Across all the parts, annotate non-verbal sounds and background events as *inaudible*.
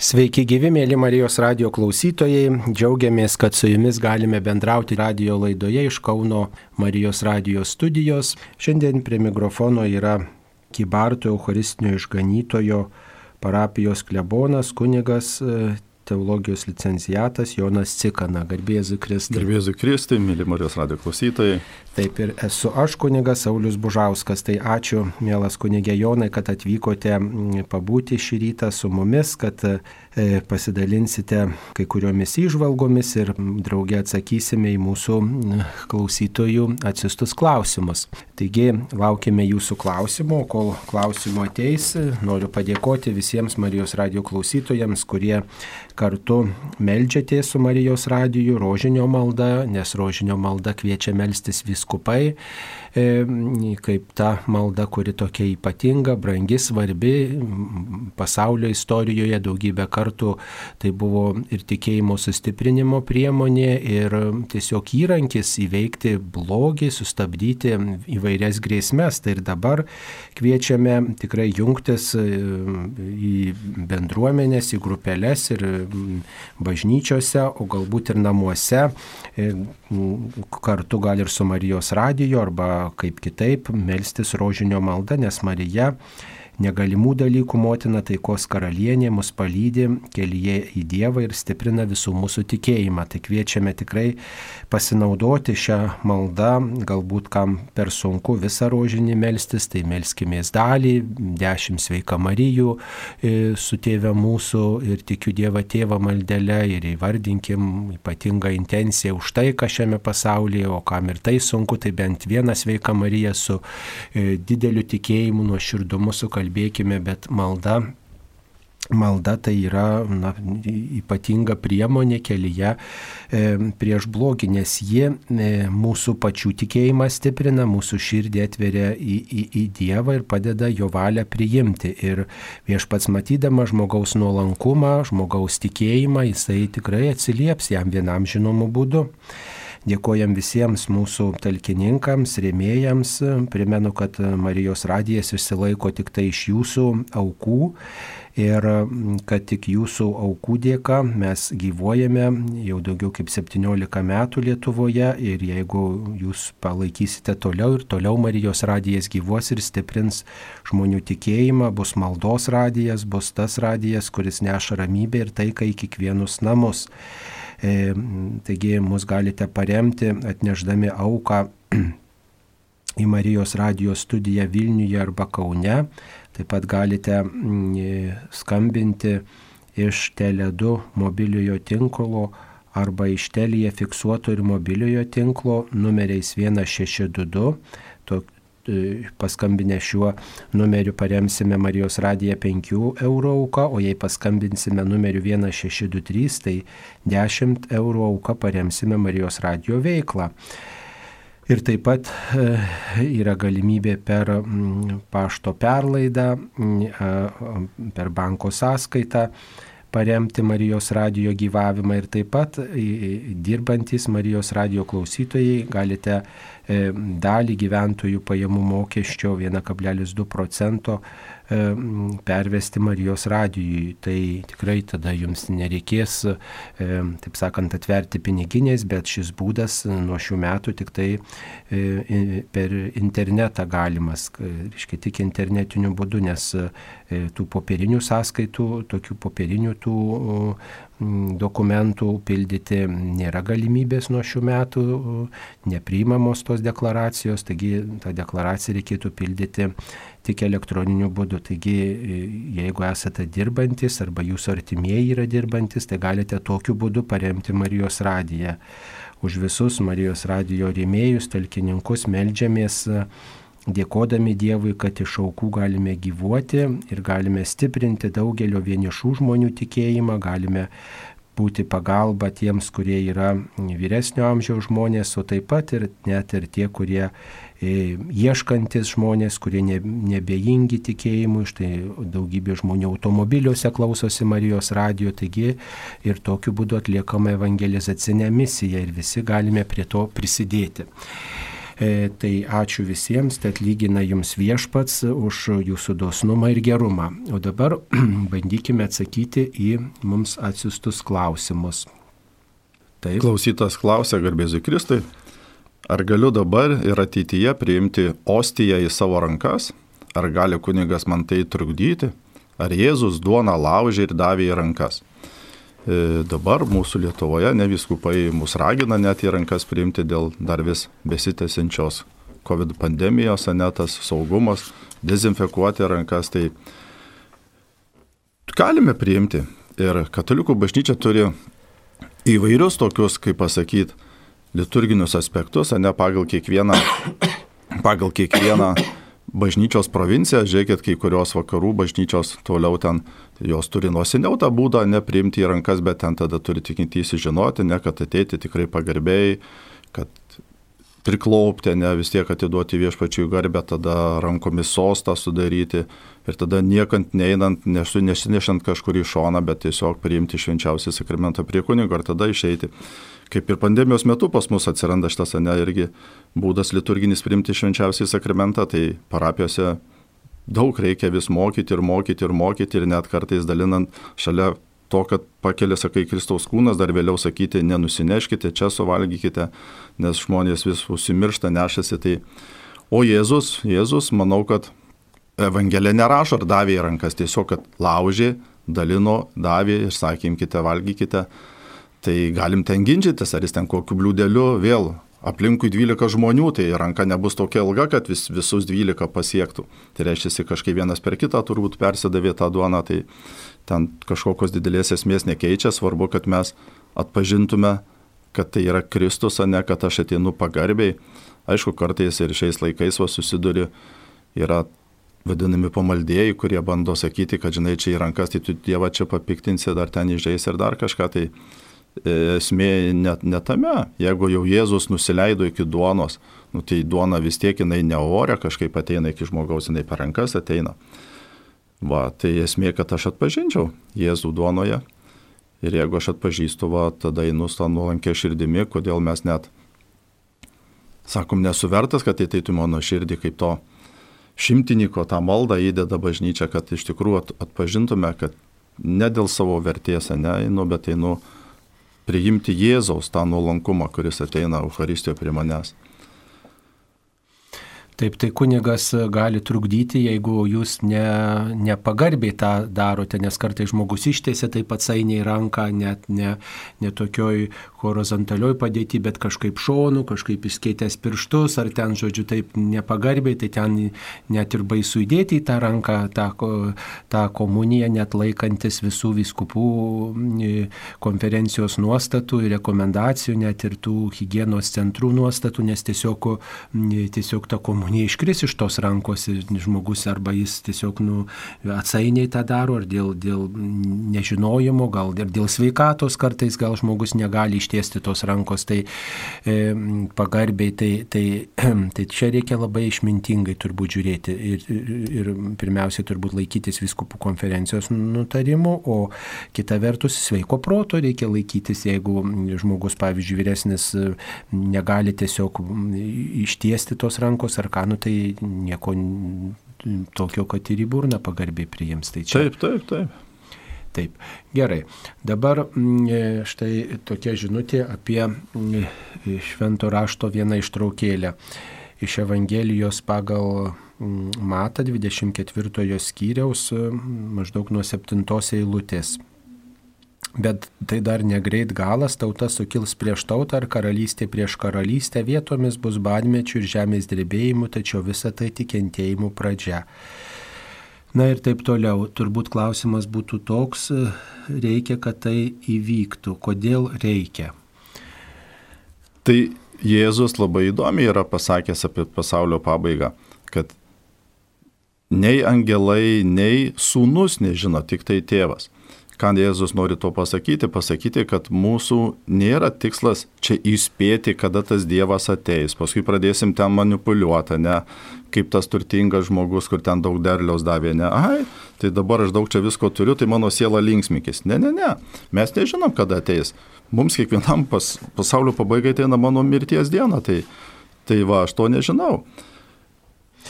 Sveiki gyvi, mėly Marijos radio klausytojai. Džiaugiamės, kad su jumis galime bendrauti radio laidoje iš Kauno Marijos radio studijos. Šiandien prie mikrofono yra Kybarto Eucharistinio išganytojo parapijos klebonas, kunigas teologijos licencijatas Jonas Cikana. Garbėzu Kristai. Garbėzu Kristai, mėly Marijos radio klausytojai. Taip ir esu aš kunigas Saulis Bužauskas. Tai ačiū, mielas kunigė Jonai, kad atvykote pabūti šį rytą su mumis, kad pasidalinsite kai kuriomis įžvalgomis ir draugė atsakysime į mūsų klausytojų atsistus klausimus. Taigi laukime jūsų klausimų, kol klausimų ateis. Noriu padėkoti visiems Marijos radio klausytojams, kurie kartu melžiatės su Marijos radiju rožinio malda, nes rožinio malda kviečia melstis viskupai, e, kaip ta malda, kuri tokia ypatinga, brangi, svarbi pasaulio istorijoje daugybę kartų. Tai buvo ir tikėjimo sustiprinimo priemonė, ir tiesiog įrankis įveikti blogį, sustabdyti įvairias grėsmės. Tai ir dabar kviečiame tikrai jungtis e, į bendruomenės, į grupelės ir bažnyčiose, o galbūt ir namuose, e, kartu gal ir su Marijos radiju arba kaip kitaip melstis rožinio maldą, nes Marija negalimų dalykų motina taikos karalienė mus palydi kelyje į Dievą ir stiprina visų mūsų tikėjimą. Tai kviečiame tikrai pasinaudoti šią maldą, galbūt kam per sunku visą rožinį melstis, tai melskimės dalį, dešimt sveika Marijų e, su tėve mūsų ir tikiu Dievą tėvą maldelę ir įvardinkim ypatingą intenciją už tai, kas šiame pasaulyje, o kam ir tai sunku, tai bent vieną sveiką Mariją su e, dideliu tikėjimu, nuoširdumu sukalbėti kalbėkime, bet malda Malda tai yra na, ypatinga priemonė kelyje e, prieš blogį, nes ji e, mūsų pačių tikėjimą stiprina, mūsų širdį atveria į, į, į Dievą ir padeda jo valią priimti. Ir viešpats matydama žmogaus nuolankumą, žmogaus tikėjimą, jisai tikrai atsilieps jam vienam žinomu būdu. Dėkojam visiems mūsų talkininkams, rėmėjams. Primenu, kad Marijos radijas išsilaiko tik tai iš jūsų aukų ir kad tik jūsų aukų dėka mes gyvuojame jau daugiau kaip 17 metų Lietuvoje ir jeigu jūs palaikysite toliau ir toliau Marijos radijas gyvuos ir stiprins žmonių tikėjimą, bus maldos radijas, bus tas radijas, kuris neša ramybę ir taiką į kiekvienus namus. E, taigi mus galite paremti atneždami auką į Marijos radijos studiją Vilniuje arba Kaune. Taip pat galite mm, e, skambinti iš Tele2 mobiliojo tinklo arba iš Telija fiksuoto ir mobiliojo tinklo numeriais 1622. E, paskambinę šiuo numeriu paremsime Marijos radiją 5 eurų auką, o jei paskambinsime numeriu 1623, tai 10 eurų auką paremsime Marijos radijo veiklą. Ir taip pat e, yra galimybė per pašto perlaidą, per banko sąskaitą paremti Marijos radijo gyvavimą ir taip pat dirbantis Marijos radijo klausytojai galite dalį gyventojų pajamų mokesčio 1,2 procento e, pervesti Marijos radijui. Tai tikrai tada jums nereikės, e, taip sakant, atverti piniginės, bet šis būdas nuo šių metų tik tai per internetą galimas, reiškia tik internetiniu būdu, nes tų popierinių sąskaitų, tokių popierinių tų dokumentų pildyti nėra galimybės nuo šių metų, nepriimamos tos deklaracijos, taigi tą deklaraciją reikėtų pildyti tik elektroniniu būdu. Taigi, jeigu esate dirbantis arba jūsų artimieji yra dirbantis, tai galite tokiu būdu paremti Marijos radiją. Už visus Marijos radijo rėmėjus, talkininkus melžiamės dėkodami Dievui, kad iš aukų galime gyvuoti ir galime stiprinti daugelio vienišų žmonių tikėjimą, galime būti pagalba tiems, kurie yra vyresnio amžiaus žmonės, o taip pat ir net ir tie, kurie e, ieškantis žmonės, kurie ne, nebejingi tikėjimui, štai daugybė žmonių automobiliuose klausosi Marijos radio, taigi ir tokiu būdu atliekama evangelizacinė misija ir visi galime prie to prisidėti. E, tai ačiū visiems, tai atlygina jums viešpats už jūsų dosnumą ir gerumą. O dabar *clears throat* bandykime atsakyti į mums atsiustus klausimus. Taip. Klausytas klausia, garbėzui Kristui, ar galiu dabar ir ateityje priimti ostiją į savo rankas, ar gali kunigas man tai trukdyti, ar Jėzus duona laužė ir davė į rankas. E, dabar mūsų Lietuvoje ne viskupai mus ragina net į rankas priimti dėl dar vis besitęsiančios COVID pandemijos, netas saugumas, dezinfekuoti rankas, tai galime priimti. Ir katalikų bažnyčia turi įvairius tokius, kaip pasakyti, liturginius aspektus, ne pagal kiekvieną, *coughs* pagal kiekvieną bažnyčios provinciją, žiūrėkit, kai kurios vakarų bažnyčios toliau ten, jos turi nuo seniau tą būdą nepriimti į rankas, bet ten tada turi tikintysi žinoti, ne kad ateiti tikrai pagarbėjai, kad priklaupti, ne vis tiek atiduoti viešpačiui garbę, tada rankomis sostą sudaryti ir tada niekant neinant, nesu, nesinešant kažkur į šoną, bet tiesiog priimti švenčiausią sakramentą prie kunigo ir tada išeiti. Kaip ir pandemijos metu pas mus atsiranda šitas, ne, irgi būdas liturginis priimti švenčiausią sakramentą, tai parapijose daug reikia vis mokyti ir mokyti ir mokyti ir net kartais dalinant šalia to, kad pakelia, sakai, Kristaus kūnas, dar vėliau sakyti, nenusineškite, čia suvalgykite, nes žmonės vis užsimiršta, nešasi. Tai... O Jėzus, Jėzus, manau, kad Evangelija nerašo ar davė į rankas, tiesiog, kad laužė, dalino, davė ir sakymkite, valgykite. Tai galim ten ginčytis, ar jis ten kokiu bliūdeliu vėl aplinkui 12 žmonių, tai ranka nebus tokia ilga, kad vis, visus 12 pasiektų. Tai reiškia, kažkaip vienas per kitą turbūt persidavė tą duoną, tai ten kažkokios didelės esmės nekeičia, svarbu, kad mes atpažintume, kad tai yra Kristus, o ne kad aš ateinu pagarbiai. Aišku, kartais ir šiais laikais va susiduri, yra vadinami pamaldėjai, kurie bando sakyti, kad žinai, čia į rankas, tai tu Dievą čia papiktinsi, dar ten įžeis ir dar kažką. Tai esmė net ne tame, jeigu jau Jėzus nusileido iki duonos, nu, tai duona vis tiek jinai neorė, kažkaip ateina iki žmogaus, jinai per rankas ateina. Va, tai esmė, kad aš atpažinčiau Jėzų duonoje. Ir jeigu aš atpažįstu, va, tada einu tą nuolankę širdimi, kodėl mes net, sakom, nesuvertas, kad ateitų mano širdį kaip to šimtininko tą maldą įdeda bažnyčia, kad iš tikrųjų atpažintume, kad ne dėl savo vertės, ne, nu, bet einu priimti Jėzaus tą nuolankumą, kuris ateina Euharistijoje prie manęs. Taip, tai kunigas gali trukdyti, jeigu jūs ne, nepagarbiai tą darote, nes kartai žmogus ištėsi taip atsainiai ranką, net ne, ne tokioj horizontalioj padėti, bet kažkaip šonu, kažkaip įskaitęs pirštus, ar ten, žodžiu, taip nepagarbiai, tai ten net ir baisu įdėti į tą ranką, tą, tą komuniją, net laikantis visų viskupų konferencijos nuostatų ir rekomendacijų, net ir tų hygienos centrų nuostatų, nes tiesiog, tiesiog ta komunija iškris iš tos rankos ir žmogus arba jis tiesiog nu, atsainiai tą daro, ar dėl, dėl nežinojimo, gal ir dėl sveikatos kartais gal žmogus negali iš ištiesti tos rankos, tai e, pagarbiai, tai, tai, *clears throat* tai čia reikia labai išmintingai turbūt žiūrėti ir, ir, ir pirmiausia turbūt laikytis viskupų konferencijos nutarimų, o kita vertus sveiko proto reikia laikytis, jeigu žmogus, pavyzdžiui, vyresnis negali tiesiog ištiesti tos rankos ar ką, nu tai nieko tokio, kad ir į burną pagarbiai priims. Tai čia... Taip, taip, taip. Taip, gerai. Dabar mm, e, štai tokia žinutė apie mm, švento rašto vieną ištraukėlę iš Evangelijos pagal mm, Mata 24 skyriaus maždaug nuo 7 eilutės. Bet tai dar negreit galas, tauta sukils prieš tautą ar karalystė prieš karalystę, vietomis bus badmečių ir žemės drebėjimų, tačiau visa tai tik kentėjimų pradžia. Na ir taip toliau. Turbūt klausimas būtų toks, reikia, kad tai įvyktų. Kodėl reikia? Tai Jėzus labai įdomiai yra pasakęs apie pasaulio pabaigą, kad nei angelai, nei sūnus nežino, tik tai tėvas. Ką Jėzus nori to pasakyti? Pasakyti, kad mūsų nėra tikslas čia įspėti, kada tas Dievas ateis. Paskui pradėsim ten manipuliuoti, ne? kaip tas turtingas žmogus, kur ten daug derliaus davė, ne, ai, tai dabar aš daug čia visko turiu, tai mano siela linksmikis. Ne, ne, ne, mes nežinom, kada ateis. Mums kiekvienam pas, pasaulio pabaigai ateina mano mirties diena, tai Tai va, aš to nežinau.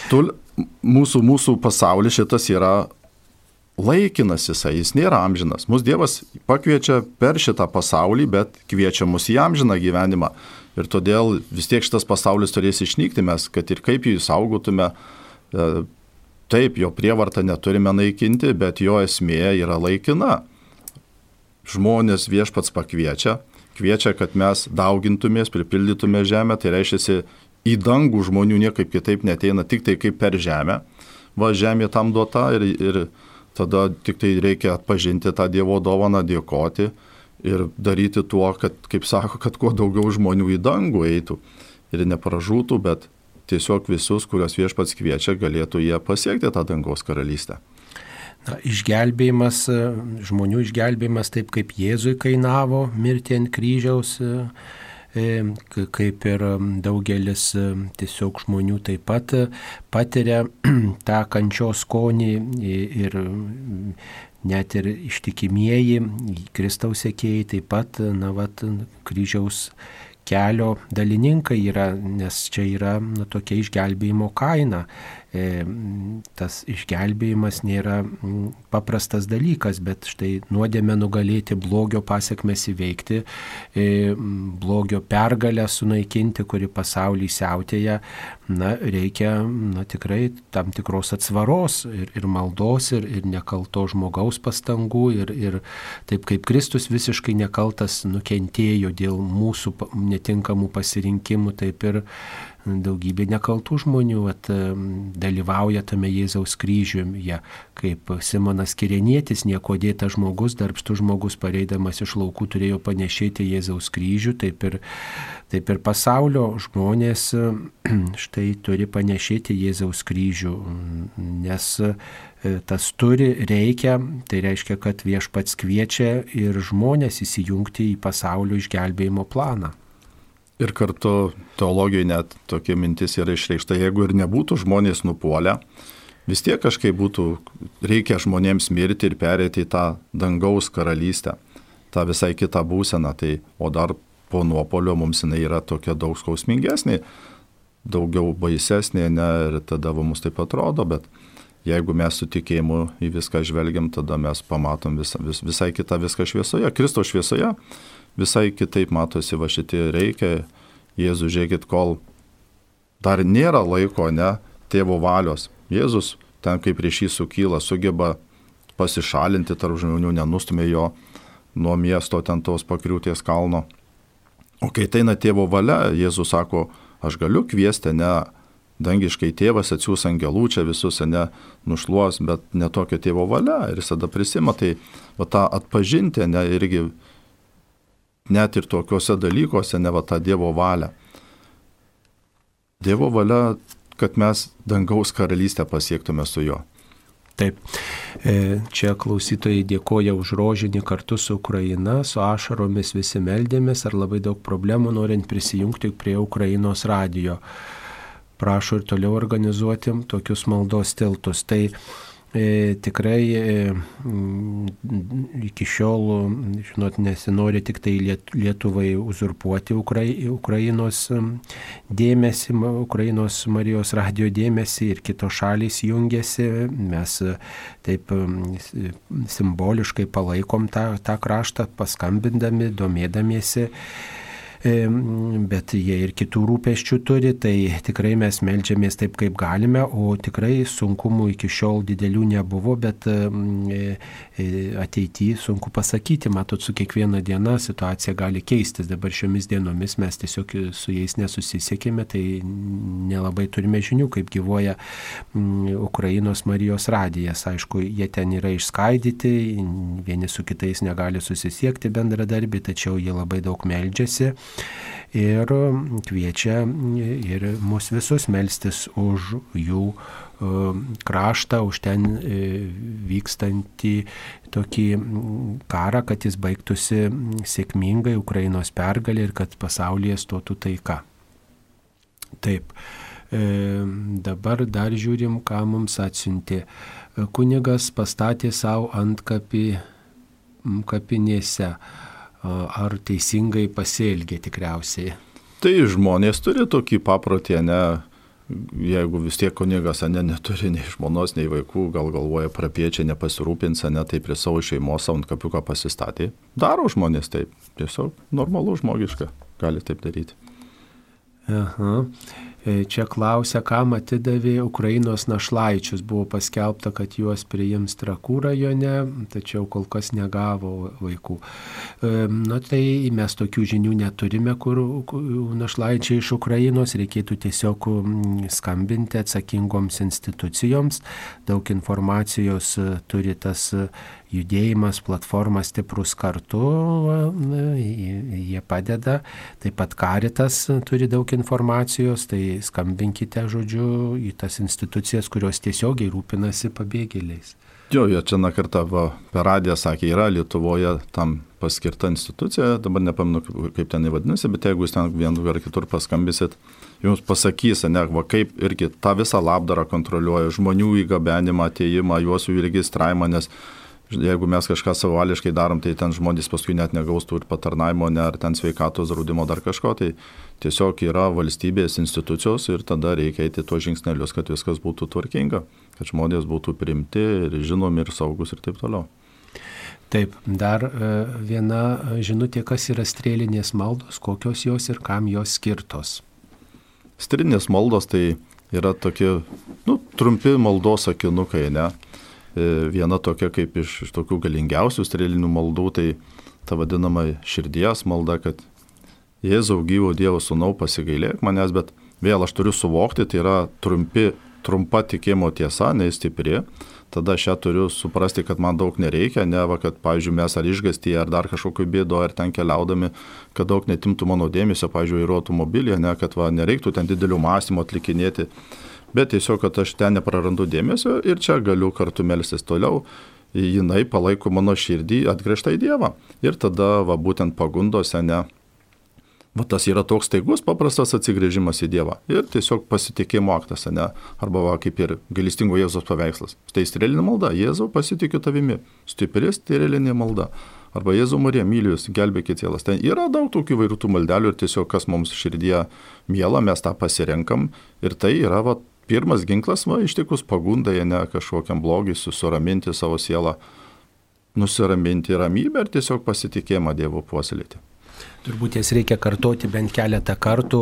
Tu, mūsų, mūsų pasaulis šitas yra laikinas jisai, jis nėra amžinas. Mūsų Dievas pakviečia per šitą pasaulį, bet kviečia mus į amžiną gyvenimą. Ir todėl vis tiek šitas pasaulis turės išnykti mes, kad ir kaip jį saugotume, e, taip, jo prievartą neturime naikinti, bet jo esmė yra laikina. Žmonės viešpats pakviečia, kviečia, kad mes daugintumės, pripildytume žemę, tai reiškia, į dangų žmonių niekaip kitaip neteina, tik tai kaip per žemę. Va, žemė tam duota ir, ir tada tik tai reikia atpažinti tą Dievo dovaną, dėkoti ir daryti tuo, kad, kaip sako, kad kuo daugiau žmonių į dangų eitų ir nepražūtų, bet tiesiog visus, kuriuos viešpats kviečia, galėtų jie pasiekti tą dangaus karalystę. Na, išgelbėjimas, žmonių išgelbėjimas taip kaip Jėzui kainavo mirti ant kryžiaus kaip ir daugelis tiesiog žmonių taip pat patiria *clears throat* tą kančios skonį ir net ir ištikimieji Kristaus sėkėjai taip pat, na, vat, kryžiaus kelio dalininkai yra, nes čia yra nu, tokia išgelbėjimo kaina. E, tas išgelbėjimas nėra paprastas dalykas, bet štai nuodėmę nugalėti, blogio pasiekmes įveikti, e, blogio pergalę sunaikinti, kuri pasaulį siautėja, na, reikia na, tikrai tam tikros atsvaros ir, ir maldos, ir, ir nekalto žmogaus pastangų, ir, ir taip kaip Kristus visiškai nekaltas nukentėjo dėl mūsų netinkamų pasirinkimų, taip ir daugybė nekaltų žmonių at, dalyvauja tame Jėzaus kryžiuje, kaip Simonas Kirenietis, nieko dėtas žmogus, darbštus žmogus pareidamas iš laukų turėjo panešėti Jėzaus kryžių, taip ir, taip ir pasaulio žmonės *clears throat* štai turi panešėti Jėzaus kryžių, nes e, tas turi, reikia, tai reiškia, kad viešpats kviečia ir žmonės įsijungti į pasaulio išgelbėjimo planą. Ir kartu teologijoje net tokia mintis yra išreikšta, jeigu ir nebūtų žmonės nupuolę, vis tiek kažkaip būtų, reikia žmonėms mirti ir perėti į tą dangaus karalystę, tą visai kitą būseną. Tai, o dar po nuopolio mums jinai yra tokia daug skausmingesnė, daugiau baisesnė, ne, ir tada mums taip atrodo, bet jeigu mes su tikėjimu į viską žvelgiam, tada mes pamatom vis, vis, visai kitą viską šviesoje, Kristo šviesoje visai kitaip matosi va šitie reikia. Jėzus, žiūrėkit, kol dar nėra laiko, ne, tėvo valios. Jėzus ten kaip jį sukyla, sugeba pasišalinti tarp žmonių, nenustumė jo nuo miesto ten tos pakriūties kalno. O kai eina tėvo valia, Jėzus sako, aš galiu kviesti, ne dangiškai tėvas atsiūs angelų čia visus, ne nušluos, bet ne tokio tėvo valia. Ir jis tada prisima, tai va tą atpažinti, ne irgi net ir tokiuose dalykuose, ne va tą Dievo valią. Dievo valia, kad mes dangaus karalystę pasiektume su juo. Taip, e, čia klausytojai dėkoja už rožinį kartu su Ukraina, su ašaromis visi meldėmės, ar labai daug problemų norint prisijungti prie Ukrainos radijo. Prašo ir toliau organizuoti tokius maldos tiltus. Tai tikrai e, iki šiol, žinot, nesinori tik tai Lietuvai uzurpuoti Ukrai, Ukrainos dėmesį, Ukrainos Marijos radio dėmesį ir kitos šalys jungiasi. Mes taip simboliškai palaikom tą, tą kraštą, paskambindami, domėdamiesi bet jie ir kitų rūpeščių turi, tai tikrai mes melžiamės taip, kaip galime, o tikrai sunkumų iki šiol didelių nebuvo, bet e, e, ateityje sunku pasakyti, matot, su kiekviena diena situacija gali keistis, dabar šiomis dienomis mes tiesiog su jais nesusisiekėme, tai nelabai turime žinių, kaip gyvoja Ukrainos Marijos radijas. Aišku, jie ten yra išskaidyti, vieni su kitais negali susisiekti bendradarbiai, tačiau jie labai daug meldžiasi ir kviečia ir mus visus melstis už jų e, kraštą, už ten e, vykstantį tokį karą, kad jis baigtųsi sėkmingai Ukrainos pergalė ir kad pasaulyje stotų taika. Taip, e, dabar dar žiūrim, ką mums atsiuntė. Kunigas pastatė savo ant kapi, kapinėse ar teisingai pasielgė tikriausiai. Tai žmonės turi tokį paprotį, ne, jeigu vis tiek kunigas, ne, neturi nei žmonos, nei vaikų, gal galvoja prapiečiai nepasirūpins, ne, tai prie savo šeimos ant kapiuką pasistatė. Daro žmonės taip, tiesiog normalu žmogiška, gali taip daryti. Aha. E, čia klausia, kam atidavė Ukrainos našlaičius. Buvo paskelbta, kad juos priims Trakų rajone, tačiau kol kas negavo vaikų. E, na tai mes tokių žinių neturime, kur našlaičiai iš Ukrainos reikėtų tiesiog skambinti atsakingoms institucijoms. Daug informacijos e, turi tas judėjimas, platforma stiprus kartu, jie padeda. Taip pat Karitas turi daug informacijos, tai skambinkite, žodžiu, į tas institucijas, kurios tiesiogiai rūpinasi pabėgėliais. Jo, jie čia na kartą va, per radiją sakė, yra Lietuvoje tam paskirta institucija, dabar nepaminu, kaip ten įvadinasi, bet jeigu jūs ten vienu ar kitur paskambysit, jums pasakys, ne, va, kaip irgi tą visą labdarą kontroliuoja, žmonių įgabenimą, ateimą, juos jų registravimą, nes jeigu mes kažką savališkai darom, tai ten žmonės paskui net negaustų ir patarnaimo, ne ar ten sveikatos draudimo dar kažko, tai tiesiog yra valstybės institucijos ir tada reikia eiti tuos žingsnelius, kad viskas būtų tvarkinga, kad žmonės būtų primti ir žinomi ir saugus ir taip toliau. Taip, dar e, viena žinutė, kas yra strėlinės maldos, kokios jos ir kam jos skirtos. Strėlinės maldos tai yra tokie, nu, trumpi maldos akinukai, ne? E, viena tokia kaip iš, iš tokių galingiausių strėlinių maldų, tai ta vadinama širdies malda, kad Jėzau gyvo Dievo sūnau pasigailėk manęs, bet vėl aš turiu suvokti, tai yra trumpi, trumpa tikėjimo tiesa, neįstipri. Tada aš ją turiu suprasti, kad man daug nereikia, ne va, kad, pavyzdžiui, mes ar išgasti, ar dar kažkokiu bėdo, ar ten keliaudami, kad daug netimtų mano dėmesio, pavyzdžiui, ir automobilį, ne, kad va, nereiktų ten didelių mąstymų atlikinėti bet tiesiog, kad aš ten neprarandu dėmesio ir čia galiu kartu melstis toliau. Jinai palaiko mano širdį atgrįžta į Dievą. Ir tada, va, būtent pagundose, ne, va, tas yra toks staigus, paprastas atsigrėžimas į Dievą. Ir tiesiog pasitikėjimo aktas, ne, arba va, kaip ir gailestingo Jėzos paveikslas. Tai strėlinė malda, Jėzau pasitikiu tavimi. Stipri strėlinė malda. Arba Jėzau Marija, myliu jūs, gelbėkit Jėlas. Ten yra daug tokių vairių maldelių ir tiesiog kas mums širdie miela, mes tą pasirenkam. Ir tai yra va, pirmas ginklas, va, ištikus pagundai, ne kažkokiam blogiui, susiraminti savo sielą, nusiraminti ramybę ir tiesiog pasitikėjimą Dievo puoselėti. Turbūt jas reikia kartoti bent keletą kartų.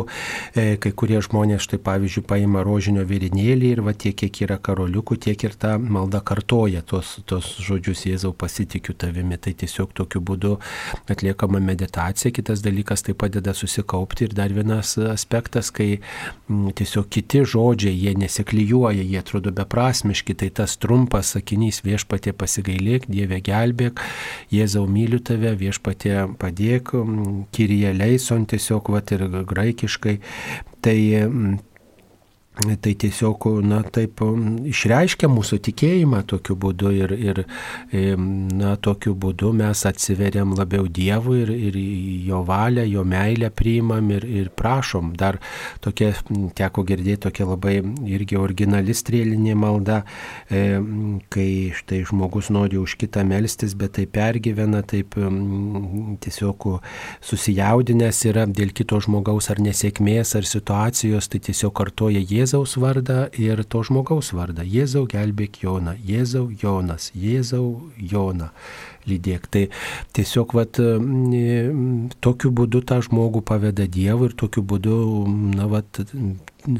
E, kai kurie žmonės, štai pavyzdžiui, paima rožinio virinėlį ir va tiek, kiek yra karoliukų, tiek ir ta malda kartoja tos, tos žodžius Jėzau pasitikiu tavimi. Tai tiesiog tokiu būdu atliekama meditacija. Kitas dalykas tai padeda susikaupti. Ir dar vienas aspektas, kai m, tiesiog kiti žodžiai, jie nesiklyjuoja, jie atrodo beprasmiški. Tai tas trumpas sakinys viešpatė pasigailėk, Dieve gelbėk, Jėzau myliu tave, viešpatė padėk Kyrie leison tiesiog, va ir graikiškai. Tai Tai tiesiog, na, taip išreiškia mūsų tikėjimą tokiu būdu ir, ir na, tokiu būdu mes atsiveriam labiau Dievui ir, ir jo valią, jo meilę priimam ir, ir prašom. Dar tokia, teko girdėti tokia labai irgi originali strėlinė malda, kai štai žmogus nori už kitą melstis, bet tai pergyvena, taip tiesiog susijaudinęs yra dėl kito žmogaus ar nesėkmės ar situacijos, tai tiesiog kartoja jie Jėzaus vardą ir to žmogaus vardą. Jėzau gelbėk Joną, Jėzau Jonas, Jėzau Joną lydėk. Tai tiesiog vat, tokiu būdu tą žmogų paveda Dievui ir tokiu būdu na, vat,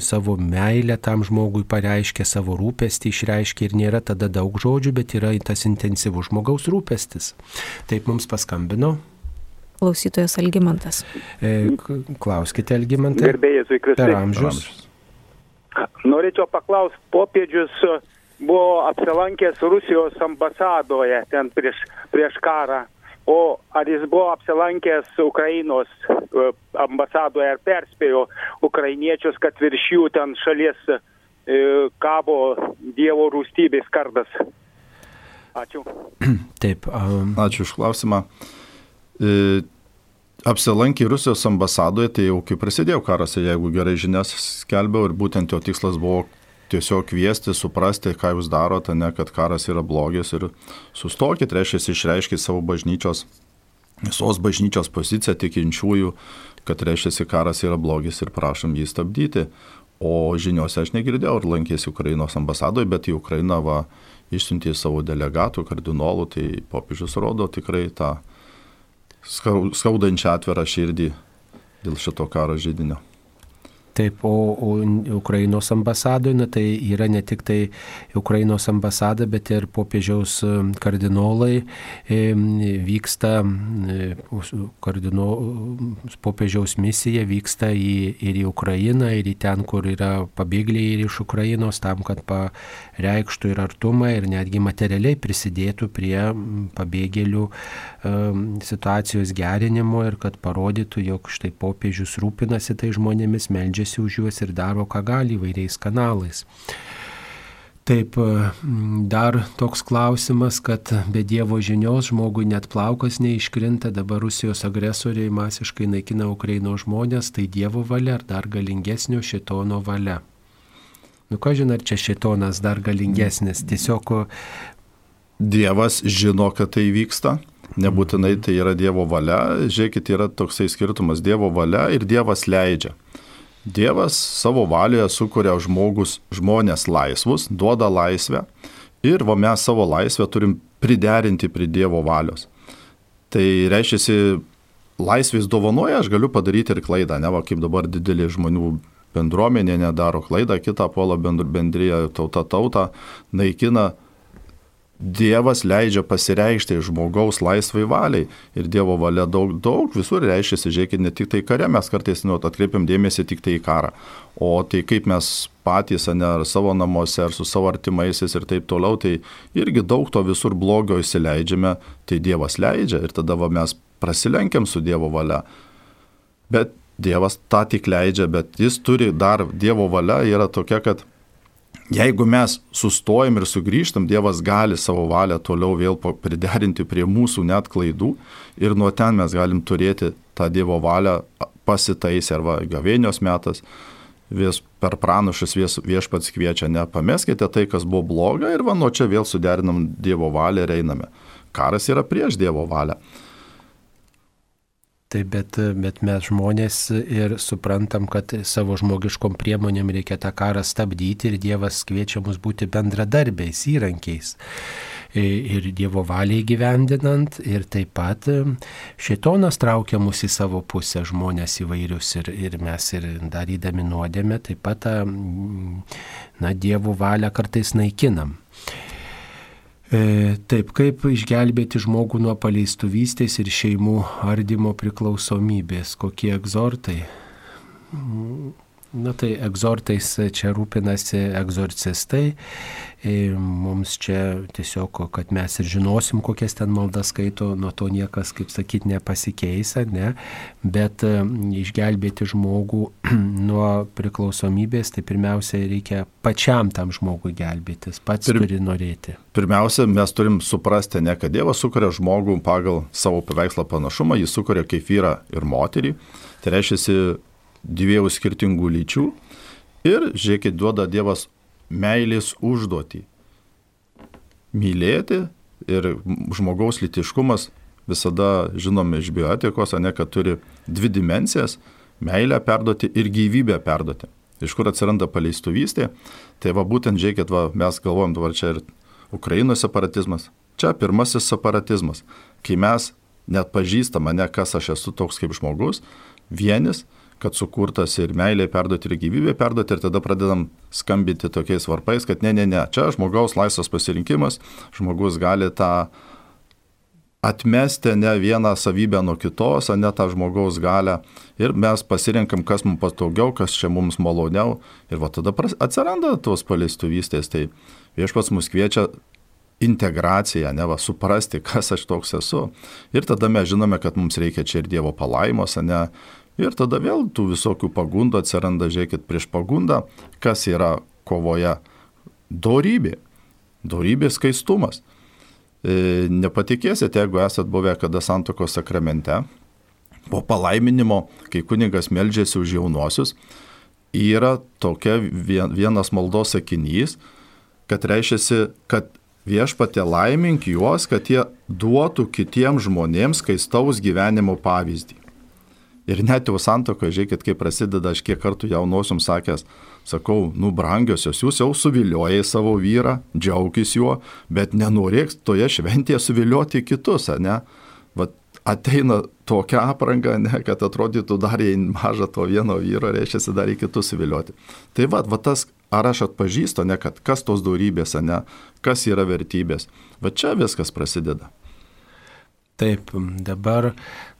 savo meilę tam žmogui pareiškia, savo rūpestį išreiškia ir nėra tada daug žodžių, bet yra tas intensyvus žmogaus rūpestis. Taip mums paskambino. Klausytojas Algymantas. E, klauskite, Algymantai. Gerbėjai, sveiki. Per amžius. Norėčiau paklausti, popiežius buvo apsilankęs Rusijos ambasadoje ten prieš, prieš karą. O ar jis buvo apsilankęs Ukrainos e, ambasadoje ir perspėjo ukrainiečius, kad virš jų ten šalies e, kabo Dievo rūstybės kardas? Ačiū. *clears throat* Taip. Um... Ačiū už klausimą. E, apsilankė Rusijos ambasadoje, tai jau kai prasidėjo karas, jeigu gerai žinias skelbiau ir būtent jo tikslas buvo tiesiog kviesti, suprasti, ką jūs darote, ne kad karas yra blogis ir sustokit, reiškia, išreiškit savo bažnyčios, visos bažnyčios poziciją tikinčiųjų kad reiškia karas yra blogis ir prašom jį stabdyti. O žiniuose aš negirdėjau, ar lankėsi Ukrainos ambasadoje, bet į Ukrainą va, išsiuntė savo delegatų, kardinolų, tai popiežius rodo tikrai tą skaudančią atvirą širdį dėl šito karo žydinio. Taip, o, o Ukrainos ambasadoje, na tai yra ne tik tai Ukrainos ambasada, bet ir popiežiaus e, kardinolai e, vyksta, e, kardino, popiežiaus misija vyksta į, ir į Ukrainą, ir į ten, kur yra pabėgėliai ir iš Ukrainos, tam, kad pareikštų ir artumą, ir netgi materialiai prisidėtų prie pabėgėlių situacijos gerinimo ir kad parodytų, jog štai popiežius rūpinasi tai žmonėmis, meldžia meldžiasi už juos ir daro, ką gali įvairiais kanalais. Taip, e, dar toks klausimas, kad be Dievo žinios žmogui net plaukas neiškrinta, dabar Rusijos agresoriai masiškai naikina Ukrainos žmonės, tai Dievo valia ar dar galingesnio šitono valia. Nu, ką žinai, ar čia šitonas dar galingesnis, tiesiog... Dievas žino, kad tai vyksta, nebūtinai tai yra Dievo valia, žiūrėkit, yra toksai skirtumas Dievo valia ir Dievas leidžia. Dievas savo valioje sukuria žmogus, žmonės laisvus, duoda laisvę ir va mes savo laisvę turim priderinti prie Dievo valios. Tai reiškia, laisvės dovanoja, aš galiu padaryti ir klaidą, ne va kaip dabar didelė žmonių bendruomenė nedaro klaidą, kitą puola bendryje tauta tauta, naikina Dievas leidžia pasireikšti žmogaus laisvai valiai ir Dievo valia daug, daug visur reiškiasi, žiūrėkit, ne tik tai kare, mes kartais nu, atkreipiam dėmesį tik tai į karą, o tai kaip mes patys, ne, ar savo namuose, ar su savo artimaisiais ir taip toliau, tai irgi daug to visur blogio įsileidžiame, tai Dievas leidžia ir tada va, mes prasilenkiam su Dievo valia. Bet Dievas tą tik leidžia, bet jis turi dar, Dievo valia yra tokia, kad Jeigu mes sustojam ir sugrįžtam, Dievas gali savo valią toliau vėl priderinti prie mūsų net klaidų ir nuo ten mes galim turėti tą Dievo valią pasitaisę arba gavėnios metas. Vis per pranašus vieš, viešpats kviečia, nepameskite tai, kas buvo bloga ir va nuo čia vėl suderinam Dievo valią ir einame. Karas yra prieš Dievo valią. Tai bet, bet mes žmonės ir suprantam, kad savo žmogiškom priemonėm reikia tą karą stabdyti ir Dievas kviečia mus būti bendradarbiais, įrankiais. Ir Dievo valiai gyvendinant, ir taip pat šitonas traukia mus į savo pusę žmonės įvairius ir, ir mes ir darydami nuodėmę taip pat na, Dievo valią kartais naikinam. E, taip, kaip išgelbėti žmogų nuo paleistuvystės ir šeimų ardymo priklausomybės, kokie egzortai. Na tai egzortais čia rūpinasi egzorcistai. E, mums čia tiesiog, kad mes ir žinosim, kokias ten maldas skaito, nuo to niekas, kaip sakyti, nepasikeis, ne? Bet e, išgelbėti žmogų *clears throat* nuo priklausomybės, tai pirmiausia reikia pačiam tam žmogui gelbėtis, pats Pir, turi norėti. Pirmiausia, mes turim suprasti, ne, kad Dievas sukuria žmogų pagal savo paveikslą panašumą, jis sukuria kaip vyrą ir moterį. Tai reiškia, dviejų skirtingų lyčių. Ir, žiūrėkit, duoda Dievas meilės užduotį. Mylėti ir žmogaus litiškumas visada žinome iš bioetikos, ne kad turi dvi dimensijas - meilę perduoti ir gyvybę perduoti. Iš kur atsiranda paleistuvystė, tai va būtent žiūrėkit, va, mes galvojam dabar čia ir Ukrainos separatizmas. Čia pirmasis separatizmas, kai mes net pažįstame, ne kas aš esu toks kaip žmogus, vienis, kad sukurtas ir meilė perduoti, ir gyvybė perduoti, ir tada pradedam skambinti tokiais varpais, kad ne, ne, ne, čia žmogaus laisvas pasirinkimas, žmogus gali tą atmesti ne vieną savybę nuo kitos, ne tą žmogaus galę. Ir mes pasirinkam, kas mums patogiau, kas čia mums maloniau. Ir va tada atsiranda tos paleistuvystės. Tai viešpats mus kviečia integraciją, ne va, suprasti, kas aš toks esu. Ir tada mes žinome, kad mums reikia čia ir Dievo palaimos, ne Ir tada vėl tų visokių pagundų atsiranda, žiūrėkit, prieš pagundą, kas yra kovoje. Dorybė. Dorybė skaistumas. E, nepatikėsite, jeigu esat buvę kada santokos sakramente, po palaiminimo, kai kunigas meldžiasi už jaunuosius, yra tokia vienas maldos sakinys, kad reiškia, kad viešpatė laimink juos, kad jie duotų kitiems žmonėms skaistaus gyvenimo pavyzdį. Ir net jau santokoje, žiūrėkit, kai prasideda, aš kiek kartų jaunosiom sakęs, sakau, nu brangiosios, jūs jau suviliojai savo vyrą, džiaugis juo, bet nenorėk toje šventėje suvilioti kitus, ne? Vat ateina tokia apranga, ne, kad atrodytų dar jai maža to vieno vyro, reiškia dar į kitus suvilioti. Tai va, va tas, ar aš atpažįstu, ne, kad kas tos daurybės, ne, kas yra vertybės. Va čia viskas prasideda. Taip, dabar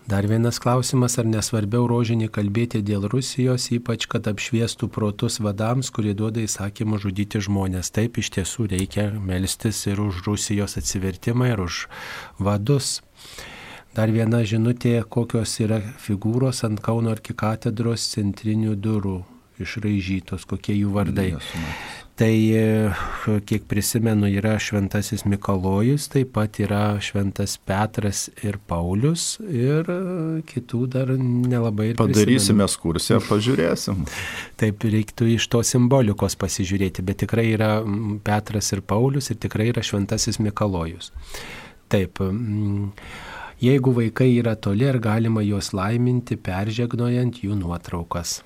Dar vienas klausimas, ar nesvarbiau rožinį kalbėti dėl Rusijos, ypač kad apšviestų protus vadams, kurie duoda įsakymą žudyti žmonės. Taip iš tiesų reikia melstis ir už Rusijos atsivertimą, ir už vadus. Dar viena žinutė, kokios yra figūros ant Kauno arkikatedros centrinių durų išraižytos, kokie jų vardai. Tai, e, kiek prisimenu, yra šventasis Mikalojus, taip pat yra šventas Petras ir Paulius ir e, kitų dar nelabai. Padarysime ekskursiją, pažiūrėsim. *laughs* Taip, reiktų iš to simbolikos pasižiūrėti, bet tikrai yra Petras ir Paulius ir tikrai yra šventasis Mikalojus. Taip. Jeigu vaikai yra toli, ar galima juos laiminti, peržegnojant jų nuotraukas?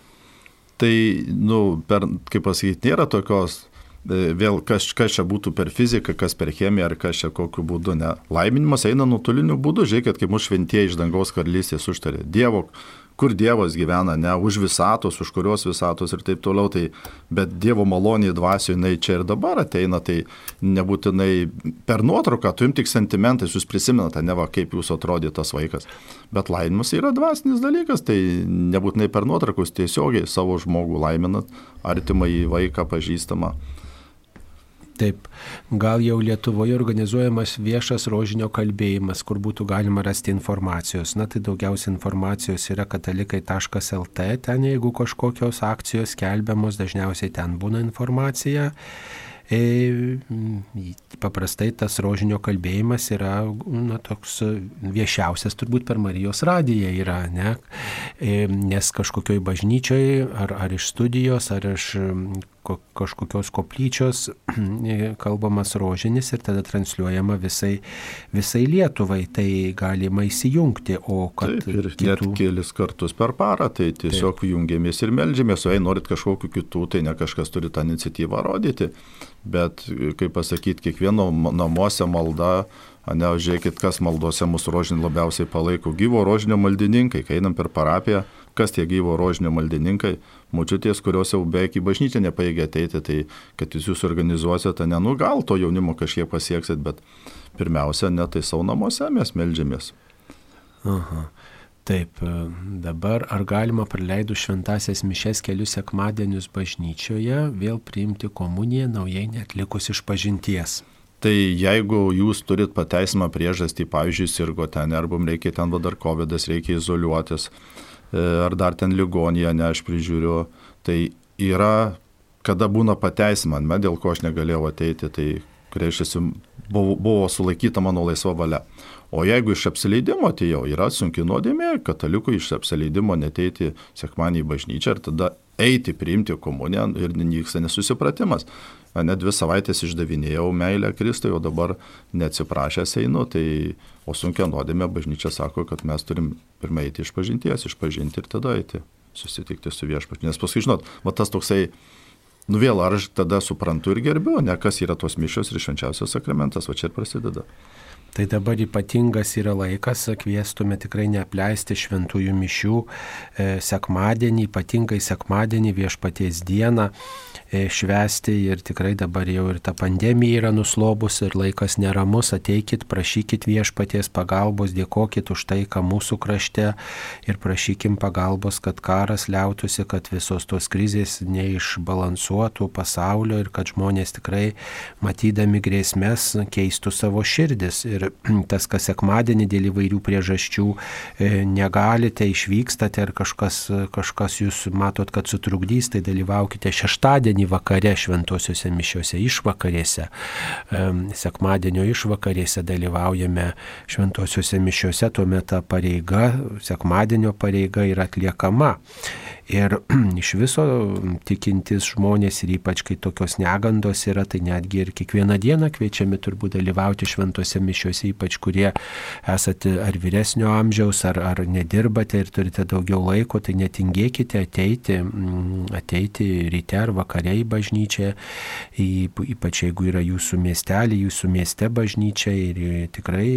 Tai, nu, per, kaip pasakyti, nėra tokios, e, vėl kas, kas čia būtų per fiziką, kas per chemiją, ar kas čia kokiu būdu, ne. Laiminimas eina nuotoliniu būdu, žiūrėkit, kaip mūsų šventieji iš dangaus karalystės užtarė. Dievo kur Dievas gyvena, ne už visatos, už kurios visatos ir taip toliau, tai, bet Dievo malonė dvasioje, jinai čia ir dabar ateina, tai nebūtinai per nuotrauką, tu im tik sentimentais, jūs prisimenate, ne va, kaip jūs atrodė tas vaikas, bet laimimas yra dvasinis dalykas, tai nebūtinai per nuotraukus tiesiogiai savo žmogų laiminat, artimą į vaiką pažįstamą. Taip, gal jau Lietuvoje organizuojamas viešas rožinio kalbėjimas, kur būtų galima rasti informacijos. Na tai daugiausia informacijos yra katalikai.lt, ten jeigu kažkokios akcijos skelbiamos, dažniausiai ten būna informacija. E, paprastai tas rožinio kalbėjimas yra na, toks viešiausias turbūt per Marijos radiją yra, ne? E, nes kažkokioj bažnyčioj ar, ar iš studijos, ar iš kažkokios koplyčios *clears throat* kalbamas rožinis ir tada transliuojama visai, visai Lietuvai, tai galima įsijungti. Taip, ir kitų... net kelis kartus per parą, tai tiesiog Taip. jungiamės ir melžiamės, o jei norit kažkokiu kitų, tai ne kažkas turi tą iniciatyvą rodyti, bet, kaip pasakyti, kiekvieno namuose malda Ne, žiūrėkit, kas maldose mūsų rožinį labiausiai palaiko. Gyvo rožinio maldininkai, kai einam per parapiją, kas tie gyvo rožinio maldininkai, mučiutės, kurios jau beveik į bažnyčią nepaėgė ateiti, tai kad jūs jūs organizuosite, ne, nu gal to jaunimo kažkiek pasieksit, bet pirmiausia, ne tai savo namuose mes melžiamės. Aha. Taip, e, dabar ar galima praleidus šventasias mišes kelius sekmadienius bažnyčioje vėl priimti komuniją naujai netlikus iš pažinties? Tai jeigu jūs turit pateisimą priežastį, pavyzdžiui, sirgo ten, arba reikia ten va dar COVID, reikia izoliuotis, ar dar ten ligonėje, ne aš prižiūriu, tai yra, kada būna pateisimą, me, dėl ko aš negalėjau ateiti, tai reiškia, buvo, buvo sulaikyta mano laisva valia. O jeigu iš apsileidimo atėjau, yra sunki nuodėmė, katalikų iš apsileidimo neteiti sekmanį į bažnyčią ir tada eiti priimti komuniją ir nyksta nesusipratimas ne dvi savaitės išdavinėjau meilę Kristui, o dabar neatsiprašęs einu, tai o sunkia nuodėmė bažnyčia sako, kad mes turim pirmą eiti iš pažinties, išpažinti ir tada eiti, susitikti su viešpačiu. Nes paskui, žinot, va tas toksai, nu vėl, ar aš tada suprantu ir gerbiu, ne kas yra tos mišios ir švenčiausias sakramentas, va čia ir prasideda. Tai dabar ypatingas yra laikas, kviestume tikrai neapleisti šventųjų mišių e, sekmadienį, ypatingai sekmadienį viešpaties dieną. E, švesti ir tikrai dabar jau ir ta pandemija yra nuslobus ir laikas neramus, ateikit, prašykit viešpaties pagalbos, dėkokit už tai, ką mūsų krašte ir prašykim pagalbos, kad karas liautųsi, kad visos tos krizės neišbalansuotų pasaulio ir kad žmonės tikrai matydami grėsmės keistų savo širdis. Ir *clears throat* tas, kas sekmadienį dėl įvairių priežasčių e, negalite, išvykstate ir kažkas, kažkas jūs matot, kad sutrukdys, tai dalyvaukite šeštadienį vakare šventosiuose mišiuose išvakarėse, sekmadienio išvakarėse dalyvaujame šventosiuose mišiuose, tuomet ta pareiga, sekmadienio pareiga yra atliekama. Ir *clears throat* iš viso tikintis žmonės ir ypač kai tokios negandos yra, tai netgi ir kiekvieną dieną kviečiami turbūt dalyvauti šventose mišiuose, ypač kurie esate ar vyresnio amžiaus, ar, ar nedirbate ir turite daugiau laiko, tai netingėkite ateiti, ateiti ryte ar vakare į bažnyčią, ypač jeigu yra jūsų miestelį, jūsų mieste bažnyčia ir tikrai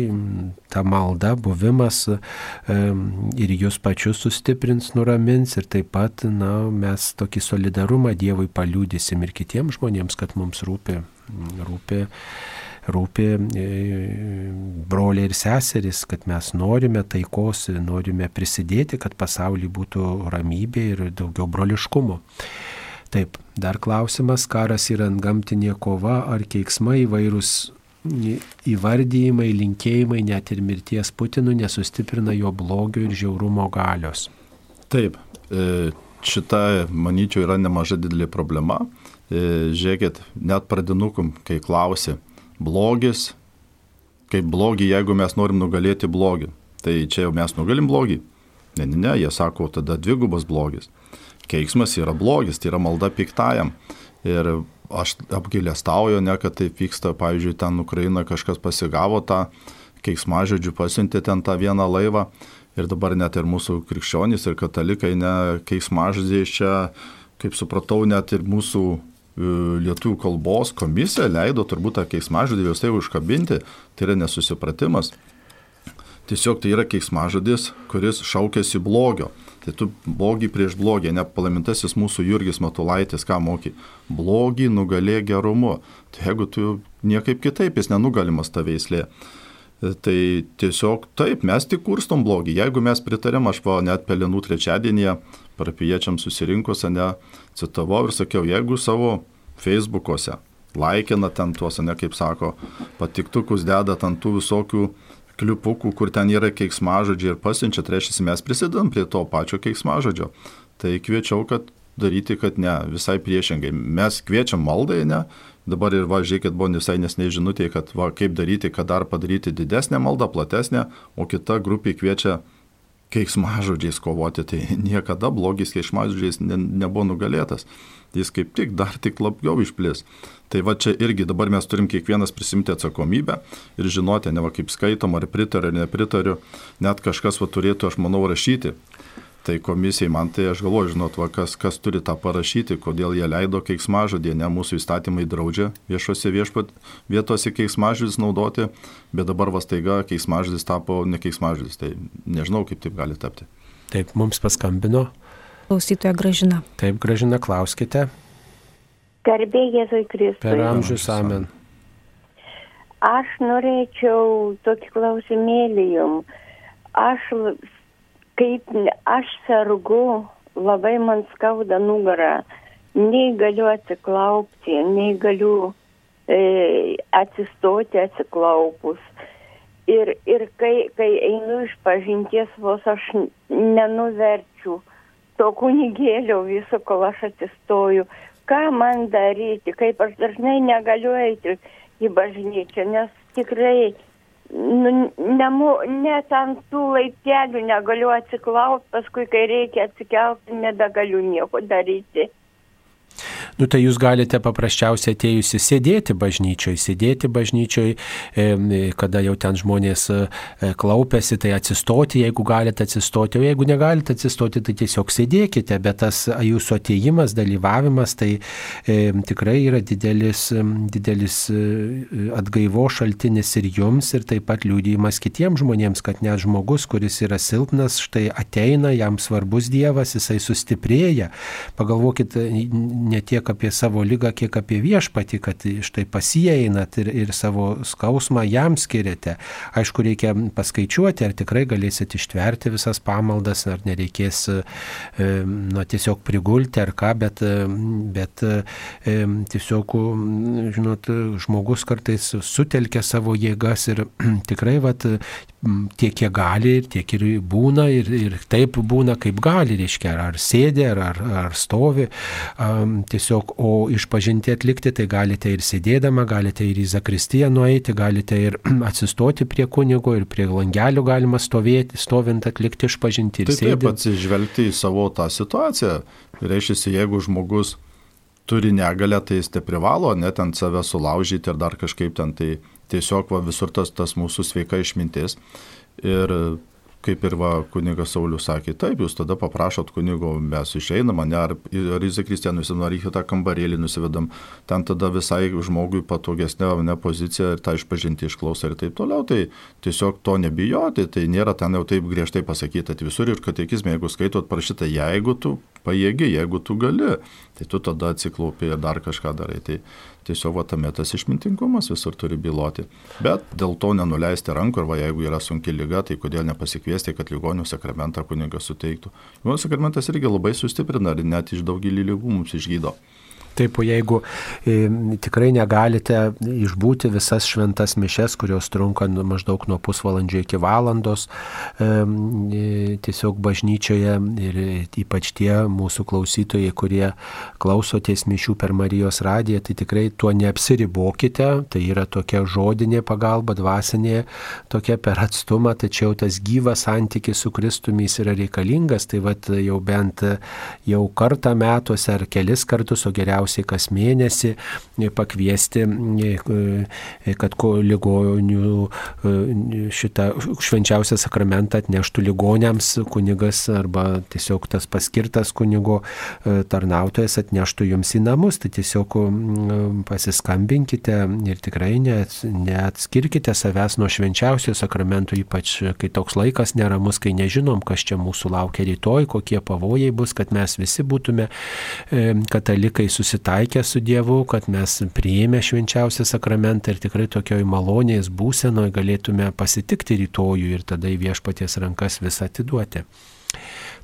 ta malda, buvimas ir jūs pačius sustiprins, nuramins ir taip pat na, mes tokį solidarumą Dievui paliūdysim ir kitiems žmonėms, kad mums rūpi, rūpi rūpi e, broliai ir seserys, kad mes norime taikos, norime prisidėti, kad pasaulyje būtų ramybė ir daugiau broliškumo. Taip, dar klausimas, karas yra gamtinė kova ar keiksmai įvairūs įvardyjimai, linkėjimai, net ir mirties Putinų nesustiprina jo blogio ir žiaurumo galios. Taip, šita, manyčiau, yra nemaža didelė problema. E, žiūrėkit, net pradinukum, kai klausi, blogis, kaip blogį, jeigu mes norim nugalėti blogį. Tai čia jau mes nugalim blogį. Ne, ne, ne, jie sako, tada dvigubas blogis. Keiksmas yra blogis, tai yra malda piktajam. Ir aš apgailestauju, ne, kad taip vyksta, pavyzdžiui, ten Ukraina kažkas pasigavo tą keiksmažodžių, pasiuntė ten tą vieną laivą. Ir dabar net ir mūsų krikščionys ir katalikai, ne, keiksmažodžiai čia, kaip supratau, net ir mūsų E, lietuvių kalbos komisija leido turbūt tą keismažodį jos tai užkabinti, tai yra nesusipratimas. Tiesiog tai yra keismažodis, kuris šaukėsi blogio. Tai tu blogį prieš blogį, ne palamintasis mūsų Jurgis Matulaitis, ką moky. Blogį nugalė gerumu. Tai jeigu tu niekaip kitaip, jis nenugalimas ta veislė. Tai tiesiog taip, mes tik kurstom blogį. Jeigu mes pritarėm, aš va net pelenų trečiadienį parapiečiams susirinkus, ne, citavau ir sakiau, jeigu savo Facebook'ose laikina ten tuos, ne kaip sako, patiktukus deda ant tų visokių kliupukų, kur ten yra keiksmažodžiai ir pasiunčia, tai reiškia, mes prisidedam prie to pačio keiksmažodžio. Tai kviečiau, kad daryti, kad ne, visai priešingai. Mes kviečiam maldai, ne, dabar ir va, žiūrėkit, buvo visai nesnei žinutė, kad va, kaip daryti, kad dar padaryti didesnę maldą, platesnę, o kita grupė kviečia keiksmažodžiais kovoti, tai *laughs* niekada blogis keiksmažodžiais ne, nebuvo nugalėtas. Jis kaip tik dar tik labiau išplis. Tai va čia irgi dabar mes turim kiekvienas prisimti atsakomybę ir žinoti, ne va kaip skaitom, ar pritariu, ar nepritariu, net kažkas va turėtų, aš manau, rašyti tai komisijai man tai aš galvoju, žinot, va, kas, kas turi tą parašyti, kodėl jie leido keiksmažodį, ne mūsų įstatymai draudžia viešose viešpat vietose keiksmažodis naudoti, bet dabar vastaiga keiksmažodis tapo ne keiksmažodis, tai nežinau, kaip taip gali tapti. Taip, mums paskambino. Klausytoja gražina. Taip, gražina, klauskite. Garbė Jėzui Kristui. Per amžius amen. Aš norėčiau tokį klausimėlį jums. Aš kaip aš sergu, labai man skauda nugarą, nei galiu atsiklaupti, nei galiu e, atsistoti atsiklaupus. Ir, ir kai, kai einu iš pažinties, vos aš nenuverčiu to kunigėlio viso, kol aš atsistoju. Ką man daryti, kaip aš dažnai negaliu eiti į bažnyčią, nes tikrai nu, nemu, net ant tų laiptelių negaliu atsiklaupti, paskui, kai reikia atsikelti, nebegaliu nieko daryti nu tai jūs galite paprasčiausiai atėjusi sėdėti bažnyčioje, sėdėti bažnyčioje, kada jau ten žmonės e, klaupiasi, tai atsistoti, jeigu galite atsistoti, o jeigu negalite atsistoti, tai tiesiog sėdėkite, bet tas jūsų atėjimas, dalyvavimas, tai tikrai yra didelis, didelis e, atgaivo šaltinis ir jums, ir taip pat liūdėjimas kitiems žmonėms, kad net žmogus, kuris yra silpnas, štai ateina, jam svarbus Dievas, jisai sustiprėja. Pagalvokit ne tiek tiek apie savo lygą, kiek apie viešpatį, kad štai pasijeinat ir, ir savo skausmą jam skiriate. Aišku, reikia paskaičiuoti, ar tikrai galėsit ištverti visas pamaldas, ar nereikės na, tiesiog prigulti ar ką, bet, bet tiesiog, žinot, žmogus kartais sutelkia savo jėgas ir *clears throat* tikrai, vat, tiek, kiek gali, ir tiek ir būna, ir, ir taip būna, kaip gali, reiškia, ar sėdė, ar, ar, ar stovi. Um, tiesiog, o išpažinti atlikti, tai galite ir sėdėdama, galite ir į Zakristiją nueiti, galite ir *clears throat* atsistoti prie kunigo, ir prie langelių galima stovėti, stovint atlikti išpažinti. Tai taip atsižvelgti į savo tą situaciją. Reiškia, jeigu žmogus turi negalę, tai jis te privalo net ant save sulaužyti ir dar kažkaip ten tai tiesiog va, visur tas, tas mūsų sveika išmintis. Ir kaip ir va, kunigas Saulis sakė, taip, jūs tada paprašot kunigo, mes išeinam, ne, ar, ar į Zakristiją nusivedam, ar į kitą kambarėlį nusivedam, ten tada visai žmogui patogesnė ne pozicija ir tą išpažinti išklausą ir taip toliau, tai tiesiog to nebijoti, tai nėra ten jau taip griežtai pasakyti, tai visur ir katekizme, jeigu skaitot parašyta, jeigu tu pajėgi, jeigu tu gali, tai tu tada atsiklaupi ir dar kažką darai. Tai tiesiog va tame tas išmintingumas visur turi byloti. Bet dėl to nenuleisti rankų, arba jeigu yra sunki lyga, tai kodėl nepasikviesti, kad ligonių sakramentą kunigas suteiktų. Ligonių sakramentas irgi labai sustiprina ir net iš daugelį lygų mums išgydo. Taip, o jeigu e, tikrai negalite išbūti visas šventas mišes, kurios trunka nu, maždaug nuo pusvalandžio iki valandos, e, tiesiog bažnyčioje ir ypač tie mūsų klausytojai, kurie klausotės mišių per Marijos radiją, tai tikrai tuo neapsiribokite, tai yra tokia žodinė pagalba, dvasinė, tokia per atstumą, tačiau tas gyvas santykis su Kristumi yra reikalingas, tai vad jau bent jau kartą metuose ar kelis kartus, o geriausiai greičiausiai kas mėnesį pakviesti, kad ligonių šitą švenčiausią sakramentą atneštų ligoniams kunigas arba tiesiog tas paskirtas kunigo tarnautojas atneštų jums į namus. Tai tiesiog pasiskambinkite ir tikrai neatskirkite savęs nuo švenčiausio sakramento, ypač kai toks laikas neramus, kai nežinom, kas čia mūsų laukia rytoj, kokie pavojai bus, kad mes visi būtume katalikai susitikti susitaikę su Dievu, kad mes priėmę švenčiausią sakramentą ir tikrai tokioj malonės būsenoje galėtume pasitikti rytojų ir tada į viešpaties rankas visą atiduoti.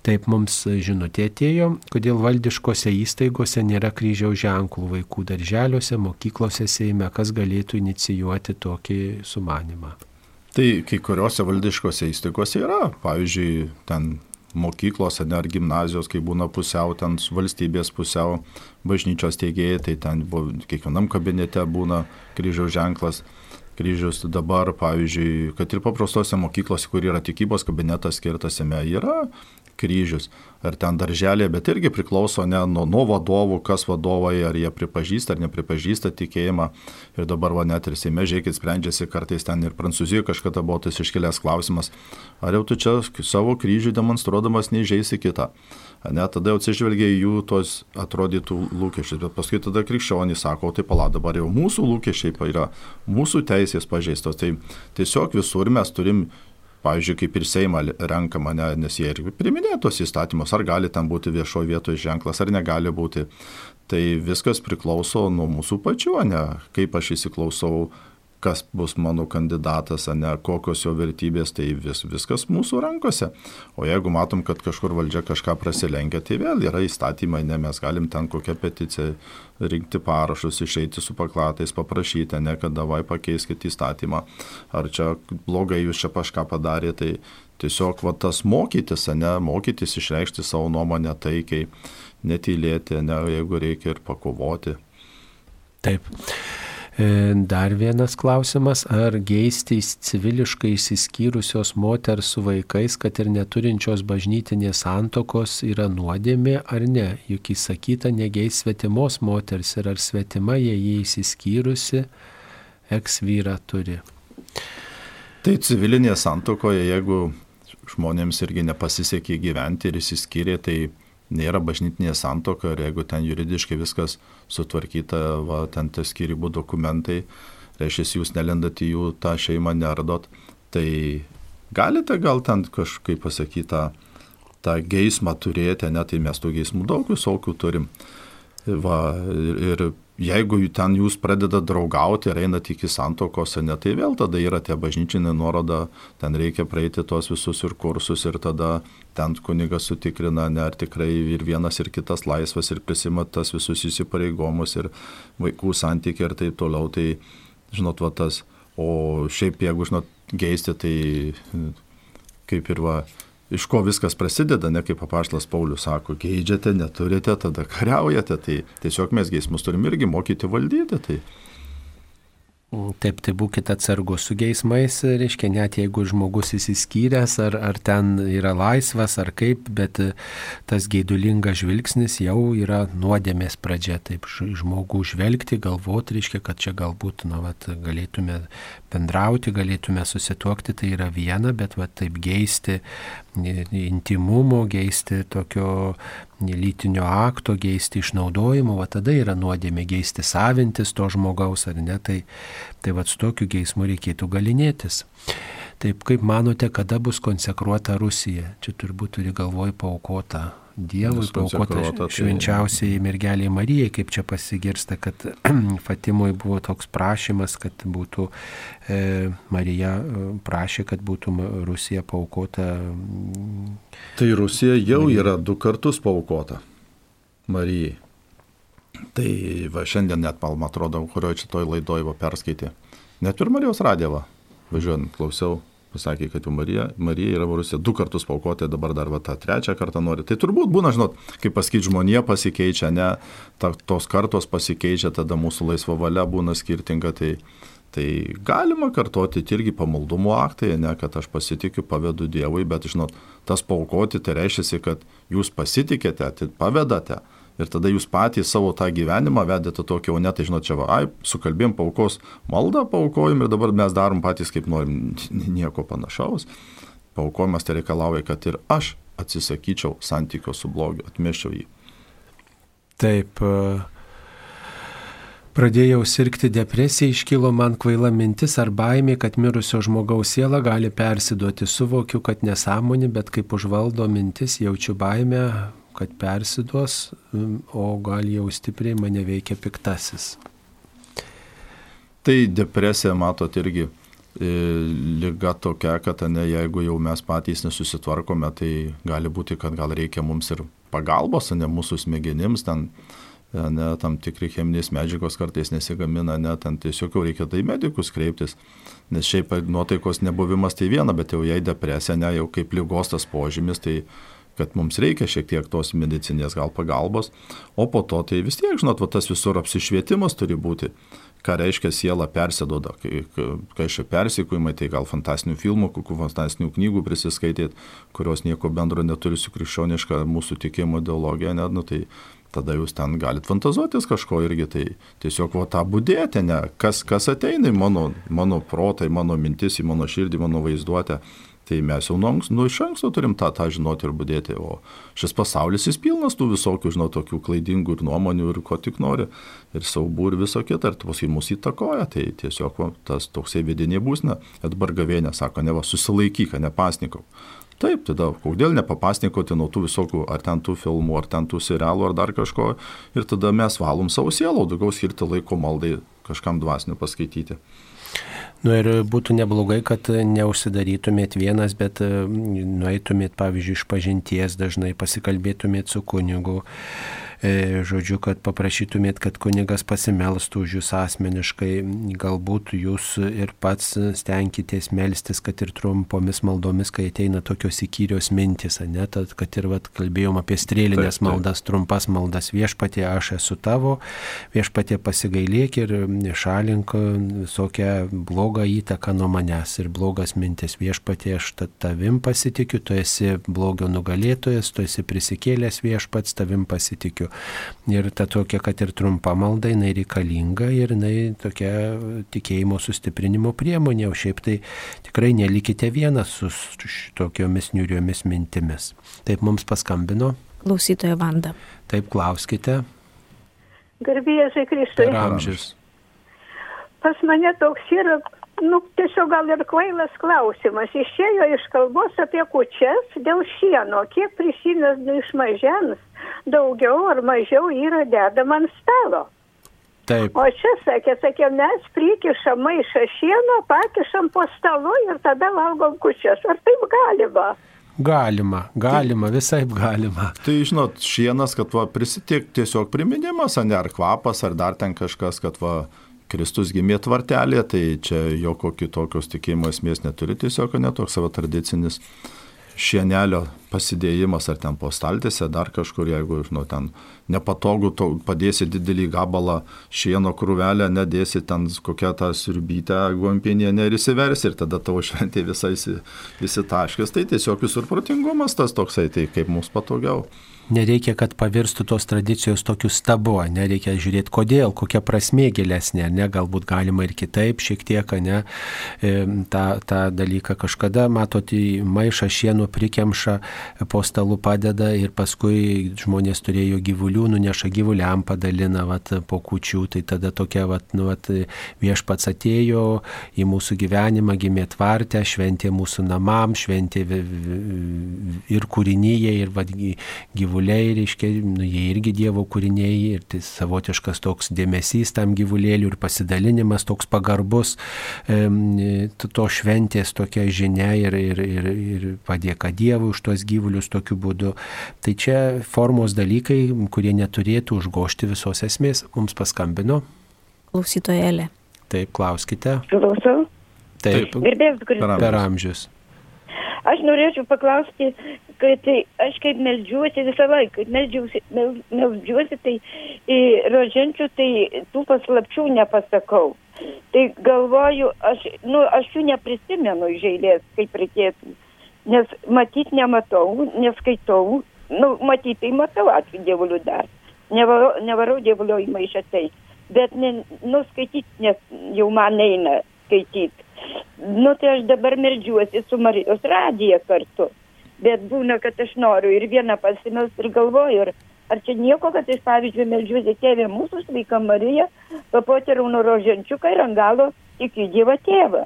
Taip mums žinutė atėjo, kodėl valdiškose įstaigose nėra kryžiaus ženklų vaikų darželiuose, mokyklose Seime, kas galėtų inicijuoti tokį sumanimą. Tai kai kuriuose valdiškose įstaigose yra, pavyzdžiui, ten mokyklose ar gimnazijos, kai būna pusiau ten valstybės, pusiau bažnyčios teigėjai, tai ten buvo, kiekvienam kabinete būna kryžiaus ženklas. Kryžius dabar, pavyzdžiui, kad ir paprastose mokyklose, kur yra tikybos kabinetas skirtas jame, yra kryžius ar ten darželė, bet irgi priklauso ne nuo, nuo vadovų, kas vadovai, ar jie pripažįsta ar nepripažįsta tikėjimą. Ir dabar va net ir Seime, žiūrėkit, sprendžiasi kartais ten ir Prancūzijoje kažkada buvo tas iškilęs klausimas, ar jau tu čia savo kryžių demonstruodamas neįžeisi kitą. Ne, tada jau atsižvelgia į jų tos atrodytų lūkesčius, bet paskui tada krikščionys sako, tai pala, dabar jau mūsų lūkesčiai yra, mūsų teisės pažeistos. Tai tiesiog visur mes turim pavyzdžiui, kaip ir Seimą renka mane, nes jie ir priminė tos įstatymus, ar gali ten būti viešoje vietoje ženklas, ar negali būti. Tai viskas priklauso nuo mūsų pačių, ne kaip aš įsiklausau kas bus mano kandidatas, ne kokios jo vertybės, tai vis, viskas mūsų rankose. O jeigu matom, kad kažkur valdžia kažką prasilenkia, tai vėl yra įstatymai, ne mes galim ten kokią peticiją rinkti parašus, išeiti su paklatais, paprašyti, ne kad davai pakeiskite įstatymą, ar čia blogai jūs čia kažką padarėte, tai tiesiog va, tas mokytis, ne, mokytis išreikšti savo nuomonę taikiai, netylėti, ne, jeigu reikia ir pakovoti. Taip. E, dar vienas klausimas, ar geistys civiliškai įsiskyrusios moters su vaikais, kad ir neturinčios bažnytinės santokos yra nuodėmė ar ne? Juk įsakyta negeis svetimos moters ir ar svetima jie jį įsiskyrusi, eks vyra turi. Tai civilinėje santokoje, jeigu žmonėms irgi nepasisekė gyventi ir įsiskyrė, tai nėra bažnytinė santoka ir jeigu ten juridiškai viskas sutvarkyta, va, ten tie skirybų dokumentai, reiškia, jūs nelendat į jų tą šeimą nerdot, tai galite gal ten kažkaip pasakyti tą, tą geismą turėti, net tai mes tų geismų daug visokių turim. Va, ir, ir jeigu ten jūs pradedat draugauti ir einat iki santokos, ne, tai vėl tada yra tie bažnyčinė nuoroda, ten reikia praeiti tuos visus ir kursus ir tada ten kunigas sutikrina, ne, ar tikrai ir vienas ir kitas laisvas ir prisima tas visus įsipareigomus ir vaikų santykiai ir taip toliau. Tai, žinot, va tas. O šiaip, jeigu, žinot, geisti, tai kaip ir va, iš ko viskas prasideda, ne kaip apaštlas Paulius sako, geidžiate, neturite, tada kariaujate, tai tiesiog mes geismus turim irgi mokyti valdyti. Tai Taip, tai būkite atsargus su geismais, reiškia, net jeigu žmogus įsiskyręs, ar, ar ten yra laisvas, ar kaip, bet tas geidulingas žvilgsnis jau yra nuodėmės pradžia. Taip, žmogų žvelgti, galvoti, reiškia, kad čia galbūt, na, vat, galėtume bendrauti, galėtume susituokti, tai yra viena, bet va, taip geisti intimumo, geisti tokio lytinio akto, geisti išnaudojimo, va tada yra nuodėmė geisti savintis to žmogaus ar ne, tai, tai va su tokiu geismu reikėtų galinėtis. Taip kaip manote, kada bus konsekruota Rusija? Čia turbūt turi galvoj paukota Dievui paukota tai- švenčiausiai mergeliai Marijai, kaip čia pasigirsta, kad *clears throat* Fatimui buvo toks prašymas, kad būtų e, Marija e, prašė, kad būtų Rusija paukota. Tai Rusija jau Marijai. yra du kartus paukota Marijai. Tai va šiandien net, man atrodo, kurioje čia toj laidoj va perskaitė. Net ir Marijos radėva, važiuojant, klausiau pasakė, kad jau Marija, Marija yra Rusija du kartus paukoti, dabar dar va, tą trečią kartą nori. Tai turbūt būna, žinot, kaip pasakyti, žmonė pasikeičia, ne, ta, tos kartos pasikeičia, tada mūsų laisva valia būna skirtinga. Tai, tai galima kartoti irgi pamaldumo aktai, ne, kad aš pasitikiu, pavedu Dievui, bet, žinot, tas paukoti tai reiškia, kad jūs pasitikėte, tai pavedate ir tada jūs patys savo tą gyvenimą vedėte tokį, o ne tai žinot, čia va, ai, sukalbėm paukos maldą, paukojim ir dabar mes darom patys kaip norim, *laughs* nieko panašaus. Paukojimas tai reikalauja, kad ir aš atsisakyčiau santykio su blogiu, atmeščiau jį. Taip, Pradėjau sirgti depresiją, iškilo man kvaila mintis ar baimė, kad mirusio žmogaus siela gali persiduoti. Suvokiu, kad nesąmonė, bet kaip užvaldo mintis, jaučiu baimę, kad persiduos, o gal jau stipriai mane veikia piktasis. Tai depresija, matot, irgi e, lyga tokia, kad ne, jeigu jau mes patys nesusitvarkome, tai gali būti, kad gal reikia mums ir pagalbos, ne mūsų smegenims, ten ne, tam tikri cheminės medžiagos kartais nesigamina, ne, ten tiesiog jau reikia tai medikus kreiptis, nes šiaip nuotaikos nebuvimas tai viena, bet jau jei depresija, ne, jau kaip lygos tas požymis, tai kad mums reikia šiek tiek tos medicinės gal pagalbos, o po to tai vis tiek, žinot, va, tas visur apsišvietimas turi būti, ką reiškia siela persidoda, kai, kai šie persikūimai, tai gal fantastinių filmų, kokių fantastinių knygų prisiskaitėt, kurios nieko bendro neturi su krikščioniška mūsų tikėjimo ideologija, net, nu, tai tada jūs ten galit fantazuotis kažko irgi, tai tiesiog va tą būdėti, ne, kas, kas ateina į mano, mano protą, į mano mintis, į mano širdį, mano vaizduotę. Tai mes jau nuo, nu, iš anksto turim tą, tą žinoti ir būdėti, o šis pasaulis jis pilnas tų visokių, žinau, tokių klaidingų ir nuomonių ir ko tik nori, ir saubų ir viso kita, ir paskui mus įtakoja, tai tiesiog va, tas toksai vidinė būsna, dabar gavėnė sako, ne va, susilaikyk, nepasnikau. Taip, tada kodėl nepapasnikoti nuo tų visokių, ar ten tų filmų, ar ten tų serialų, ar dar kažko, ir tada mes valom savo sielą, daugiau skirti laiko maldai kažkam dvasiniu paskaityti. Nu ir būtų neblogai, kad neužsidarytumėt vienas, bet e, nueitumėt, pavyzdžiui, iš pažinties dažnai, pasikalbėtumėt su kunigu, žodžiu, kad paprašytumėt, kad kunigas pasimelstų už jūs asmeniškai, galbūt jūs ir pats stenkitės melstis, kad ir trumpomis maldomis, kai ateina tokios įkyrios mintis, ne, tad, kad ir vat, kalbėjom apie strėlinės taip, taip. maldas, trumpas maldas, viešpatie aš esu tavo, viešpatie pasigailėk ir šalink visokią blogą įtaką nuo manęs ir blogas mintis, viešpatie aš tavim pasitikiu, tu esi blogio nugalėtojas, tu esi prisikėlęs viešpats, tavim pasitikiu. Ir ta tokia, kad ir trumpa malda, jinai reikalinga ir jinai tokia tikėjimo sustiprinimo priemonė, o šiaip tai tikrai nelikite vienas su tokiomis niuriomis mintimis. Taip mums paskambino. Klausytoja Vanda. Taip, klauskite. Garbėjai Kristui. Amžius. Pas mane toks yra nu, tiesiog gal ir kvailas klausimas. Išėjo iš kalbos apie kučias dėl šieno. Kiek prisimenu iš mažens, daugiau ar mažiau yra dedama ant stalo. Taip. O čia sakė, sakė, mes prikišam maišą šieno, pakišam po stalu ir tada valgom kučias. Ar taip galima? Galima, galima, tai, visai galima. Tai žinot, šienas, kad va, prisitiek tiesiog priminimas, ne ar kvapas, ar dar ten kažkas, kad va, Kristus gimė tvartelė, tai čia jokio kitokios tikėjimo esmės neturi, tiesiog netoks savo tradicinis šienelio pasidėjimas ar ten po staltėse, dar kažkur, jeigu, žinau, ten nepatogu, to, padėsi didelį gabalą šieno krūvelę, nedėsi ten kokią tą sirbytę guampinienę ir įsiversi ir tada tavo šventė visai įsitaškės. Tai tiesiog visur protingumas tas toksai, tai kaip mums patogiau nereikia, kad pavirstų tos tradicijos tokiu stabu, nereikia žiūrėti, kodėl, kokia prasmė gilesnė, ne, galbūt galima ir kitaip šiek tiek, ne, e, tą, tą dalyką kažkada, matot, į maišą šieno prikemša, po stalu padeda ir paskui žmonės turėjo gyvulių, nuneša gyvuliam, padalina vat, po kučių, tai tada tokia vat, nu, vat, viešpats atėjo į mūsų gyvenimą, gimė tvartę, šventė mūsų namam, šventė ir kūrinyje, ir vat, gyvuliai gyvuliai, reiškia, nu, jie irgi Dievo kūriniai ir tai savotiškas toks dėmesys tam gyvulėliui ir pasidalinimas toks pagarbus, e, to šventės tokia žinia ir, ir, ir, ir padėka Dievui už tuos gyvulius tokiu būdu. Tai čia formos dalykai, kurie neturėtų užgošti visos esmės, mums paskambino. Klausytojelė. Taip, klauskite. Klausau. Taip, Gerbėjus, kuris. per amžius. Aš norėčiau paklausti, kad tai aš kaip melžiuosi visą laiką, melžiuosi, mel, melžiuosi tai į roženčių, tai tų paslapčių nepasakau. Tai galvoju, aš, nu, aš jų neprisimenu iš eilės, kaip reikėtų. Nes matyt nematau, neskaitau, nu, matyt tai matau atveju dievulių dar. Nevarau, nevarau dievulio į maišą tai. Bet, ne, nu, skaityti, nes jau man eina skaityti. Nu tai aš dabar meldžiuosi su Marijos radija kartu. Bet būna, kad aš noriu ir vieną pasimels ir galvoju, ir ar čia nieko, kad aš pavyzdžiui meldžiuosi tėvė mūsų sveika Marija, papotė rauno roženčiuką ir ant galo tik į Dievą tėvą.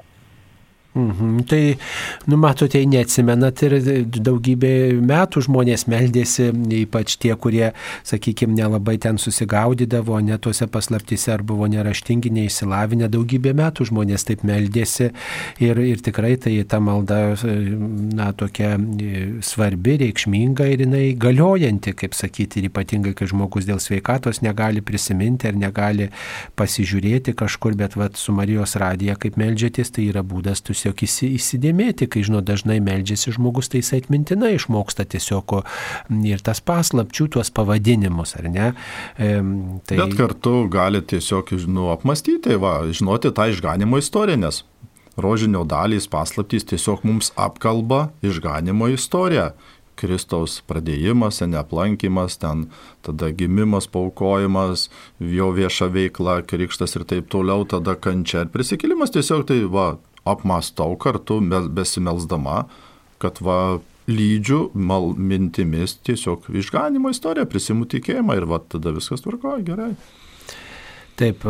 Mhm. Tai, nu, matote, neatsimenat ir daugybė metų žmonės meldėsi, ypač tie, kurie, sakykime, nelabai ten susigaudydavo, netuose paslaptise ar buvo neraštingi, neįsilavinę, daugybė metų žmonės taip meldėsi ir, ir tikrai tai ta malda, na, tokia svarbi, reikšminga ir jinai galiojanti, kaip sakyti, ir ypatingai, kai žmogus dėl sveikatos negali prisiminti ar negali pasižiūrėti kažkur, bet vat, su Marijos radija, kaip meldžiatės, tai yra būdas tu tiesiog įsidėmėti, kai, žinot, dažnai meldžiasi žmogus, tai jis atmintinai išmoksta tiesiog ir tas paslapčių, tuos pavadinimus, ar ne? E, tai... Bet kartu gali tiesiog, nu, apmastyti, va, žinoti tą išganimo istoriją, nes rožinio dalys paslaptys tiesiog mums apkalba išganimo istoriją. Kristaus pradėjimas, neaplankimas, ten tada gimimas, paukojimas, jo vieša veikla, krikštas ir taip toliau, tada kančia ir prisikėlimas tiesiog tai va, apmastau kartu besimelsdama, kad va lydžiu mal, mintimis tiesiog išganimo istoriją, prisimų tikėjimą ir va tada viskas tvarkoja gerai. Taip,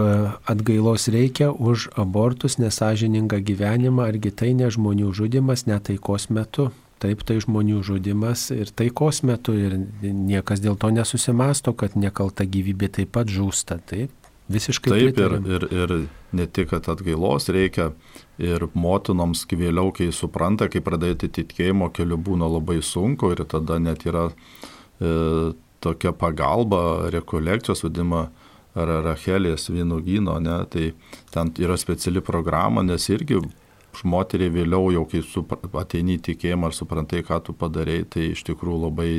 atgailos reikia už abortus, nesažiningą gyvenimą, argi tai ne žmonių žudimas netaikos metu. Taip, tai žmonių žudimas ir taikos metu ir niekas dėl to nesusimasto, kad nekalta gyvybė taip pat žūsta. Taip, visiškai. Taip, ir, ir, ir ne tik, kad atgailos reikia, ir motinoms vėliau, kai supranta, kai pradėti tikėjimo keliu būna labai sunku ir tada net yra e, tokia pagalba, rekolekcijos vadima ar Rachelės vynugyno, ne, tai ten yra speciali programa, nes irgi moteriai vėliau jau, kai ateini į tikėjimą ar suprantai, ką tu padarėjai, tai iš tikrųjų labai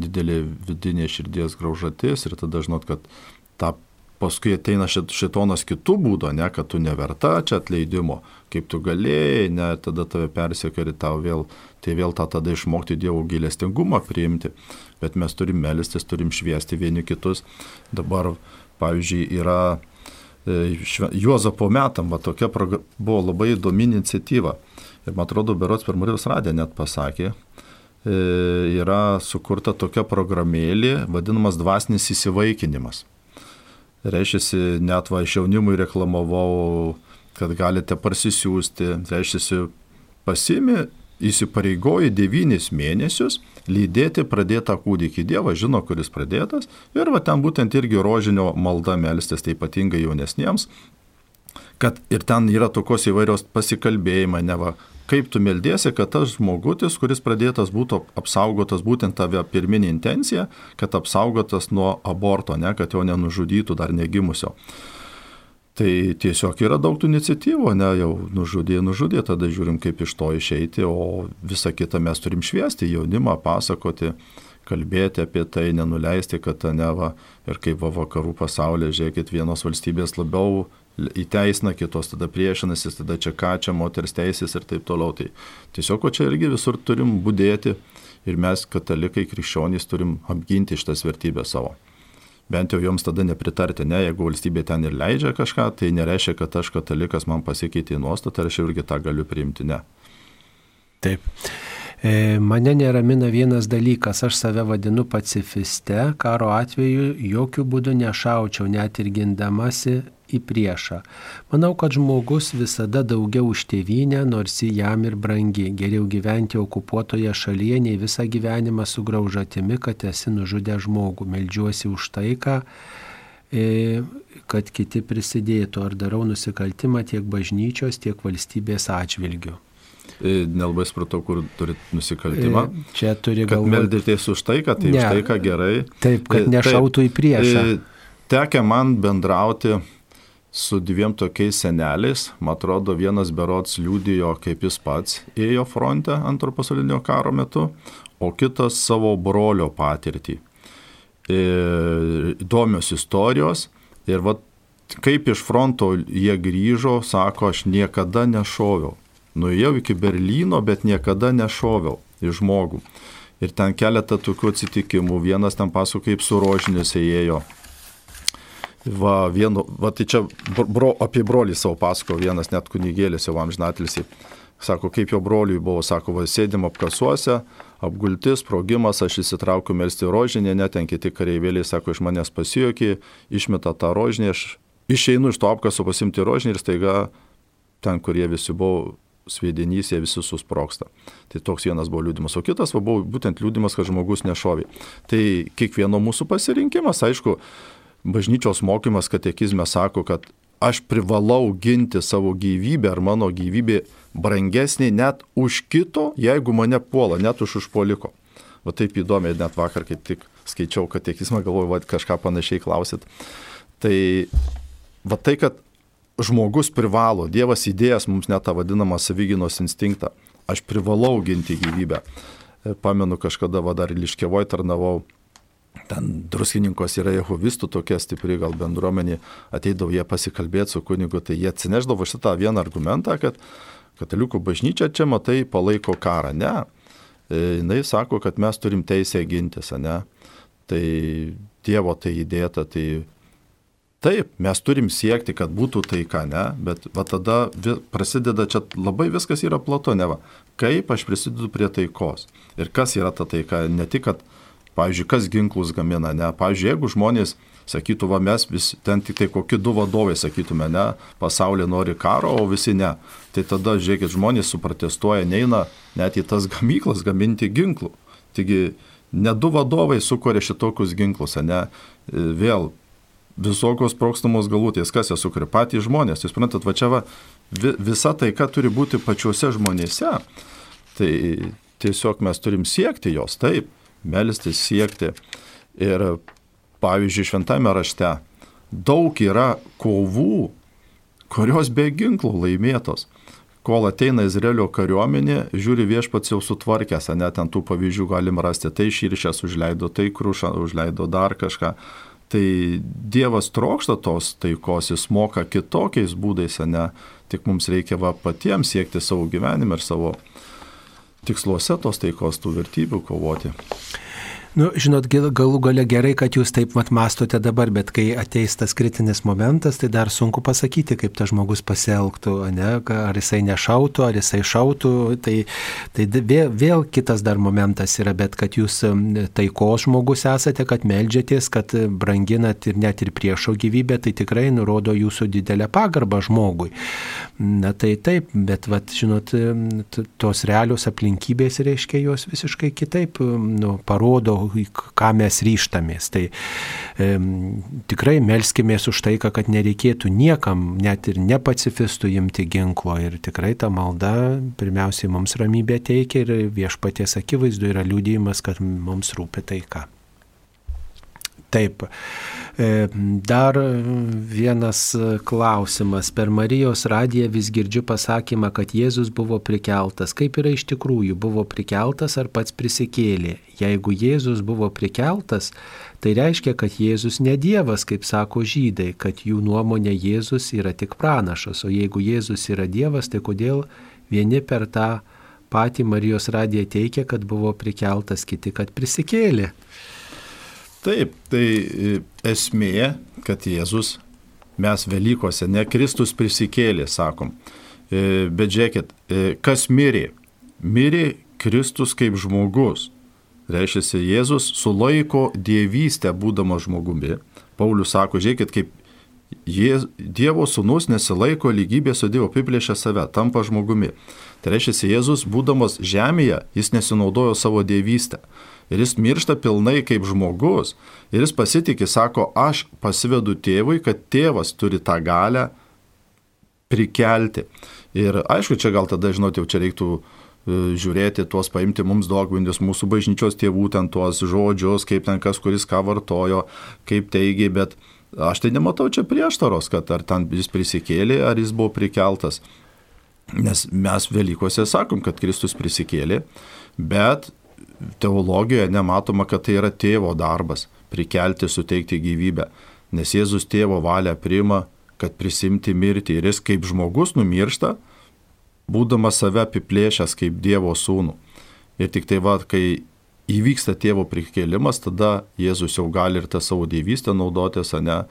didelė vidinė širdies graužatis ir tada žinot, kad tą paskui ateina šitonas kitų būdų, ne, kad tu neverta čia atleidimo, kaip tu galėjai, ne, tada tave persekio ir tau vėl, tai vėl tą tada išmokti Dievo gilestingumą priimti. Bet mes turim melistis, turim šviesti vieni kitus. Dabar, pavyzdžiui, yra e, Juozapo metam, va tokia buvo labai įdomi iniciatyva. Ir man atrodo, Berots per Marijos radiją net pasakė, e, yra sukurta tokia programėlė, vadinamas dvasinis įsivaikinimas. Reiškia, net va iš jaunimui reklamavau, kad galite parsisiųsti. Reiškia, pasimi, įsipareigoji devynis mėnesius lydėti pradėtą kūdikį Dievą, žino, kuris pradėtas. Ir va ten būtent irgi rožinio malda melstis, tai ypatingai jaunesniems, kad ir ten yra tokios įvairios pasikalbėjimai, ne va, kaip tu meldėsi, kad tas žmogutis, kuris pradėtas būtų apsaugotas būtent tave pirminė intencija, kad apsaugotas nuo aborto, ne, kad jo nenužudytų dar negimusio. Tai tiesiog yra daug tų iniciatyvų, ne, jau nužudė, nužudė, tada žiūrim, kaip iš to išeiti, o visą kitą mes turim šviesti jaunimą, pasakoti, kalbėti apie tai, nenuleisti, kad neva ir kaip va, vakarų pasaulyje, žiūrėkit, vienos valstybės labiau įteisina, kitos tada priešinasi, tada čia ką, čia moters teisės ir taip toliau. Tai tiesiog, o čia irgi visur turim būdėti ir mes, katalikai, krikščionys, turim apginti šitas vertybės savo bent jau joms tada nepritarti. Ne, jeigu valstybė ten ir leidžia kažką, tai nereiškia, kad aš katalikas man pasikeitė į nuostatą ir aš irgi tą galiu priimti. Ne. Taip. E, mane neramina vienas dalykas, aš save vadinu pacifiste, karo atveju jokių būdų nešaučiau, net ir gindamasi į priešą. Manau, kad žmogus visada daugiau už tėvynę, nors į jam ir brangi. Geriau gyventi okupuotoje šalyje, nei visą gyvenimą su graužatimi, kad esi nužudę žmogų. Meldžiuosi už taiką, e, kad kiti prisidėtų. Ar darau nusikaltimą tiek bažnyčios, tiek valstybės atžvilgių. E, nelabai supratau, kur turit nusikaltimą. E, čia turi galvoti. Meldėtės už taiką, tai ne. už taiką gerai. Taip, kad nešautų į priešą. Tekia man bendrauti su dviem tokiais seneliais. Man atrodo, vienas berots liūdėjo, kaip jis pats ėjo fronte antro pasaulinio karo metu, o kitas savo brolio patirtį. E, įdomios istorijos ir vat, kaip iš fronto jie grįžo, sako, aš niekada nešoviau. Nuėjau iki Berlyno, bet niekada nešoviau į žmogų. Ir ten keletą tokių atsitikimų. Vienas ten pasako, kaip su rožinėse ėjo Va, vienu, va tai čia bro, apie brolį savo pasako vienas net kunigėlis jau amžinatilsi. Sako, kaip jo broliui buvo, sako, va, sėdim apkasuose, apgultis, sprogimas, aš įsitraukiu melsti rožinį, net ten kiti kareivėliai, sako, iš manęs pasijokė, išmeta tą rožinį, aš išeinu iš to apkaso pasimti rožinį ir staiga ten, kurie visi buvo sviedinys, jie visi susproksta. Tai toks vienas buvo liūdimas, o kitas va, buvo būtent liūdimas, kad žmogus nešovė. Tai kiekvieno mūsų pasirinkimas, aišku, bažnyčios mokymas katekizme sako, kad aš privalau ginti savo gyvybę ar mano gyvybė brangesnė net už kito, jeigu mane puola, net už užpoliko. Va taip įdomiai, net vakar kaip tik skaičiau katekizmą, galvoju, va kažką panašiai klausit. Tai va tai, kad žmogus privalo, Dievas įdėjęs mums net tą vadinamą savyginos instinktą, aš privalau ginti gyvybę. Pamenu, kažkada va dar Liškevoj tarnavau ten druskininkos yra jehovistų tokia stipri gal bendruomenė, ateidavo jie pasikalbėti su kunigu, tai jie atsineždavo šitą vieną argumentą, kad katalikų bažnyčia čia matai palaiko karą. Ne, e, jinai sako, kad mes turim teisę gintis, ne. Tai Dievo tai įdėta, tai taip, mes turim siekti, kad būtų taika, ne, bet va tada prasideda čia labai viskas yra plato, ne va. Kaip aš prisidedu prie taikos ir kas yra ta taika, ne tik, kad Pavyzdžiui, kas ginklus gamina, ne? Pavyzdžiui, jeigu žmonės sakytų, va mes vis ten tik tai kokie du vadovai, sakytume, ne, pasaulyje nori karo, o visi ne. Tai tada, žiūrėkit, žmonės suprotestuoja, neina net į tas *laughs* gamyklas gaminti ginklų. Taigi, ne du vadovai sukuria šitokius ginklus, ne, vėl visokios prokstamos galutės, kas jas sukuria, patys žmonės. Jūs suprantat, va čia va, visa taika turi būti pačiuose žmonėse. Tai tiesiog mes turim siekti jos, taip melstis, siekti. Ir pavyzdžiui, šventame rašte daug yra kovų, kurios be ginklų laimėtos. Kol ateina Izraelio kariuomenė, žiūri viešpats jau sutvarkęs, net ant tų pavyzdžių galim rasti, tai širšės užleido, tai krušą užleido dar kažką. Tai Dievas trokšta tos taikos, jis moka kitokiais būdais, ne, tik mums reikia va patiems siekti savo gyvenimą ir savo tiksluose tos taikos, tų vertybių kovoti. Nu, žinot, galų gale gerai, kad jūs taip mat mastote dabar, bet kai ateis tas kritinis momentas, tai dar sunku pasakyti, kaip tas žmogus pasielgtų, ne? ar jisai nešautų, ar jisai šautų. Tai, tai vėl, vėl kitas dar momentas yra, bet kad jūs taikos žmogus esate, kad melžiatės, kad branginat ir net ir priešo gyvybę, tai tikrai nurodo jūsų didelę pagarbą žmogui. Na tai taip, bet, vat, žinot, tos realios aplinkybės reiškia jos visiškai kitaip nu, parodo, ką mes ryštamės. Tai e, tikrai melskimės už tai, kad nereikėtų niekam, net ir ne pacifistų imti ginklo. Ir tikrai ta malda pirmiausiai mums ramybė teikia ir viešpaties akivaizdu yra liūdėjimas, kad mums rūpi taika. Taip. E, dar vienas klausimas. Per Marijos radiją vis girdžiu pasakymą, kad Jėzus buvo prikeltas. Kaip yra iš tikrųjų, buvo prikeltas ar pats prisikėlė? Jeigu Jėzus buvo prikeltas, tai reiškia, kad Jėzus ne Dievas, kaip sako žydai, kad jų nuomonė Jėzus yra tik pranašas. O jeigu Jėzus yra Dievas, tai kodėl vieni per tą patį Marijos radiją teikia, kad buvo prikeltas, kiti, kad prisikėlė? Taip, tai e, esmė, kad Jėzus, mes Velykose, ne Kristus prisikėlė, sakom. E, bet žiūrėkit, e, kas mirė? Mirė Kristus kaip žmogus. Reiškia, Jėzus sulaiko dievystę būdamas žmogumi. Paulius sako, žiūrėkit, kaip Dievo sūnus nesilaiko lygybės su Dievu, apiplėšia save, tampa žmogumi. Tai reiškia, Jėzus, būdamas žemėje, jis nesinaudojo savo dievystę ir jis miršta pilnai kaip žmogus. Ir jis pasitikė, sako, aš pasivedu tėvui, kad tėvas turi tą galę prikelti. Ir aišku, čia gal tada, žinot, jau čia reiktų e, žiūrėti tuos, paimti mums dogvindus, mūsų bažnyčios tėvų ten tuos žodžius, kaip ten kas kuris ką vartojo, kaip teigia, bet aš tai nematau čia prieštaros, kad ar ten jis prisikėlė, ar jis buvo prikeltas. Nes mes Velykose sakom, kad Kristus prisikėlė, bet teologijoje nematoma, kad tai yra tėvo darbas - prikelti, suteikti gyvybę. Nes Jėzus tėvo valią priima, kad prisimti mirtį ir jis kaip žmogus numiršta, būdamas save apiplėšęs kaip Dievo sūnų. Ir tik tai va, kai įvyksta tėvo prikėlimas, tada Jėzus jau gali ir tą savo dievystę naudotis, o ne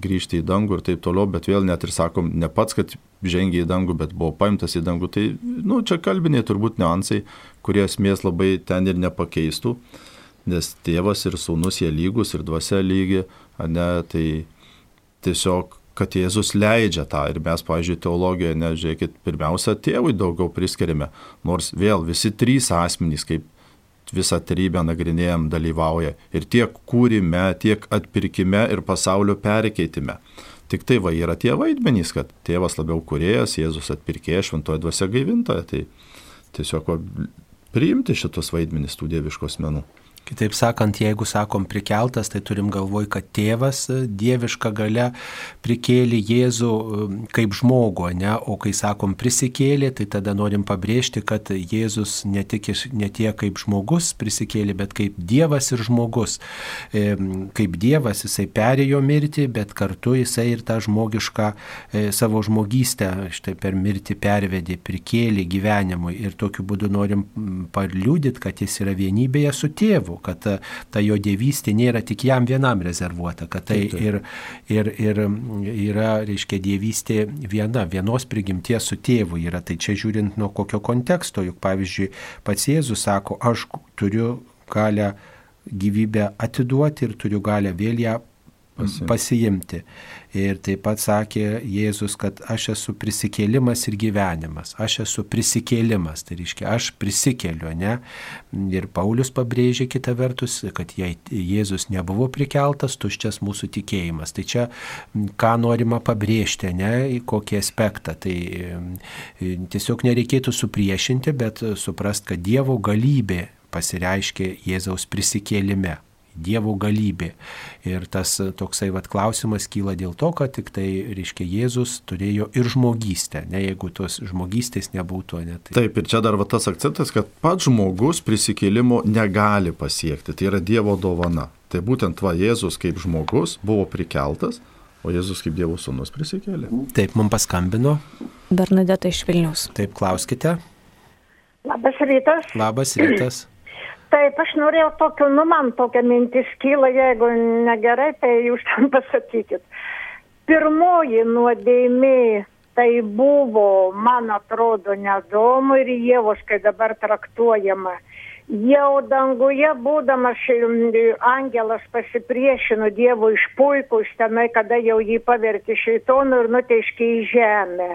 grįžti į dangų ir taip toliau, bet vėl net ir sakom, ne pats, kad žengė į dangų, bet buvo paimtas į dangų. Tai, nu, čia kalbiniai turbūt niuansai, kurie esmės labai ten ir nepakeistų, nes tėvas ir sūnus jie lygus ir dvasia lygi, ne, tai tiesiog kad Jėzus leidžia tą ir mes, pavyzdžiui, teologijoje, nežiūrėkit, pirmiausia, tėvui daugiau priskiriame, nors vėl visi trys asmenys, kaip visą trybę nagrinėjom dalyvauja ir tiek kūrime, tiek atpirkime ir pasaulio perkeitime. Tik tai va yra tie vaidmenys, kad tėvas labiau kuriejas, Jėzus atpirkėjas, šventoji dvasia gaivintoja. Tai tiesiog priimti šitus vaidmenys tų dieviškos menų. Kitaip sakant, jeigu sakom prikeltas, tai turim galvoj, kad tėvas e, dieviška gale prikėlė Jėzų e, kaip žmogų, ne? o kai sakom prisikėlė, tai tada norim pabrėžti, kad Jėzus ne, tik, ne tiek kaip žmogus prisikėlė, bet kaip Dievas ir žmogus. E, kaip Dievas jisai perėjo mirtį, bet kartu jisai ir tą žmogišką savo žmogystę štai per mirtį pervedė, prikėlė gyvenimui ir tokiu būdu norim paliūdyti, kad jis yra vienybėje su tėvu Dievu, kad ta, ta jo dievystė nėra tik jam vienam rezervuota, kad tai taip, taip. Ir, ir, ir yra, reiškia, dievystė viena, vienos prigimties su tėvu yra. Tai čia žiūrint nuo kokio konteksto, juk pavyzdžiui, pats Jėzus sako, aš turiu galę gyvybę atiduoti ir turiu galę vėl ją pasiimti. pasiimti. Ir taip pat sakė Jėzus, kad aš esu prisikėlimas ir gyvenimas. Aš esu prisikėlimas. Tai reiškia, aš prisikeliu, ne? Ir Paulius pabrėžė kitą vertus, kad jei Jėzus nebuvo prikeltas, tuščias mūsų tikėjimas. Tai čia ką norima pabrėžti, ne? Kokį aspektą. Tai tiesiog nereikėtų supriešinti, bet suprast, kad Dievo galybė pasireiškia Jėzaus prisikėlime. Dievo galybė. Ir tas toksai vat, klausimas kyla dėl to, kad tik tai, reiškia, Jėzus turėjo ir žmogystę, ne jeigu tos žmogystės nebūtų. Ne, tai... Taip, ir čia dar va, tas akcentas, kad pats žmogus prisikėlimo negali pasiekti, tai yra Dievo dovana. Tai būtent va Jėzus kaip žmogus buvo prikeltas, o Jėzus kaip Dievo sūnus prisikėlė. Taip, mums paskambino. Bernadeta iš Vilnius. Taip, klauskite. Labas rytas. Labas rytas. Taip, aš norėjau tokio, nu man tokia mintis kyla, jeigu negerai, tai jūs ten *laughs* pasakykit. Pirmoji nuodėmė tai buvo, man atrodo, nedomu ir Jėvos, kai dabar traktuojama. Jau danguje būdamas angelas pasipriešino Dievui iš puikus tenai, kada jau jį pavertė šeitonu ir nuteiškė į žemę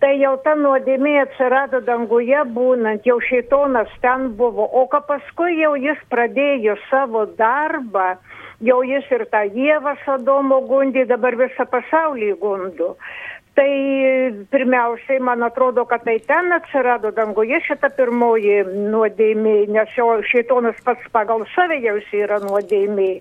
tai jau ta nuodėmė atsirado danguje būnant, jau šeitonas ten buvo, o ką paskui jau jis pradėjo savo darbą, jau jis ir tą Dievą Sodomo gundį, dabar visą pasaulį gundu. Tai pirmiausiai, man atrodo, kad tai ten atsirado danguje šita pirmoji nuodėmė, nes jo šeitonas pats pagal save jau jis yra nuodėmė.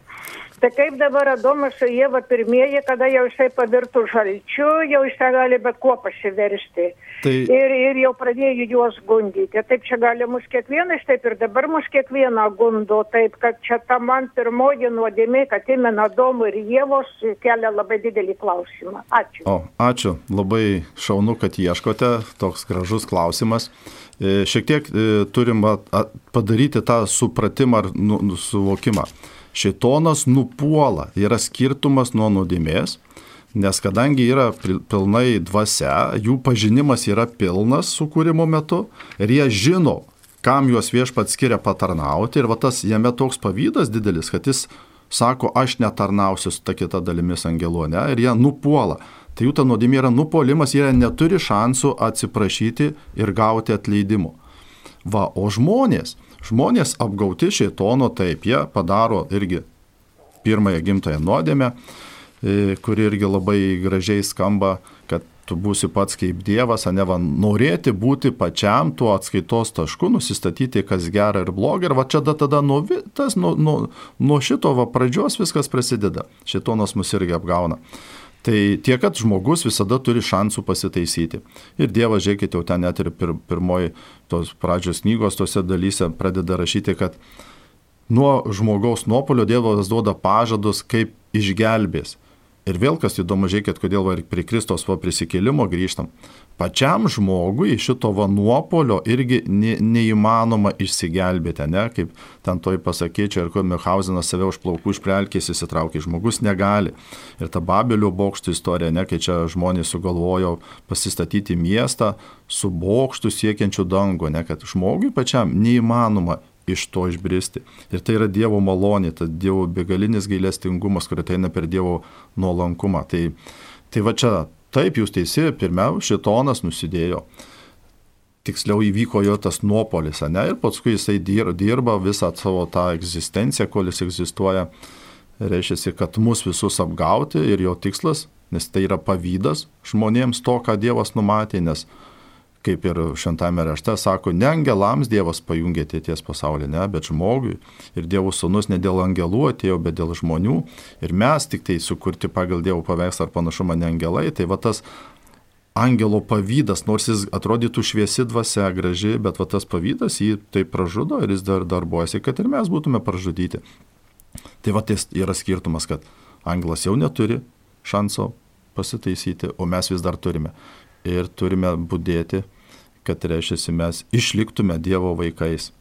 Tai kaip dabar Adomas su Jėva pirmieji, kada jau jisai pavirtų žalčiu, jau jisai gali bet kuo pasiversti. Tai... Ir, ir jau pradėjo juos gundyti. Taip čia gali mus kiekvienas, taip ir dabar mus kiekvieną gundo. Taip, kad čia ta man pirmoji nuodėmė, kad įmena Adomų ir Jėvos kelia labai didelį klausimą. Ačiū. O, ačiū. Labai šaunu, kad ieškote. Toks gražus klausimas. E, šiek tiek e, turim padaryti tą supratimą ar nu, nu, suvokimą. Šitonas nupuola, yra skirtumas nuo nuodėmės, nes kadangi yra pilnai dvasia, jų pažinimas yra pilnas sukūrimo metu ir jie žino, kam juos viešpat skiria patarnauti ir va tas jame toks pavydas didelis, kad jis sako, aš netarnausiu su ta kita dalimis angeluone ir jie nupuola. Tai jų ta nuodėmė yra nupolimas, jie neturi šansų atsiprašyti ir gauti atleidimo. Va, o žmonės, Žmonės apgauti šėtono taip, jie padaro irgi pirmąją gimtąją nuodėmę, e, kuri irgi labai gražiai skamba, kad tu būsi pats kaip Dievas, o ne va norėti būti pačiam tuo atskaitos tašku, nusistatyti, kas gera ir bloga. Ir va čia tada nuo, tas, nuo, nuo, nuo šito va pradžios viskas prasideda. Šitonas mus irgi apgauna. Tai tiek, kad žmogus visada turi šansų pasitaisyti. Ir Dievas, žiūrėkit, jau ten net ir pir, pirmoji tos pradžios knygos tose dalyse pradeda rašyti, kad nuo žmogaus nuopolio Dievas duoda pažadus, kaip išgelbės. Ir vėl kas įdomu, žiūrėkit, kodėl va, prie Kristos va prisikėlimo grįžtam. Pačiam žmogui iš šito va nuopolio irgi ne, neįmanoma išsigelbėti, ne, kaip ten toj pasakyčiau, ir kur Michausinas save už plaukų išprelkės įsitraukė, žmogus negali. Ir ta Babelio bokštų istorija, ne, kai čia žmonės sugalvojo pasistatyti miestą su bokštu siekiančiu dangu, ne, kad žmogui pačiam neįmanoma iš to išbristi. Ir tai yra Dievo malonė, tai Dievo begalinis gailestingumas, kur ateina per Dievo nuolankumą. Tai, tai va čia Taip, jūs teisi, pirmiau šitonas nusidėjo. Tiksliau įvyko jo tas nuopolis, ne? Ir paskui jisai dirba visą savo tą egzistenciją, kol jis egzistuoja. Reiškia, kad mus visus apgauti ir jo tikslas, nes tai yra pavydas žmonėms to, ką Dievas numatė, nes kaip ir šventame rašte sako, ne angelams Dievas pajungė ateities pasaulį, ne, bet žmogui. Ir Dievo sūnus ne dėl angelų atėjo, bet dėl žmonių. Ir mes tik tai sukurti pagal Dievo paveikslą ar panašumą ne angelai. Tai va tas angelo pavydas, nors jis atrodytų šviesi dvasia, graži, bet va tas pavydas jį taip pražudo ir jis dar darbuojasi, kad ir mes būtume pražudyti. Tai va tai yra skirtumas, kad anglas jau neturi šanso pasitaisyti, o mes vis dar turime. Ir turime būdėti kad reiškia mes išliktume Dievo vaikais.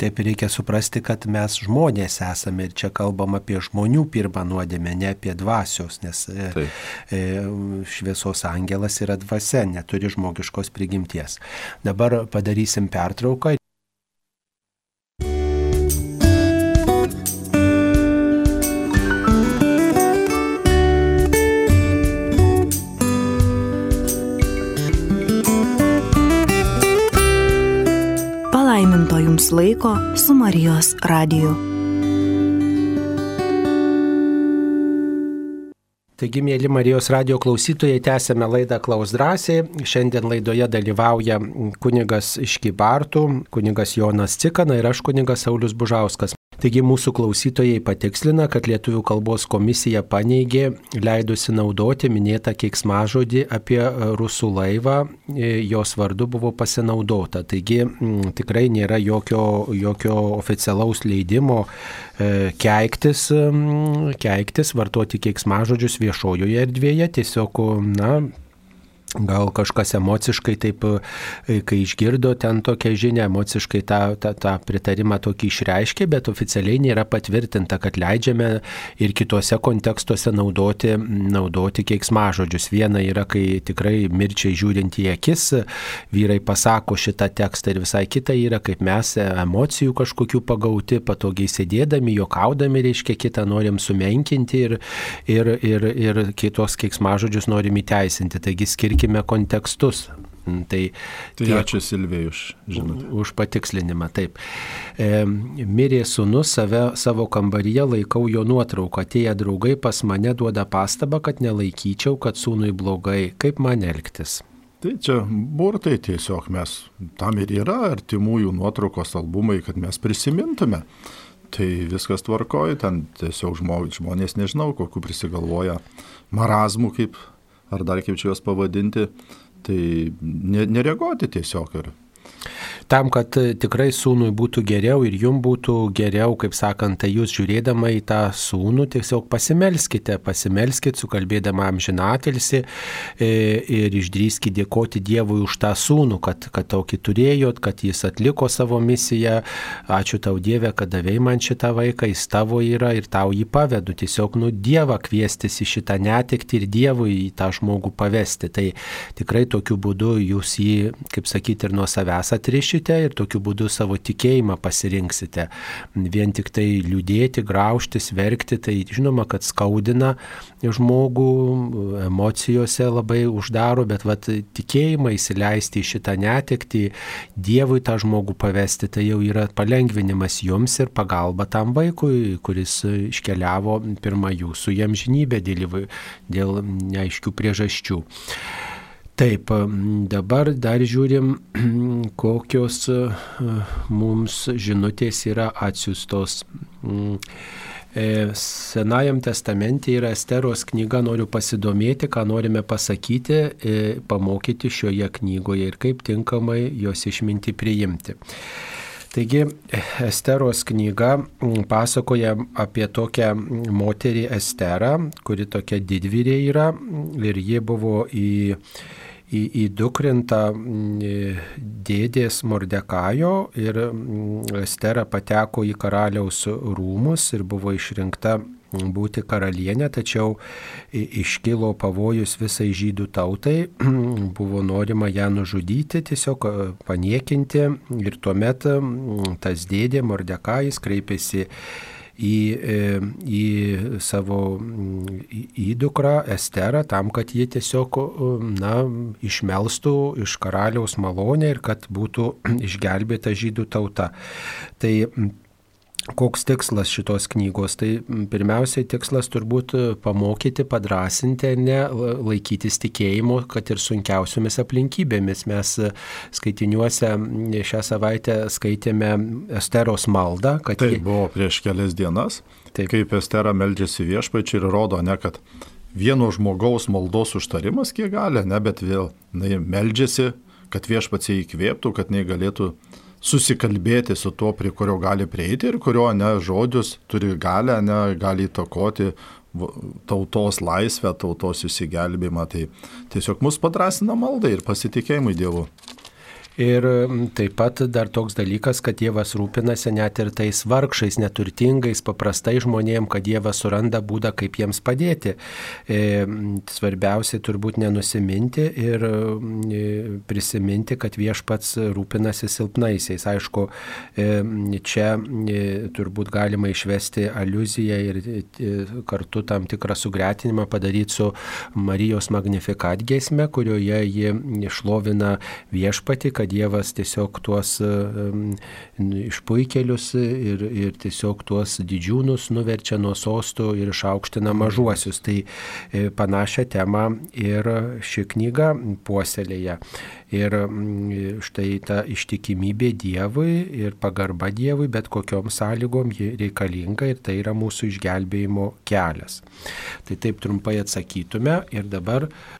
Taip reikia suprasti, kad mes žmonės esame ir čia kalbam apie žmonių pirmą nuodėmę, ne apie dvasios, nes e, Taip. e, šviesos angelas yra dvasia, neturi žmogiškos prigimties. Dabar padarysim pertrauką jums laiko su Marijos radiju. Taigi, mėly Marijos radio klausytojai, tęsėme laidą Klaus drąsiai. Šiandien laidoje dalyvauja kunigas iš Kybartų, kunigas Jonas Cikana ir aš kunigas Saulis Bužauskas. Taigi mūsų klausytojai patikslina, kad Lietuvių kalbos komisija paneigė leidusi naudoti minėtą keiksmažodį apie e, rusų laivą, e, jos vardu buvo pasinaudota. Taigi m, tikrai nėra jokio, jokio oficialaus leidimo e, keiktis, m, keiktis, vartoti keiksmažodžius viešojoje erdvėje, tiesiog, na, Gal kažkas emociškai taip, e, kai išgirdo ten tokią žinią, emociškai tą, tą, tą pritarimą tokį išreiškė, bet oficialiai nėra patvirtinta, kad leidžiame ir kitose kontekstuose naudoti, naudoti keiksmažodžius. Viena yra, kai tikrai mirčiai žiūrint į akis, vyrai pasako šitą tekstą ir visai kita yra, kaip mes emocijų kažkokių pagauti, patogiai sėdėdami, jokaudami, reiškia, kitą norim sumenkinti ir, ir, ir, ir kitos keiksmažodžius norim įteisinti. Taigi skirkime skirkime kontekstus. Mm, tai, tai tiek, ačiū Silvijai už žinutę. Už patikslinimą, taip. E, mirė sunus, save, savo kambaryje laikau jo nuotrauką. Atėję draugai pas mane duoda pastabą, kad nelaikyčiau, kad sūnui blogai. Kaip man elgtis? Tai čia burtai tiesiog mes, tam ir yra artimųjų nuotraukos albumai, kad mes prisimintume tai viskas tvarkoja, ten tiesiog žmonės nežinau, kokiu prisigalvoja marazmų, kaip, ar dar kaip čia juos pavadinti, tai nereaguoti tiesiog ir tam, kad e, tikrai sūnui būtų geriau ir jum būtų geriau, kaip sakant, tai jūs žiūrėdama į tą sūnų tiesiog pasimelskite, pasimelskite, sukalbėdama amžinatilsi e, ir išdrįskite dėkoti Dievui už tą sūnų, kad, kad tokį turėjot, kad jis atliko savo misiją. Ačiū tau Dieve, kad davėjai man šitą vaiką, jis tavo yra ir tau jį pavedu. Tiesiog, nu, Dievą kviestis į šitą netikti ir Dievui į tą žmogų pavesti. Tai tikrai tokiu būdu jūs jį, kaip sakyti, ir nuo savęs atrišite graušite ir tokiu būdu savo tikėjimą pasirinksite. Vien tik tai liūdėti, grauštis, verkti, tai žinoma, kad skaudina žmogų, emocijose labai uždaro, bet vat, tikėjimą įsileisti į šitą netektį, Dievui tą žmogų pavesti, tai jau yra palengvinimas jums ir pagalba tam vaikui, kuris iškeliavo pirmą jūsų jam žinybę dėl, dėl neaiškių priežasčių. Taip, dabar dar žiūrim, *clears throat* kokios mums žinutės yra atsiustos. E, Senajam testamente yra Esteros knyga, noriu pasidomėti, ką norime pasakyti, e, pamokyti šioje knygoje ir kaip tinkamai jos išminti priimti. Taigi Esteros knyga pasakoja apie tokią moterį Esterą, kuri tokia didvyrė yra ir ji buvo į, įdukrintą mm, dėdės Mordekajo ir mm, Estera pateko į karaliaus rūmus ir buvo išrinkta būti karalienė, tačiau iškilo pavojus visai žydų tautai, *clears throat* buvo norima ją nužudyti, tiesiog paniekinti ir tuomet mm, tas dėdė Mordekajus kreipėsi į, e, į savo įdukrą Esterą tam, kad jie tiesiog na, išmelstų iš karaliaus malonę ir kad būtų *clears throat* išgelbėta žydų tauta. Tai Koks tikslas šitos knygos? Tai pirmiausiai tikslas turbūt e, pamokyti, padrasinti, ne laikytis tikėjimo, kad ir sunkiausiomis aplinkybėmis. Mes e, skaitiniuose šią savaitę skaitėme Esteros maldą. Tai jie... buvo prieš kelias dienas, Taip. kaip Estera meldžiasi viešpačiai ir rodo, ne kad vieno žmogaus maldos užtarimas kiek gali, ne, bet vėl na, meldžiasi, kad viešpats įkvėptų, kad negalėtų susikalbėti su tuo, prie kurio gali prieiti ir kurio ne žodžius turi galę, ne gali įtakoti tautos laisvę, tautos įsigelbimą. Tai tiesiog mus padrasina maldai ir pasitikėjimui Dievu. Ir taip pat dar toks dalykas, kad Dievas rūpinasi net ir tais vargšais, neturtingais, paprastai žmonėm, kad Dievas suranda būdą, kaip jiems padėti. E, svarbiausia turbūt nenusiminti ir e, prisiminti, kad viešpats rūpinasi silpnaisiais. Aišku, e, čia turbūt galima išvesti aluziją ir kartu tam tikrą sugretinimą padaryti su Marijos magnifikat gesme, kurioje ji išlovina viešpati, kad Dievas tiesiog tuos išpuikelius ir, ir tiesiog tuos didžiūnus nuverčia nuo sostų ir išaukština mažuosius. Tai e, panašią temą ir ši knyga puoselėja. Ir štai ta ištikimybė Dievui ir pagarba Dievui, bet kokiom sąlygom ji reikalinga ir tai yra mūsų išgelbėjimo kelias. Tai taip trumpai atsakytume ir dabar E,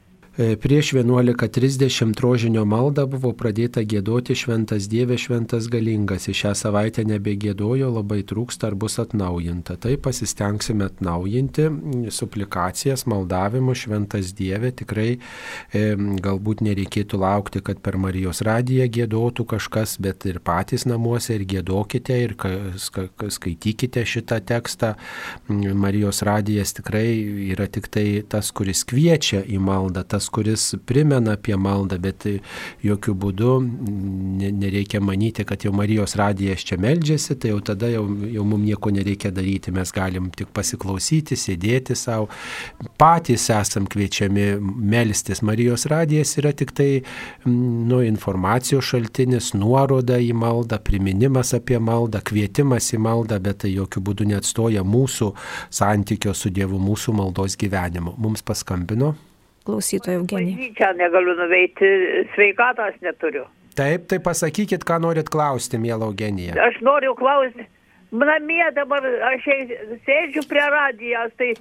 prieš 11.30 rožinio maldą buvo pradėta gėdoti Šventas Dieve, Šventas Galingas. Į šią savaitę nebegėdojo, labai trūksta ar bus atnaujinta. Tai pasistengsime atnaujinti suplikacijas, maldavimus Šventas Dieve. Tikrai e, galbūt nereikėtų laukti, kad per Marijos radiją gėdotų kažkas, bet ir patys namuose ir gėdokite ir skaitykite šitą tekstą. Marijos radijas tikrai yra tik tai tas, kuris kviečia į maldą, tas, kuris primena apie maldą, bet jokių būdų nereikia manyti, kad jau Marijos radijas čia meldžiasi, tai jau tada jau, jau mums nieko nereikia daryti, mes galim tik pasiklausyti, sėdėti savo. Patys esam kviečiami melstis. Marijos radijas yra tik tai nu, informacijos šaltinis, nuoroda į maldą, priminimas apie maldą, kvietimas į maldą, bet tai jokių būdų neatstoja mūsų santykio su Dievu, mūsų maldos gyvenimo. Mums paskambino klausytojo Eugenija. Čia negaliu nuveikti, sveikatos neturiu. Taip, tai pasakykit, ką norit klausti, mėla Eugenija. Aš noriu klausti, namie dabar aš sėdžiu prie radijos, tai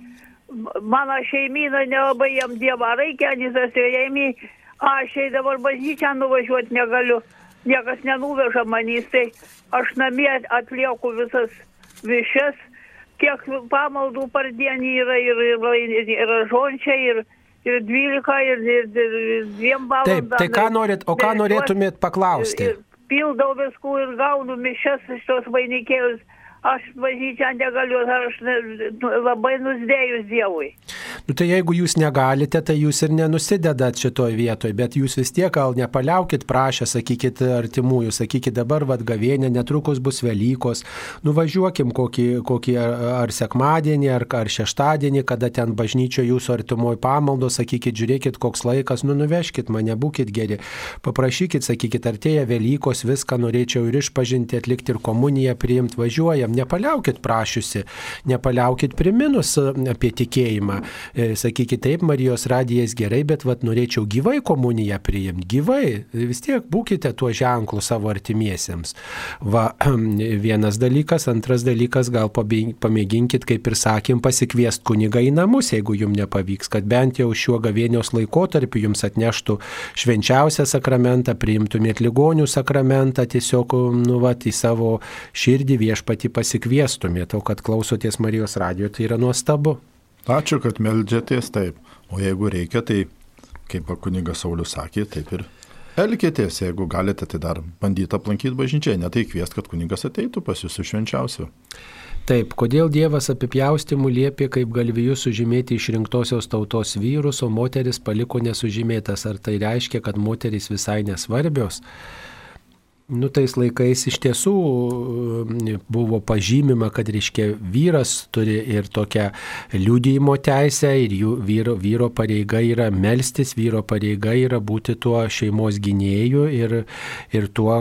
mano šeimyna nelabai jam dievą reikia, nes jame aš jai dabar bažnyčią nuvažiuoti negaliu, niekas nenuveža manys, tai aš namie atlieku visas višes, kiek pamaldų per dienį yra ir, ir, ir, ir žončiai, ir, ir 12, ir, ir, ir 2 valandom. Taip, tai ką norit, o ką norėtumėt paklausti? Ir, ir pildau viskų ir gaunu mišes iš tos vainikėlius aš bažnyčią negaliu, aš nu, labai nusdėjus Dievui. Nu, tai jeigu jūs negalite, tai jūs ir nenusidedat šitoje vietoje, bet jūs vis tiek gal nepaliaukit prašę, sakykit artimųjų, sakykit dabar vad gavėnė, netrukus bus Velykos, nuvažiuokim kokį, kokį ar sekmadienį, ar, ar šeštadienį, kada ten bažnyčio jūsų artimoji pamaldo, sakykit, žiūrėkit, koks laikas, nu nuveškit mane, būkit geri, paprašykit, sakykit, artėja Velykos, viską norėčiau ir išpažinti, atlikti ir komuniją priimti, važiuojam jam nepaliaukit prašiusi, nepaliaukit priminus apie tikėjimą. E, sakykit taip, Marijos radijas gerai, bet vat norėčiau gyvai komuniją priimti, gyvai. Vis tiek būkite tuo ženklu savo artimiesiems. Va, *clears throat* vienas dalykas, antras dalykas, gal pamėginkit, kaip ir sakėm, pasikviesti kunigą į namus, jeigu jums nepavyks, kad bent jau šiuo gavėnios laikotarpiu jums atneštų švenčiausią sakramentą, priimtumėt ligonių sakramentą, tiesiog, nu, va, į savo širdį viešpati pasikviestumėte, o kad klausotės Marijos radio, tai yra nuostabu. Ačiū, kad meldžiatės taip. O jeigu reikia, tai, kaip kunigas Saulis sakė, taip ir elkitės. Jeigu galite, tai dar bandyti aplankyti bažnyčią, ne tai kviest, kad kunigas ateitų pas jūsų švenčiausiu. Taip, kodėl Dievas apipjaustimų liepė kaip galvijus sužymėti išrinktosios tautos vyrus, o moteris paliko nesužymėtas? Ar tai reiškia, kad moteris visai nesvarbios? Nu, tais laikais iš tiesų e, buvo pažymima, kad, reiškia, vyras turi ir tokią liūdėjimo teisę ir jų vyro, vyro pareiga yra melstis, vyro pareiga yra būti tuo šeimos gynėju ir, ir tuo,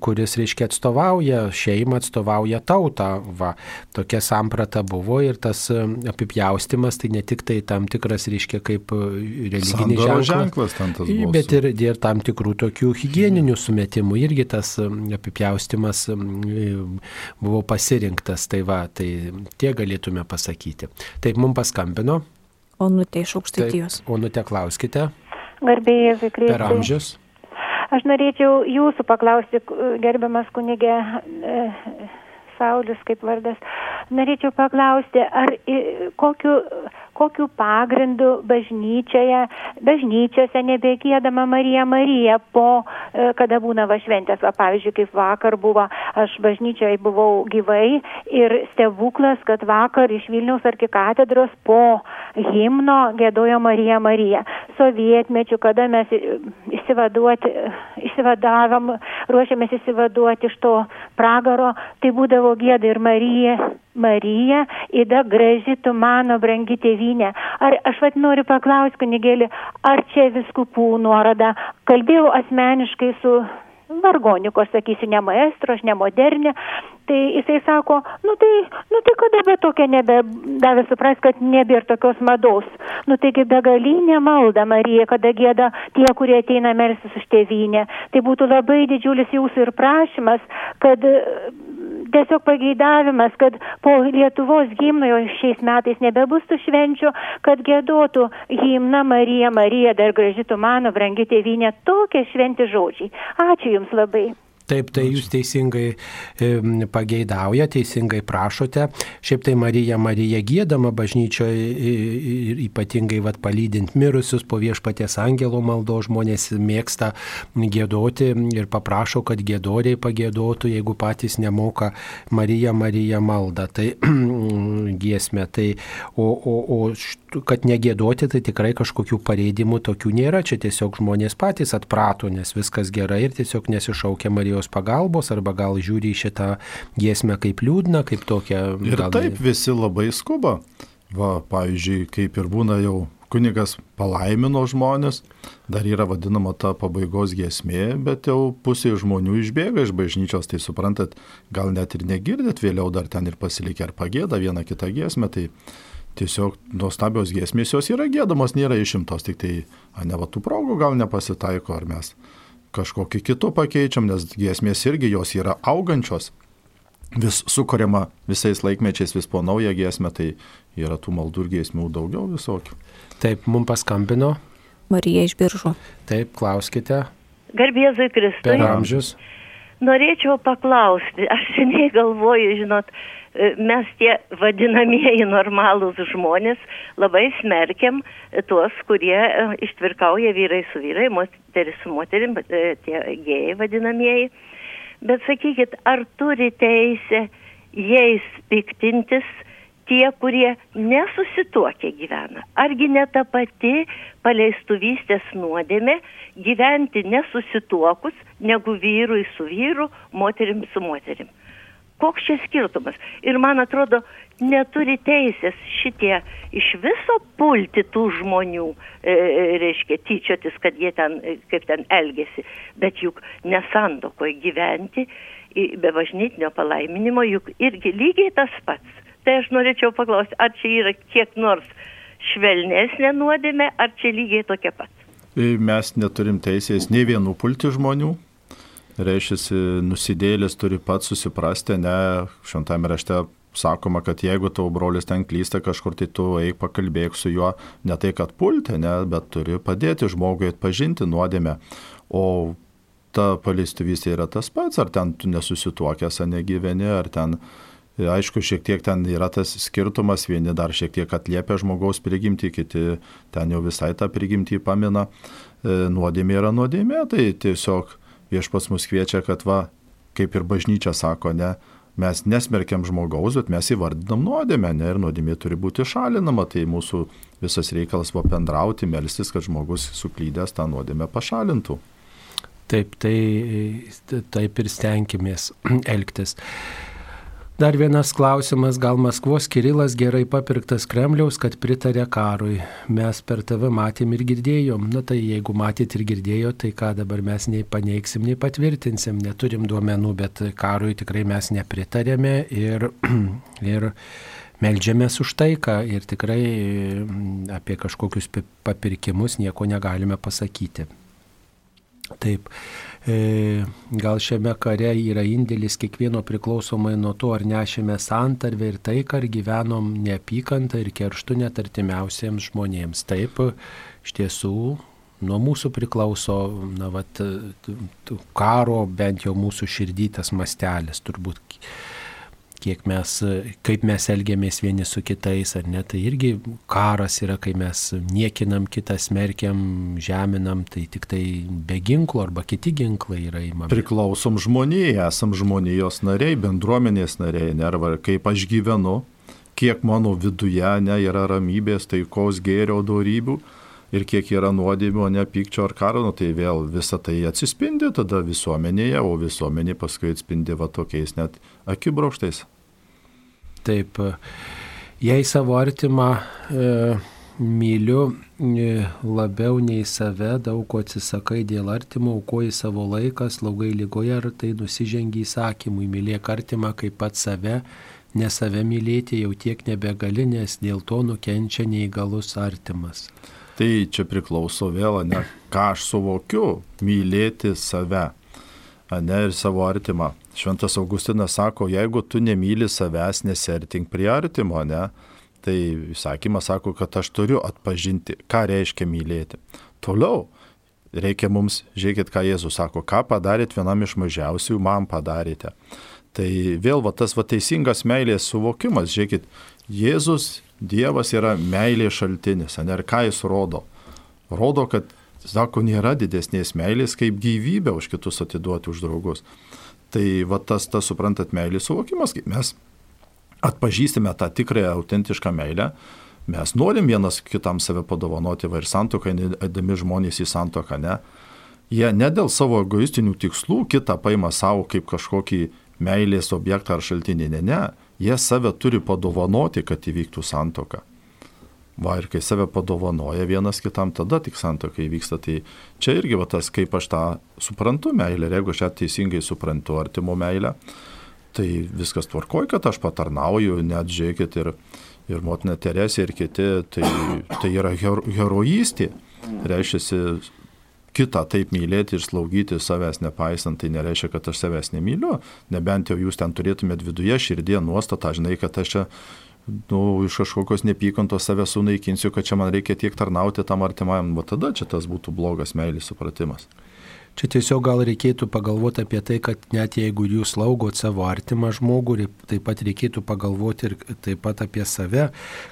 kuris, reiškia, atstovauja šeimą, atstovauja tautą. Va, tokia samprata buvo ir tas e, apipjaustimas tai ne tik tai tam tikras, reiškia, kaip e, religinis ženklas, ženklas bet ir, ir tam tikrų tokių hygieninių sumetimų irgi tas tas apipjaustimas buvo pasirinktas. Tai va, tai tie galėtume pasakyti. Taip, mums paskambino. Onutė iš aukštaitijos. Onutė, klauskite. Garbėjai, Vikriai. Per amžius. Aš norėčiau jūsų paklausti, gerbiamas kunigė e, Saulis kaip vardas. Norėčiau paklausti, ar kokiu kokiu pagrindu bažnyčioje, bažnyčiose nebegėdama Marija Marija po, e, kada būna va šventės, va pavyzdžiui, kaip vakar buvo, aš bažnyčioje buvau gyvai ir stebuklas, kad vakar iš Vilniaus arkikatedros po himno gėdojo Marija Marija. Sovietmečių, kada mes įsivaduoti, įsivadavom, ruošiamės įsivaduoti iš to pragaro, tai būdavo gėda ir Marija Marija, įda graži tu mano brangi tėvynė. Ar aš vad noriu paklausti, kunigėlį, ar čia viskupų nuoroda? Kalbėjau asmeniškai su vargoniko, sakysiu, ne maestro, aš ne modernė, tai jisai sako, nu tai, nu tai kada be tokia nebe, davė supras, kad nebėra tokios mados. Nu taigi begalinė malda Marija, kada gėda tie, kurie ateina melsis už tėvynę. Tai būtų labai didžiulis jūsų ir prašymas, kad tiesiog pageidavimas, kad po Lietuvos gimno jau šiais metais nebebus tų švenčių, kad gėdotų himną Marija, Marija, dar gražytų mano, brangi tėvynė, tokie šventi žodžiai. Ačiū Jums labai. Taip, tai jūs teisingai pageidauja, teisingai prašote. Šiaip tai Marija, Marija gėdama bažnyčioje ir ypatingai vat, palydint mirusius po viešpaties angelo maldo žmonės mėgsta gėdoti ir paprašo, kad gėdoriai pagėdotų, jeigu patys nemoka Marija, Marija maldą. Tai *clears throat* giesmė. Tai, o, o, o kad negėdoti, tai tikrai kažkokių pareidimų tokių nėra. Čia tiesiog žmonės patys atprato, nes viskas gerai ir tiesiog nesišaukia Marijos Marijos pagalbos arba gal žiūri į šitą giesmę kaip liūdną, kaip tokią. Ir gal... taip visi labai skuba. Va, pavyzdžiui, kaip ir būna jau kunigas palaimino žmonės, dar yra vadinama ta pabaigos giesmė, bet jau pusė žmonių išbėga iš bažnyčios, tai suprantat, gal net ir negirdit, vėliau dar ten ir pasilikę ar pagėda vieną kitą giesmę, tai tiesiog nuostabios giesmės jos yra gėdamos, nėra išimtos, tik tai, ne va tų progų gal nepasitaiko, ar mes kažkokiu kitu pakeičiam, nes giesmės irgi jos yra augančios. vis sukuriama visais laikmečiais vis po naują giesmę, tai yra tų maldų ir giesmių daugiau visokių. Taip, mums paskambino. Marija iš biržų. Taip, klauskite. Garbėzui Kristui. Per amžius. Norėčiau paklausti, aš seniai galvoju, žinot, mes tie vadinamieji normalūs žmonės labai smerkiam tuos, kurie e, ištvirkauja vyrai su vyrai, moteris su moterim, e, tie gėjai vadinamieji. Bet sakykit, ar turi teisę jais piktintis tie, kurie nesusituokia gyvena? Argi ne ta pati paleistuvystės nuodėmė gyventi nesusituokus, negu vyrui su vyru, moterim su moterim? Koks čia skirtumas? Ir man atrodo, neturi teisės šitie iš viso pulti tų žmonių, e, reiškia, tyčiotis, kad jie ten, e, kaip ten elgesi, bet juk nesantokoje gyventi be bažnytinio palaiminimo, juk irgi lygiai tas pats. Tai aš norėčiau paklausti, ar čia yra kiek nors švelnesnė nuodėmė, ar čia lygiai tokia pat. E, mes neturim teisės nei vienų pulti žmonių, reiškia, nusidėlis turi pats susiprasti, ne, šventame rašte sakoma, kad jeigu tavo brolis ten klysta kažkur, tai tu eik pakalbėk su juo, ne tai kad pulti, ne, bet turi padėti žmogui atpažinti nuodėmę. O ta paleistuvystė yra tas pats, ar ten tu nesusituokęs, ar negyveni, ar ten, aišku, šiek tiek ten yra tas skirtumas, vieni dar šiek tiek atliepia žmogaus prigimtį, kiti ten jau visai tą prigimtį pamina. E, nuodėmė yra nuodėmė, tai tiesiog viešpas mus kviečia, kad va, kaip ir bažnyčia sako, ne, mes nesmerkiam žmogaus, bet mes įvardinam nuodėmę, ne, ir nuodėmė turi būti šalinama, tai mūsų visas reikalas buvo bendrauti, melstis, kad žmogus suklydęs tą nuodėmę pašalintų. Taip, tai taip ir stenkimės *clears throat* elgtis. Dar vienas klausimas, gal Maskvos Kirilas gerai papirktas Kremliaus, kad pritarė karui. Mes per tave matėm ir girdėjom. Na tai jeigu matėt ir girdėjo, tai ką dabar mes nei paneigsim, nei patvirtinsim. Neturim duomenų, bet karui tikrai mes nepritarėme ir, *clears throat* ir melžiamės už taiką ir tikrai mm, apie kažkokius papirkimus nieko negalime pasakyti. Taip. E, gal šiame kare yra indėlis kiekvieno priklausomai nuo to, ar nešėme santarvę ir taiką, ar gyvenom neapykantą ir kerštų net artimiausiems žmonėms. Taip, iš tiesų, nuo mūsų priklauso, na, vat, karo bent jau mūsų širdytas mastelis turbūt kiek mes, kaip mes elgiamės vieni su kitais, ar ne, tai irgi karas yra, kai mes niekinam kitą, smerkiam, žeminam, tai tik tai be ginklų arba kiti ginklai yra įmami. Priklausom žmonijai, esam žmonijos nariai, bendruomenės nariai, ne, arba kaip aš gyvenu, kiek mano viduje ne, yra ramybės, taikos, gėrio, darybių ir kiek yra nuodėmių, ne pykčio ar karo, nu, tai vėl visa tai atsispindi tada visuomenėje, o visuomenė paskui atspindi va tokiais net akibrokštais. Taip, jei savo artimą e, myliu e, labiau nei save, daug ko atsisakai dėl artimo, aukoji savo laiką, slaugai lygoje, ar tai nusižengi įsakymui, mylėk artimą kaip pat save, ne save mylėti jau tiek nebegali, nes dėl to nukenčia neįgalus artimas. Tai čia priklauso vėl, ne, ką aš suvokiu, mylėti save ne, ir savo artimą. Šventas Augustinas sako, jeigu tu nemyli savęs, nesertink prie artimo, ne, tai įsakymas sako, kad aš turiu atpažinti, ką reiškia mylėti. Toliau reikia mums, žiūrėkit, ką Jėzus sako, ką padarėt vienam iš mažiausių, man padarėte. Tai vėl va, tas va, teisingas meilės suvokimas, žiūrėkit, Jėzus, Dievas yra meilės šaltinis, ne, ir ką jis rodo? Rodo, kad Sako, nėra didesnės meilės, kaip gyvybę už kitus atiduoti už draugus. Tai va tas, tas suprantat, meilės suvokimas, kai mes atpažįstame tą tikrąją, autentišką meilę, mes norim vienas kitam save padovanoti, va ir santokai, edami žmonės į santoką, ne. Jie ne dėl savo egoistinių tikslų kitą paima savo kaip kažkokį meilės objektą ar šaltinį, ne, ne. Jie save turi padovanoti, kad įvyktų santoka. Va ir kai save padovanoja vienas kitam, tada tik santokai vyksta. Tai čia irgi va tas, kaip aš tą suprantu meilę, ir jeigu aš ją teisingai suprantu artimo meilę, tai viskas tvarkoja, kad aš patarnauju, net žiūrėkit ir, ir motina Teresė ir kiti, tai, tai yra her, herojystė. Reiškia, kitą taip mylėti ir slaugyti savęs nepaisant, tai nereiškia, kad aš savęs nemyliu, nebent jau jūs ten turėtumėt viduje širdie nuostatą, žinai, kad aš čia nu, iš kažkokios nepykantos save sunaikinsiu, kad čia man reikia tiek tarnauti tam artimajam, o tada čia tas būtų blogas meilės supratimas. Čia tiesiog gal reikėtų pagalvoti apie tai, kad net jeigu jūs laugot savo artimą žmogų, taip pat reikėtų pagalvoti ir taip pat apie save,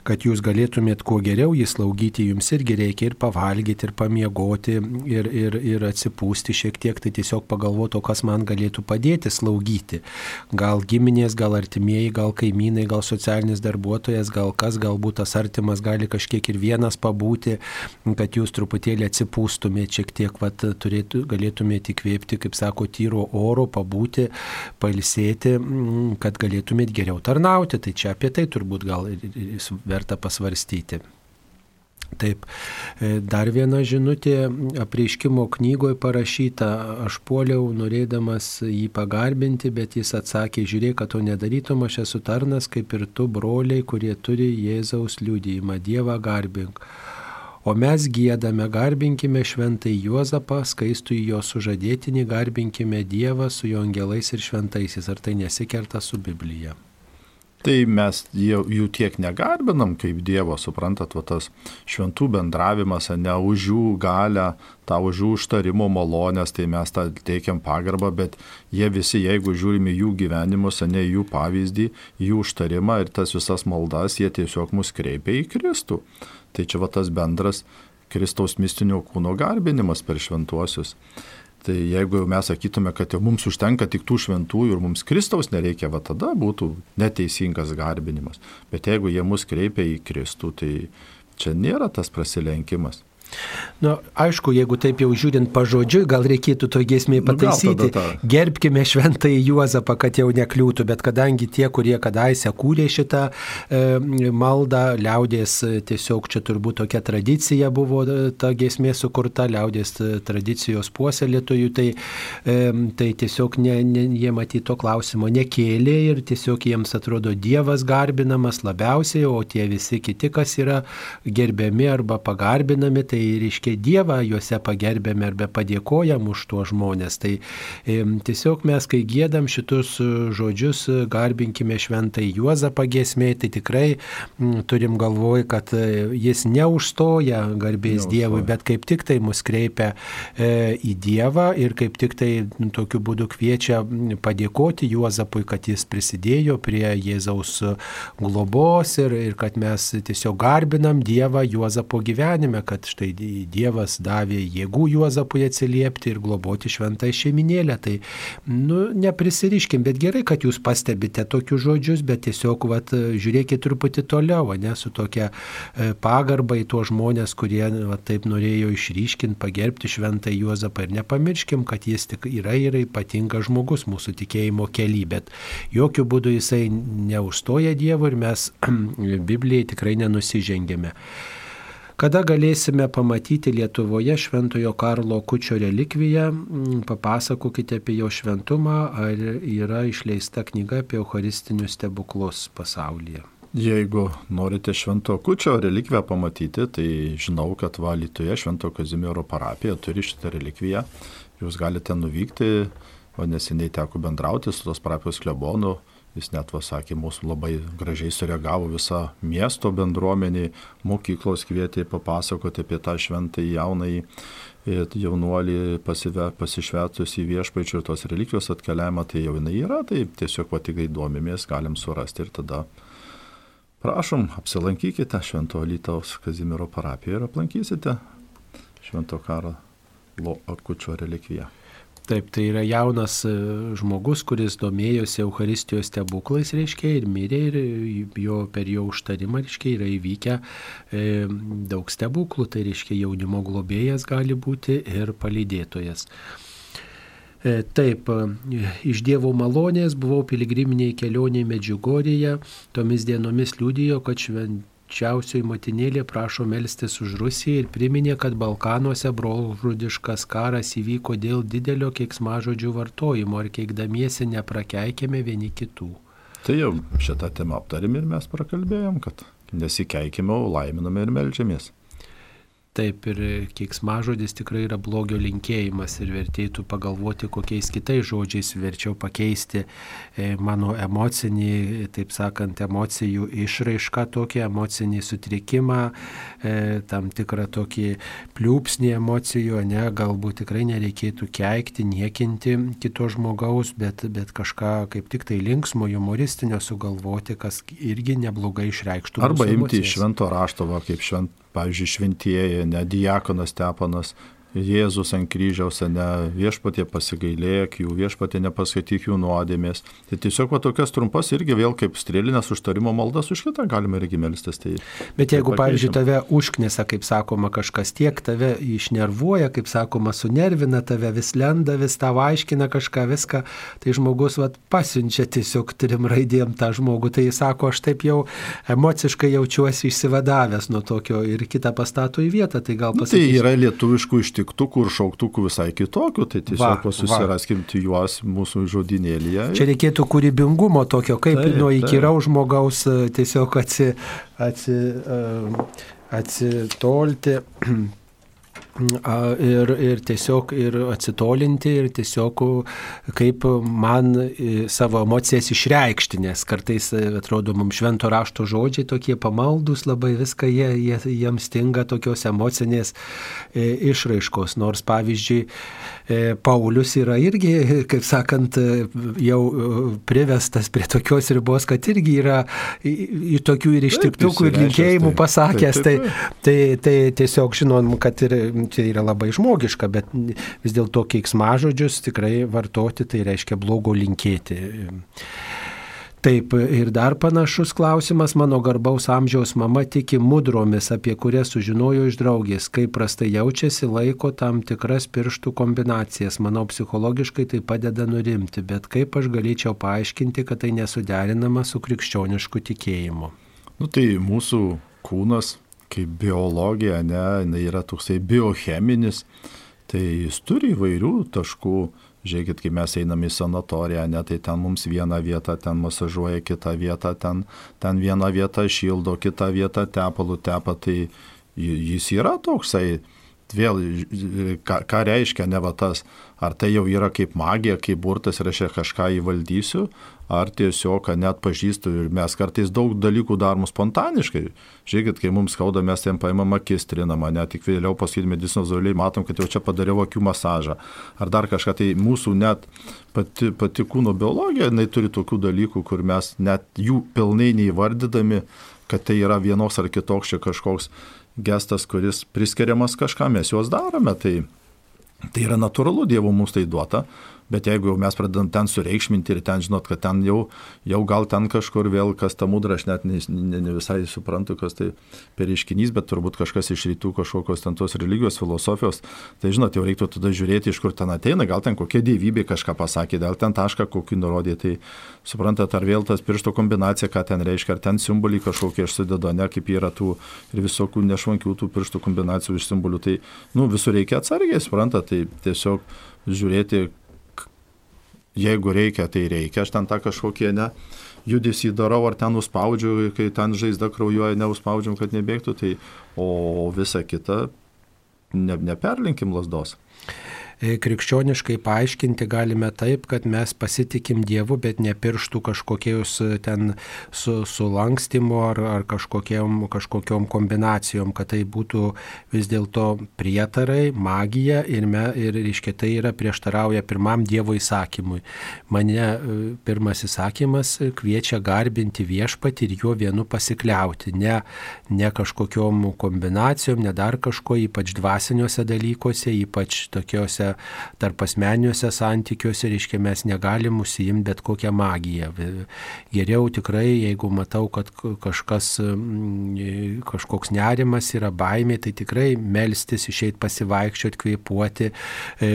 kad jūs galėtumėt kuo geriau jį slaugyti, jums irgi reikia ir pavalgyti, ir pamiegoti, ir, ir, ir atsipūsti šiek tiek, tai tiesiog pagalvoti, o kas man galėtų padėti slaugyti. Gal giminės, gal artimieji, gal kaimynai, gal socialinis darbuotojas, gal kas, galbūt tas artimas gali kažkiek ir vienas pabūti, kad jūs truputėlį atsipūstumėte šiek tiek, vat, turėtų, galėtų galėtumėte įkvėpti, kaip sako, tyro oro, pabūti, palsėti, mm, kad galėtumėte geriau tarnauti. Tai čia apie tai turbūt gal verta pasvarstyti. Taip, e, dar viena žinutė apreiškimo knygoje parašyta, aš puoliau norėdamas jį pagarbinti, bet jis atsakė, žiūrėk, kad to nedarytum, aš esu tarnas kaip ir tu broliai, kurie turi Jėzaus liūdėjimą, Dievą garbink. O mes gėdame, garbinkime šventai Juozapą, skaistų į jo sužadėtinį, garbinkime Dievą su jo angelais ir šventaisiais. Ar tai nesikerta su Biblija? Tai mes jų, tiek negarbinam kaip Dievo, suprantat, va tas šventų bendravimas, ne už jų galę, tą už jų užtarimo malonės, tai mes tą teikiam pagarbą, bet jie visi, jeigu žiūrime jų gyvenimus, ne jų pavyzdį, jų užtarimą ir tas visas maldas, jie tiesiog mus kreipia į Kristų. Tai čia va tas bendras Kristaus mistinio kūno garbinimas per šventuosius. Tai jeigu mes sakytume, kad jau mums užtenka tik tų šventųjų ir mums Kristaus nereikia, va tada būtų neteisingas garbinimas. Bet jeigu jie mus kreipia į Kristų, tai čia nėra tas prasilenkimas. Na, nu, aišku, jeigu taip jau žiūrint pažodžiui, gal reikėtų to giesmiai pataisyti. Nu, Gerbkime šventąjį Juozapą, kad jau nekliūtų, bet kadangi tie, kurie kadaise kūrė šitą e, maldą, liaudės tiesiog čia turbūt tokia tradicija buvo e, ta giesmė sukurta, liaudės tradicijos puoselėtojų, tai, e, tai tiesiog ne, ne, jie matyti to klausimo nekėlė ir tiesiog jiems atrodo Dievas garbinamas labiausiai, o tie visi kiti, kas yra gerbiami arba pagarbinami, tai tai reiškia Dievą juose pagerbėme arba padėkojam už tuos žmonės. Tai e, tiesiog mes, kai gėdam šitus e, žodžius, e, garbinkime šventai Juozapą gesmė, tai tikrai m, turim galvoj, kad e, jis neužstoja garbės neužstoja. Dievui, bet kaip tik tai mus kreipia e, į Dievą ir kaip tik tai tokiu būdu kviečia padėkoti Juozapui, kad jis prisidėjo prie Jėzaus globos ir, ir kad mes tiesiog garbinam Dievą Juozapo gyvenime, kad štai tai Dievas davė jėgų Juozapui atsiliepti ir globoti šventąją šeiminėlę. Tai, nu, neprisiriškim, bet gerai, kad jūs pastebite tokius žodžius, bet tiesiog, vat, žiūrėkite truputį toliau, ne, su tokia e, pagarba į tuos žmonės, kurie vat, taip norėjo išryškinti, pagerbti šventą Juozapą ir nepamirškim, kad jis tik yra ir ypatingas žmogus mūsų tikėjimo keli, bet jokių būdų jisai neužstoja Dievo ir mes *clears throat* Biblijai tikrai nenusižengėme. Kada galėsime pamatyti Lietuvoje Šventojo Karlo Kučio relikviją, mm, papasakokite apie jo šventumą, ar yra išleista knyga apie Eucharistinius stebuklus pasaulyje. Jeigu norite Švento Kučio relikviją pamatyti, tai žinau, kad Valytoje Švento Kazimiero parapija turi šitą relikviją. Jūs galite nuvykti, o neseniai teko bendrauti su tos parapijos klebonu Jis net pasakė, mūsų labai gražiai sureagavo visa miesto bendruomenė, mokyklos kvietė papasakoti apie tą šventą jaunąjį e, jaunuolį pasive, pasišvetus į viešpaičių ir tos relikvijos atkeliavimą, tai jau jinai yra, tai tiesiog patikai domimės, galim surasti ir tada prašom, apsilankykite Švento Lytaus Kazimiero parapiją ir aplankysite Švento karo Akučio relikviją. Taip, tai yra jaunas e, žmogus, kuris domėjosi Euharistijos stebuklais, reiškia, ir mirė, ir jo, per jo užtarimą, reiškia, yra įvykę e, daug stebuklų, tai reiškia, jaunimo globėjas gali būti ir palydėtojas. E, taip, e, iš Dievo malonės buvau piligriminiai kelioniai Medžiugorėje, tomis dienomis liūdėjo, kad švent švenčiausioji motinėlė prašo melstis už Rusiją ir priminė, kad Balkanuose brolžudiškas karas įvyko dėl didelio keiksmažodžių vartojimo ir keikdamiesi neprakeikėme vieni kitų. Tai jau šitą temą aptarėm ir mes prakalbėjom, kad nesikeikime, laiminame ir melžiamės. Taip, ir kiksmažodis tikrai yra blogio linkėjimas ir vertėtų pagalvoti, kokiais kitais žodžiais verčiau pakeisti e, mano emocinį, taip sakant, emocijų išraišką, tokį emocinį sutrikimą, e, tam tikrą tokį pliūpsnį emocijų, ne, galbūt tikrai nereikėtų keikti, niekinti kito žmogaus, bet, bet kažką kaip tik tai linksmo, humoristinio sugalvoti, kas irgi neblogai išreikštų. Arba imti iš švento rašto, va, kaip švent, pavyzdžiui, šventieji, ne diakonas Tepanas, Jėzus ant kryžiaus, ne viešpatė pasigailėk jų, viešpatė nepaskaityk jų nuodėmės. Tai tiesiog va tokias trumpas irgi vėl kaip strėlinės užtarimo maldas už kitą galime irgi melstis. Tai, Bet jeigu, tai pavyzdžiui, tave užknisa, kaip sakoma, kažkas tiek tave išnervuoja, kaip sakoma, sunervina tave, vis lenda, vis tavo aiškina kažką, viską, tai žmogus va, pasiunčia tiesiog trim raidėm tą žmogų. Tai jis sako, aš taip jau emociškai jaučiuosi išsivadavęs nuo tokio ir kitą pastato į vietą. Tai gal pasakyti. Nu, tai yra lietuviškų iš tiktukų ir šauktukų visai kitokių, tai tiesiog susiraskim juos mūsų žodinėlėje. Čia reikėtų kūrybingumo tokio, kaip taip, nuo įkyraus žmogaus e, tiesiog atsi, atsi, e, atsitolti *clears throat* ir, ir tiesiog ir atsitolinti ir tiesiog kaip man savo emocijas išreikšti, nes kartais atrodo mums švento rašto žodžiai tokie pamaldus labai viską, jie, jie, jiems stinga tokios emocinės išraiškos. Nors pavyzdžiui, Paulius yra irgi, kaip sakant, jau privestas prie tokios ribos, kad irgi yra į tokių ir ištiktukų ir linkėjimų pasakęs. Tai, tai, tai tiesiog žinom, kad ir čia yra labai žmogiška, bet vis dėlto keiksmažodžius tikrai vartoti tai reiškia blogo linkėti. Taip, ir dar panašus klausimas, mano garbaus amžiaus mama tiki mudromis, apie kurias sužinojo iš draugės, kaip prastai jaučiasi, laiko tam tikras pirštų kombinacijas. Manau, psichologiškai tai padeda nurimti, bet kaip aš galėčiau paaiškinti, kad tai nesuderinama su krikščionišku tikėjimu. Nu tai mūsų kūnas kaip biologija, ne, yra toksai biocheminis, tai jis turi įvairių taškų. Žiūrėkit, kai mes einame į sanatoriją, ne, tai ten mums vieną vietą ten masažuoja, kitą vietą ten, ten vieną vietą šildo, kitą vietą tepalų tepa, tai jis yra toksai, vėl, ką, ką reiškia ne va tas, ar tai jau yra kaip magija, kaip burtas ir aš kažką įvaldysiu, ar tiesiog net pažįstu ir mes kartais daug dalykų darom spontaniškai. Žiūrėkit, kai mums skauda, mes ten paimam akis, trinam, net tik vėliau pasakyti medicinos zoliai, matom, kad jau čia padariau akių masažą. Ar dar kažką, tai mūsų net pati, pati kūno biologija, jinai turi tokių dalykų, kur mes net jų pilnai neįvardydami, kad tai yra vienoks ar kitoks čia kažkoks gestas, kuris priskiriamas kažkam, mes juos darome. Tai, tai yra natūralu, Dievo mums tai duota, Bet jeigu jau mes pradedam ten sureikšminti ir ten žinot, kad ten jau, jau gal ten kažkur vėl kas ta mudra, aš net ne, ne, ne visai suprantu, kas tai per iškinys, bet turbūt kažkas iš rytų kažkokios ten tos religijos, filosofijos, tai žinot, jau reiktų tada žiūrėti, iš kur ten ateina, gal ten kokia dievybė kažką pasakė, gal ten tašką kokį nurodė, tai suprantat, ar vėl tas piršto kombinacija, ką ten reiškia, ar ten simboliai kažkokie aš sudedu, ne kaip yra tų ir visokių nešvankių tų pirštų kombinacijų iš simbolių, tai, nu, visur reikia atsargiai, suprantat, tai tiesiog žiūrėti, jeigu reikia, tai reikia, aš ten tą kažkokie ne judesį darau, ar ten užspaudžiu, kai ten žaizda kraujuoja, neužspaudžiam, kad nebėgtų, tai o visa kita ne, neperlinkim lasdos. E, krikščioniškai paaiškinti galime taip, kad mes pasitikim Dievu, bet nepirštų kažkokius e, ten su, sulankstimu ar, ar kažkokiam, kažkokiam kombinacijom, kad tai būtų vis dėlto prietarai, magija ir, me, ir reiškia, tai yra prieštarauja pirmam Dievo įsakymui. Mane e, pirmas įsakymas kviečia garbinti viešpatį ir juo vienu pasikliauti, ne, ne kažkokiom kombinacijom, ne dar kažko, ypač dvasiniuose dalykuose, ypač tokiuose tarp asmeniuose santykiuose, reiškia, mes negalim užsiimti bet kokią magiją. Geriau tikrai, jeigu matau, kad kažkas, mm, kažkoks nerimas yra baimė, tai tikrai melstis, išeiti pasivaikščioti, kvėpuoti, e,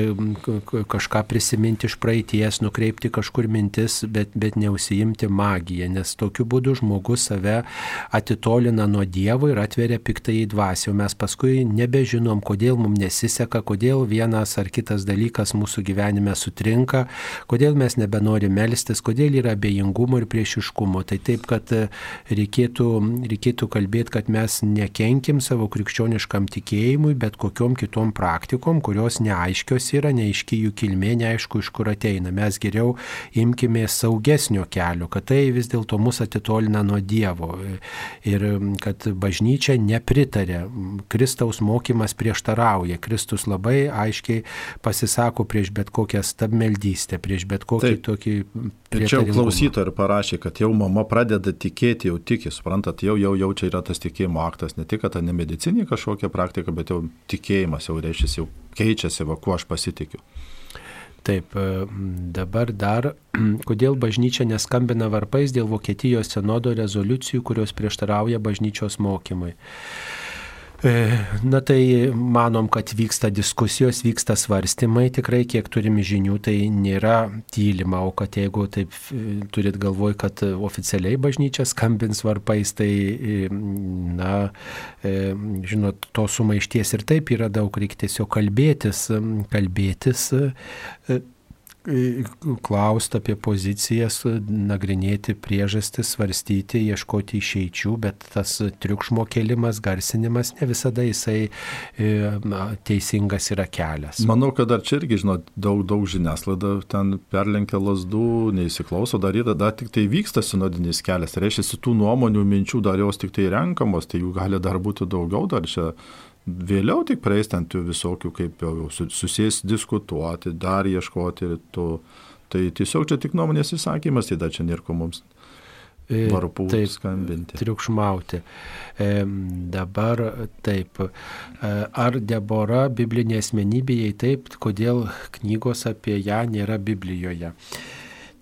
kažką prisiminti iš praeities, nukreipti kažkur mintis, bet, bet neužsiimti magiją, nes tokiu būdu žmogus save atitolina nuo Dievo ir atveria piktai į dvasę, o mes paskui nebežinom, kodėl mums nesiseka, kodėl vienas ar kitas kitas dalykas mūsų gyvenime sutrinka, kodėl mes nebenori melstis, kodėl yra abejingumo ir priešiškumo. Tai taip, kad e, reikėtų, reikėtų kalbėti, kad mes nekenkim savo krikščioniškam tikėjimui, bet kokiom kitom praktikom, kurios neaiškios yra, neaiški jų kilmė, neaišku, iš kur ateina. Mes geriau imkime saugesnio kelio, kad tai vis dėlto mus atitolina nuo Dievo ir kad bažnyčia nepritarė, Kristaus mokymas prieštarauja. Kristus labai aiškiai pasisako prieš bet kokią stabmeldystę, prieš bet kokį Taip. tokį... Ir čia jau klausytojai ir parašė, kad jau mama pradeda tikėti, jau tiki, suprantat, jau, jau, jau čia yra tas tikėjimo aktas, ne tik, kad ta nemedicinė kažkokia praktika, bet jau tikėjimas jau reiškia, jau keičiasi, va, kuo aš pasitikiu. Taip, e, dabar dar, *clears throat* kodėl bažnyčia neskambina varpais dėl Vokietijos senodo rezoliucijų, kurios prieštarauja bažnyčios mokymui. E, na tai manom, kad vyksta diskusijos, vyksta svarstymai, tikrai kiek turime žinių, tai nėra tylima, o kad jeigu taip e, turit galvoj, kad oficialiai bažnyčia skambins varpais, tai, na, žinot, to sumaišties ir taip yra daug, reikia tiesiog kalbėtis, kalbėtis klausti apie pozicijas, nagrinėti priežastis, svarstyti, ieškoti išeičių, bet tas triukšmo kelimas, garsinimas ne visada jisai e, teisingas yra kelias. Manau, kad dar čia irgi, žinot, daug, daug žiniaslaida ten perlenkia lasdų, neįsiklauso, dar yra, dar tik tai vyksta sinodinis kelias. Tai reiškia, tų nuomonių, minčių dar jos tik tai renkamos, tai jų gali dar būti daugiau, dar čia Vėliau tik praeis ten tų visokių, kaip jau susės diskutuoti, dar ieškoti to. Tai tiesiog čia tik nuomonės įsakymas, tai dar čia nėra ko mums e, varpų taip, skambinti. Triukšmauti. E, dabar taip. E, ar Debora biblinė asmenybė, jei taip, kodėl knygos apie ją nėra Biblijoje?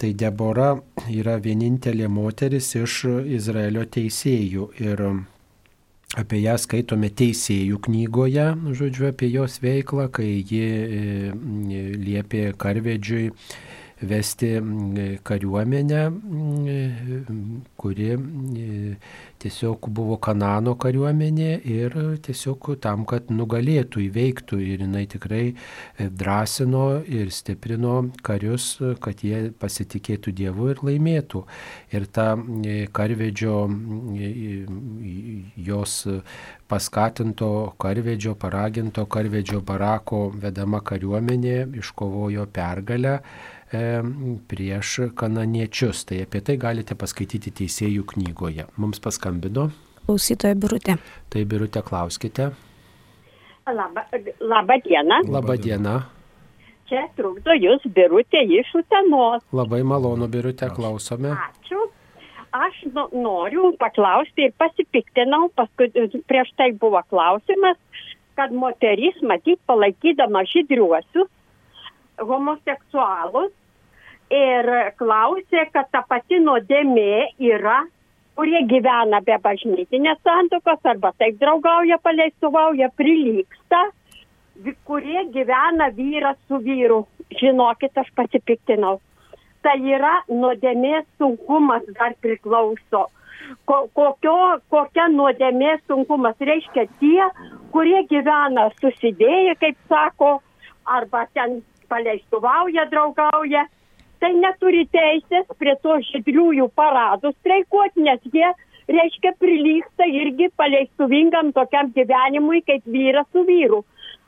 Tai Debora yra vienintelė moteris iš Izraelio teisėjų ir Apie ją skaitome teisėjų knygoje, žodžiu, apie jos veiklą, kai ji e, liepė karvedžiui vesti kariuomenę, kuri tiesiog buvo Kanano kariuomenė ir tiesiog tam, kad nugalėtų, įveiktų. Ir jinai tikrai e, drąsino ir stiprino karius, kad jie pasitikėtų Dievu ir laimėtų. Ir ta e, karvedžio, e, jos paskatinto karvedžio, paraginto karvedžio barako vedama kariuomenė iškovojo pergalę prieš kananiečius. Tai apie tai galite paskaityti teisėjų knygoje. Mums paskambino. Klausytoja Birutė. Tai Birutė, klauskite. Labą, labą dieną. Labą dieną. Čia trukdo jūs Birutė iš Utenos. Labai malonu, Birutė, klausome. Ačiū. Aš nu, noriu paklausti ir pasipiktinau, paskui prieš tai buvo klausimas, kad moteris, matyt, palaikydama žydriuosius, homoseksualus, ir klausė, kad ta pati nuodėmė yra, kurie gyvena be bažnytinės santokos arba taip draugauja, paleistuvauja, prilyksta, kurie gyvena vyras su vyru. Žinokit, aš pasipiktinau. Tai yra nuodėmės sunkumas dar priklauso. Ko, kokio, kokia nuodėmės sunkumas reiškia tie, kurie gyvena susidėję, kaip sako, arba ten paleistuvauja, draugauja tai neturi teisės prie to žydriųjų paradų streikuoti, nes jie, reiškia, prilyksta irgi paleistuvingam tokiam gyvenimui kaip vyras su vyru.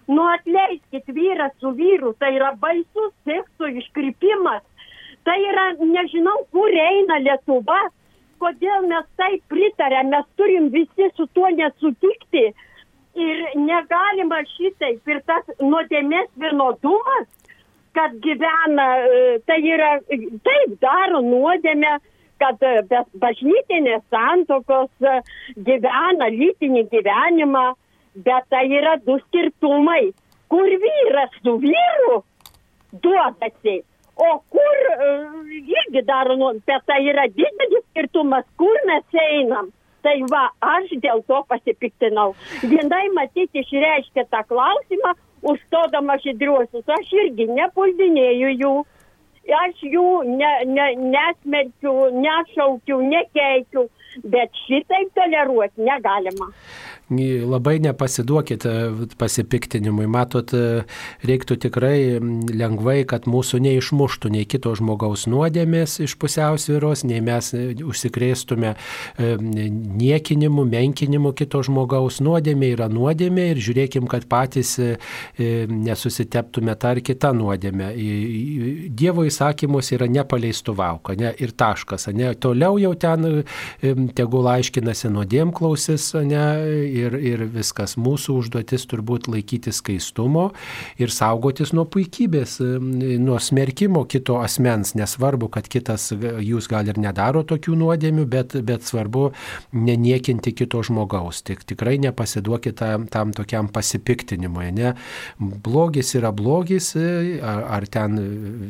Nu atleiskit, vyras su vyru, tai yra baisus sekso iškrypimas. Tai yra, nežinau, kur eina Lietuva, kodėl mes tai pritarėm, mes turim visi su tuo nesutikti. Ir negalima šitaip ir tas nuodėmės vienodumas kad gyvena, e, tai yra, taip daro nuodėmę, kad e, be bažnytinės santokos e, gyvena lytinį gyvenimą, bet tai yra du skirtumai, kur vyras su vyru duodasi, o kur irgi daro, bet tai yra didelis skirtumas, kur mes einam. Tai va, aš dėl to pasipiktinau. Vienai matyti išreiškia tą klausimą, užstodama žydriuosius. Aš irgi nepuldinėju jų, aš jų ne, ne, nesmerkiu, nešaukiu, nekeikiu, bet šitaip toleruoti negalima. labai nepasiduokite pasipiktinimui. Matot, reiktų tikrai lengvai, kad mūsų neišmuštų nei kito žmogaus nuodėmės iš pusiausvyros, nei mes užsikrėstume niekinimu, menkinimu kito žmogaus. Nuodėmė yra nuodėmė ir žiūrėkim, kad patys nesusiteptume tą ar kitą nuodėmę. Dievo įsakymus yra nepaleistų vauka ne, ir taškas. Ne. Toliau jau ten tegul aiškinasi nuodėmklausis ne, ir, ir viskas. Mūsų užduotis turbūt laikyti skaistumo ir saugotis nuo puikybės, nuo smerkimo kito asmens. Nesvarbu, kad kitas jūs gal ir nedaro tokių nuodėmių, bet, bet svarbu neniekinti kito žmogaus. Tik tikrai nepasiduokite tam, tam tokiam pasipiktinimui. Ne? Blogis yra blogis, ar, ar ten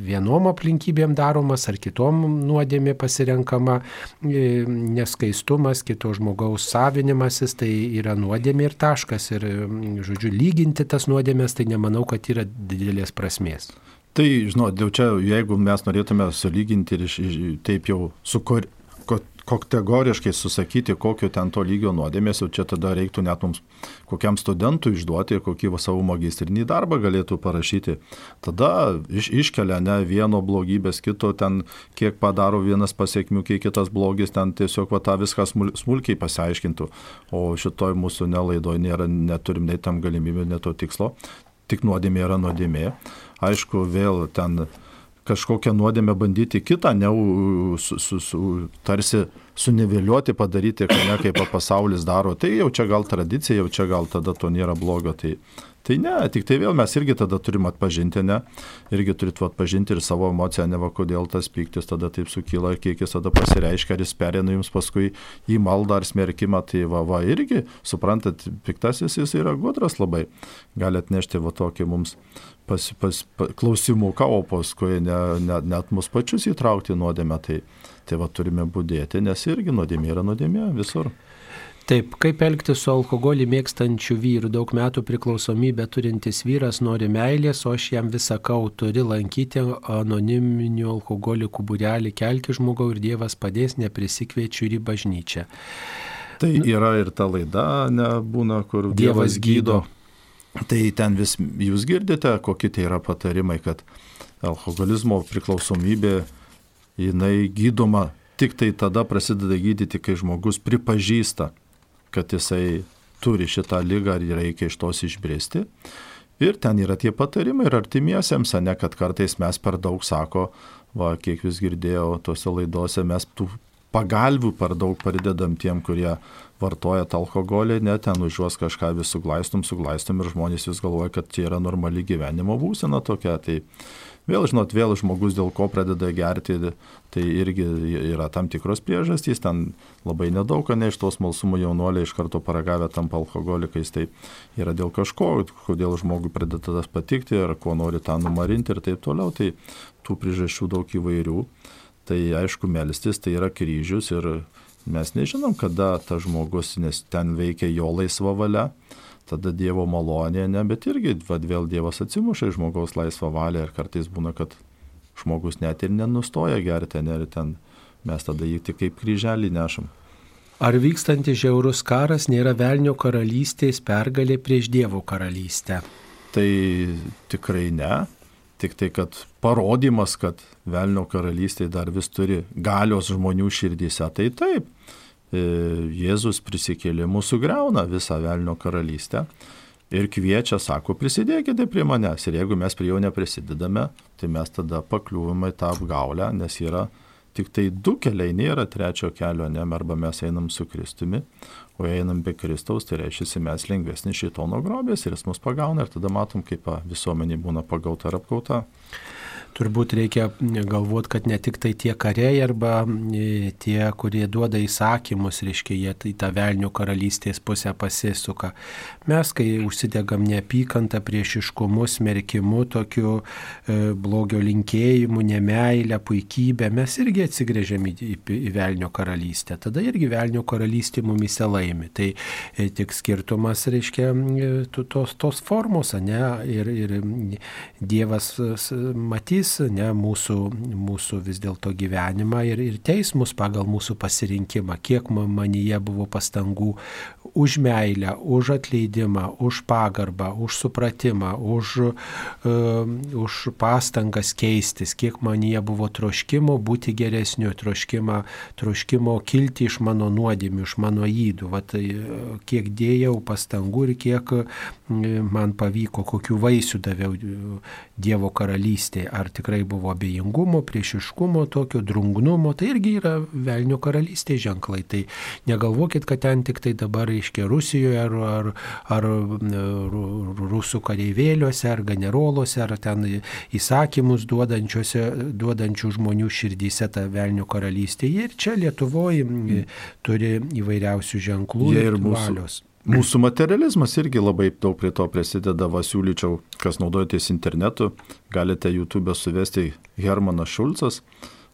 vienom aplinkybėm daromas, ar kitom nuodėmė pasirenkama, neskaistumas, kito žmogaus savinimasis, tai yra nuodėmė ir taškas. Ir, žodžiu, lyginti tas nuodėmės, tai nemanau, kad yra didelės prasmės. Tai, žinot, jau čia, jeigu mes norėtume sulyginti ir taip jau su kategoriškai susakyti, kokio ten to lygio nuodėmės, jau čia tada reiktų net mums kokiam studentui išduoti, kokį savo magistrinį darbą galėtų parašyti. Tada iš, iškelia ne vieno blogybės, kito ten, kiek padaro vienas pasiekmių, kiek kitas blogis, ten tiesiog va tą viską smulkiai pasiaiškintų. O šitoj mūsų nelaidoje nėra, neturim nei tam galimybę, net to tikslo. Tik nuodėmė yra nuodėmė. Aišku, vėl ten kažkokią nuodėmę bandyti kitą, ne su, su, su, tarsi suniveliuoti, padaryti, ne kaip pasaulis daro, tai jau čia gal tradicija, jau čia gal tada to nėra blogo. Tai, tai ne, tik tai vėl mes irgi tada turim atpažinti, ne, irgi turit atpažinti ir savo emociją, ne va kodėl tas pyktis tada taip sukyla, kiek jis tada pasireiškia, ar jis perėna jums paskui į maldą ar smerkimą, tai va, va irgi, suprantat, piktasis jis yra gudras labai, gali atnešti va tokį mums pas, pas, pas, klausimuką, o paskui ne, ne, net mus pačius įtraukti nuodėmę. Tai, tai va turime būdėti, nes irgi nuodėmė yra nuodėmė visur. Taip, kaip elgtis su alkoholį mėgstančiu vyru, daug metų priklausomybę turintis vyras nori meilės, o aš jam visą kau turi lankyti anoniminių alkoholikų būrelį, kelti žmogau ir Dievas padės, neprisikviečiu ir į bažnyčią. Tai yra ir ta laida, nebūna, kur Dievas, Dievas gydo. gydo Tai ten vis jūs girdite, kokie tai yra patarimai, kad alkoholizmo priklausomybė, jinai gydoma tik tai tada prasideda gydyti, kai žmogus pripažįsta, kad jisai turi šitą lygą ir reikia iš tos išbristi. Ir ten yra tie patarimai ir artimiesiems, ne kad kartais mes per daug sako, va, kiek jūs girdėjau tose laidose, mes tų pagalbių per daug pridedam tiem, kurie vartoja tą alkoholį, ne ten už juos kažką vis suglaistum, suglaistum ir žmonės vis galvoja, kad čia yra normali gyvenimo būsena tokia. Tai vėl, žinot, vėl žmogus dėl ko pradeda gerti, tai irgi yra tam tikros priežastys, ten labai nedaug, ne iš tos malsumo jaunuoliai iš karto paragavę tampa alkoholikais, tai yra dėl kažko, kodėl žmogui pradeda tas patikti, ar ko nori tą numarinti ir taip toliau, tai tų priežasčių daug įvairių. Tai aišku, melstis tai yra kryžius ir Mes nežinom, kada tas žmogus, nes ten veikia jo laisva valia, tada Dievo malonė, ne, bet irgi vad vėl Dievas atsimuša iš žmogaus laisvą valią ir kartais būna, kad žmogus net ir nenustoja gerti, ne, ir ten mes tada jį tik kaip kryželį nešam. Ar vykstantis žiaurus karas nėra velnio karalystės pergalė prieš Dievo karalystę? Tai tikrai ne tik tai, kad parodymas, kad Velnio karalystė dar vis turi galios žmonių širdyse, tai taip. E, Jėzus prisikėlimu sugriauna visą Velnio karalystę ir kviečia, sako, prisidėkite prie manęs. Ir jeigu mes prie jo neprisidedame, tai mes tada pakliūvame į tą apgaulę, nes yra tik tai du keliai, nėra trečio kelio, ne, arba mes einam su Kristumi, o einam be Kristaus, tai reiškia, mes lengvesni šitono grobės ir jis mus pagauna ir tada matom, kaip visuomenė būna pagauta ar apgauta turbūt reikia galvoti, kad ne tik tai tie kariai arba e, tie, kurie duoda įsakymus, reiškia, jie į tą velnių karalystės pusę pasisuka. Mes, kai užsidegam neapykantą, priešiškumu, smerkimu, tokiu e, blogio linkėjimu, nemailę, puikybę, mes irgi atsigrėžiam į, į, į velnio karalystę. Tada irgi velnio karalystė mumise laimi. Tai e, tik skirtumas, reiškia, e, tos, tos formos, ne? Ir, ir Dievas matys, matys ne, mūsų, mūsų vis dėlto gyvenimą ir, ir teis mus pagal mūsų pasirinkimą, kiek manyje buvo pastangų už meilę, už atleidimą, už pagarbą, už supratimą, už, uh, už pastangas keistis, kiek man jie buvo troškimo būti geresniu, troškimo, troškimo kilti iš mano nuodėmių, iš mano įdų. Vat, kiek dėjau pastangų ir kiek man pavyko, kokiu vaisiu daviau Dievo karalystėje. Ar tikrai buvo abejingumo, priešiškumo, tokio drungnumo, tai irgi yra velnio karalystės ženklai. Tai negalvokit, kad ten tik tai dabar, reiškia, Rusijoje ar, ar, ar rusų kareivėliuose, ar generoluose, ar ten įsakymus duodančių žmonių širdyse ta velnio karalystė. Ir čia Lietuvoje turi įvairiausių ženklų ir valios. Mūsų materializmas irgi labai daug prie to prisideda, va siūlyčiau, kas naudojatės internetu, galite YouTube suvesti Hermanas Šulcas,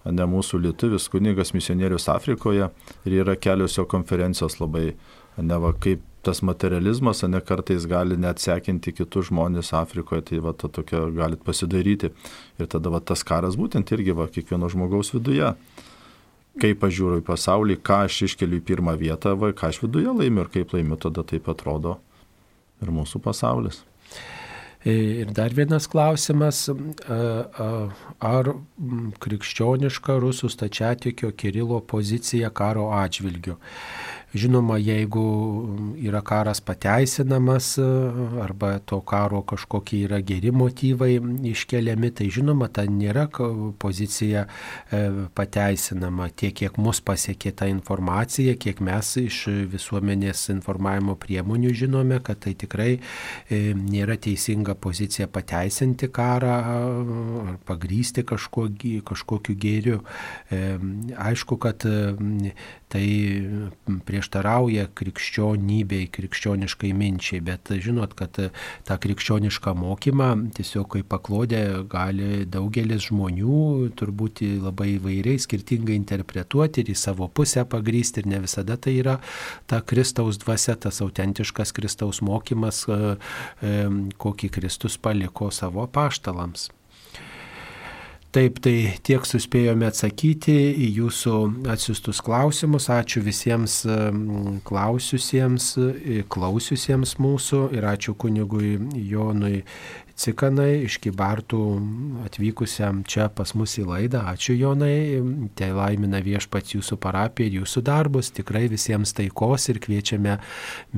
ne mūsų lietuvis kunigas misionierius Afrikoje ir yra kelios jo konferencijos labai, ne va kaip tas materializmas, ne kartais gali net sekinti kitus žmonės Afrikoje, tai va to tokia galit pasidaryti. Ir tada va tas karas būtent irgi va kiekvieno žmogaus viduje kaip aš žiūriu į pasaulį, ką aš iškeliu į pirmą vietą, va, ką aš viduje laimiu ir kaip laimiu, tada taip atrodo ir mūsų pasaulis. E, ir dar vienas klausimas, ar krikščioniška rusų stačiatikio Kirilo pozicija karo atžvilgiu? Žinoma, jeigu yra karas pateisinamas arba to karo kažkokie yra geri motyvai iškeliami, tai žinoma, ta nėra pozicija e, pateisinama tiek, kiek mus pasiekė ta informacija, kiek mes iš visuomenės informavimo priemonių žinome, kad tai tikrai e, nėra teisinga pozicija pateisinti karą ar pagrysti kažkokiu, kažkokiu gėriu. E, aišku, kad tai prieštarauja krikščionybei, krikščioniškai minčiai, bet žinot, kad tą krikščionišką mokymą tiesiog kaip paklodė gali daugelis žmonių turbūt labai įvairiai, skirtingai interpretuoti ir į savo pusę pagrysti ir ne visada tai yra ta Kristaus dvasia, tas autentiškas Kristaus mokymas, kokį Kristus paliko savo paštalams. Taip, tai tiek suspėjome atsakyti į jūsų atsiustus klausimus. Ačiū visiems klausiusiems, klausiusiems mūsų ir ačiū kunigui Jonui Cikanai iš Kibartų atvykusiam čia pas mus į laidą. Ačiū Jonai, tai laimina viešpats jūsų parapiją ir jūsų darbus. Tikrai visiems taikos ir kviečiame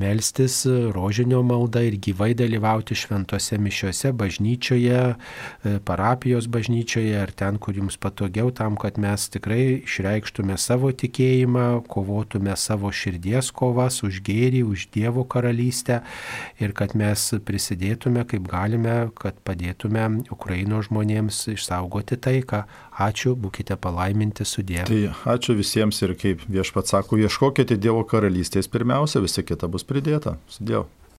melstis rožinio maldą ir gyvai dalyvauti šventose mišiuose bažnyčioje, e, parapijos bažnyčioje ar ten, kur jums patogiau, tam, kad mes tikrai išreikštume savo tikėjimą, kovotume savo širdies kovas už gėrį, už Dievo karalystę ir kad mes prisidėtume, kaip galime, kad padėtume Ukraino žmonėms išsaugoti taiką. Ačiū, būkite palaiminti su Dievu. Tai ačiū visiems ir kaip viešpats sako, ieškokite Dievo karalystės pirmiausia, visa kita bus pridėta. Su Dievu.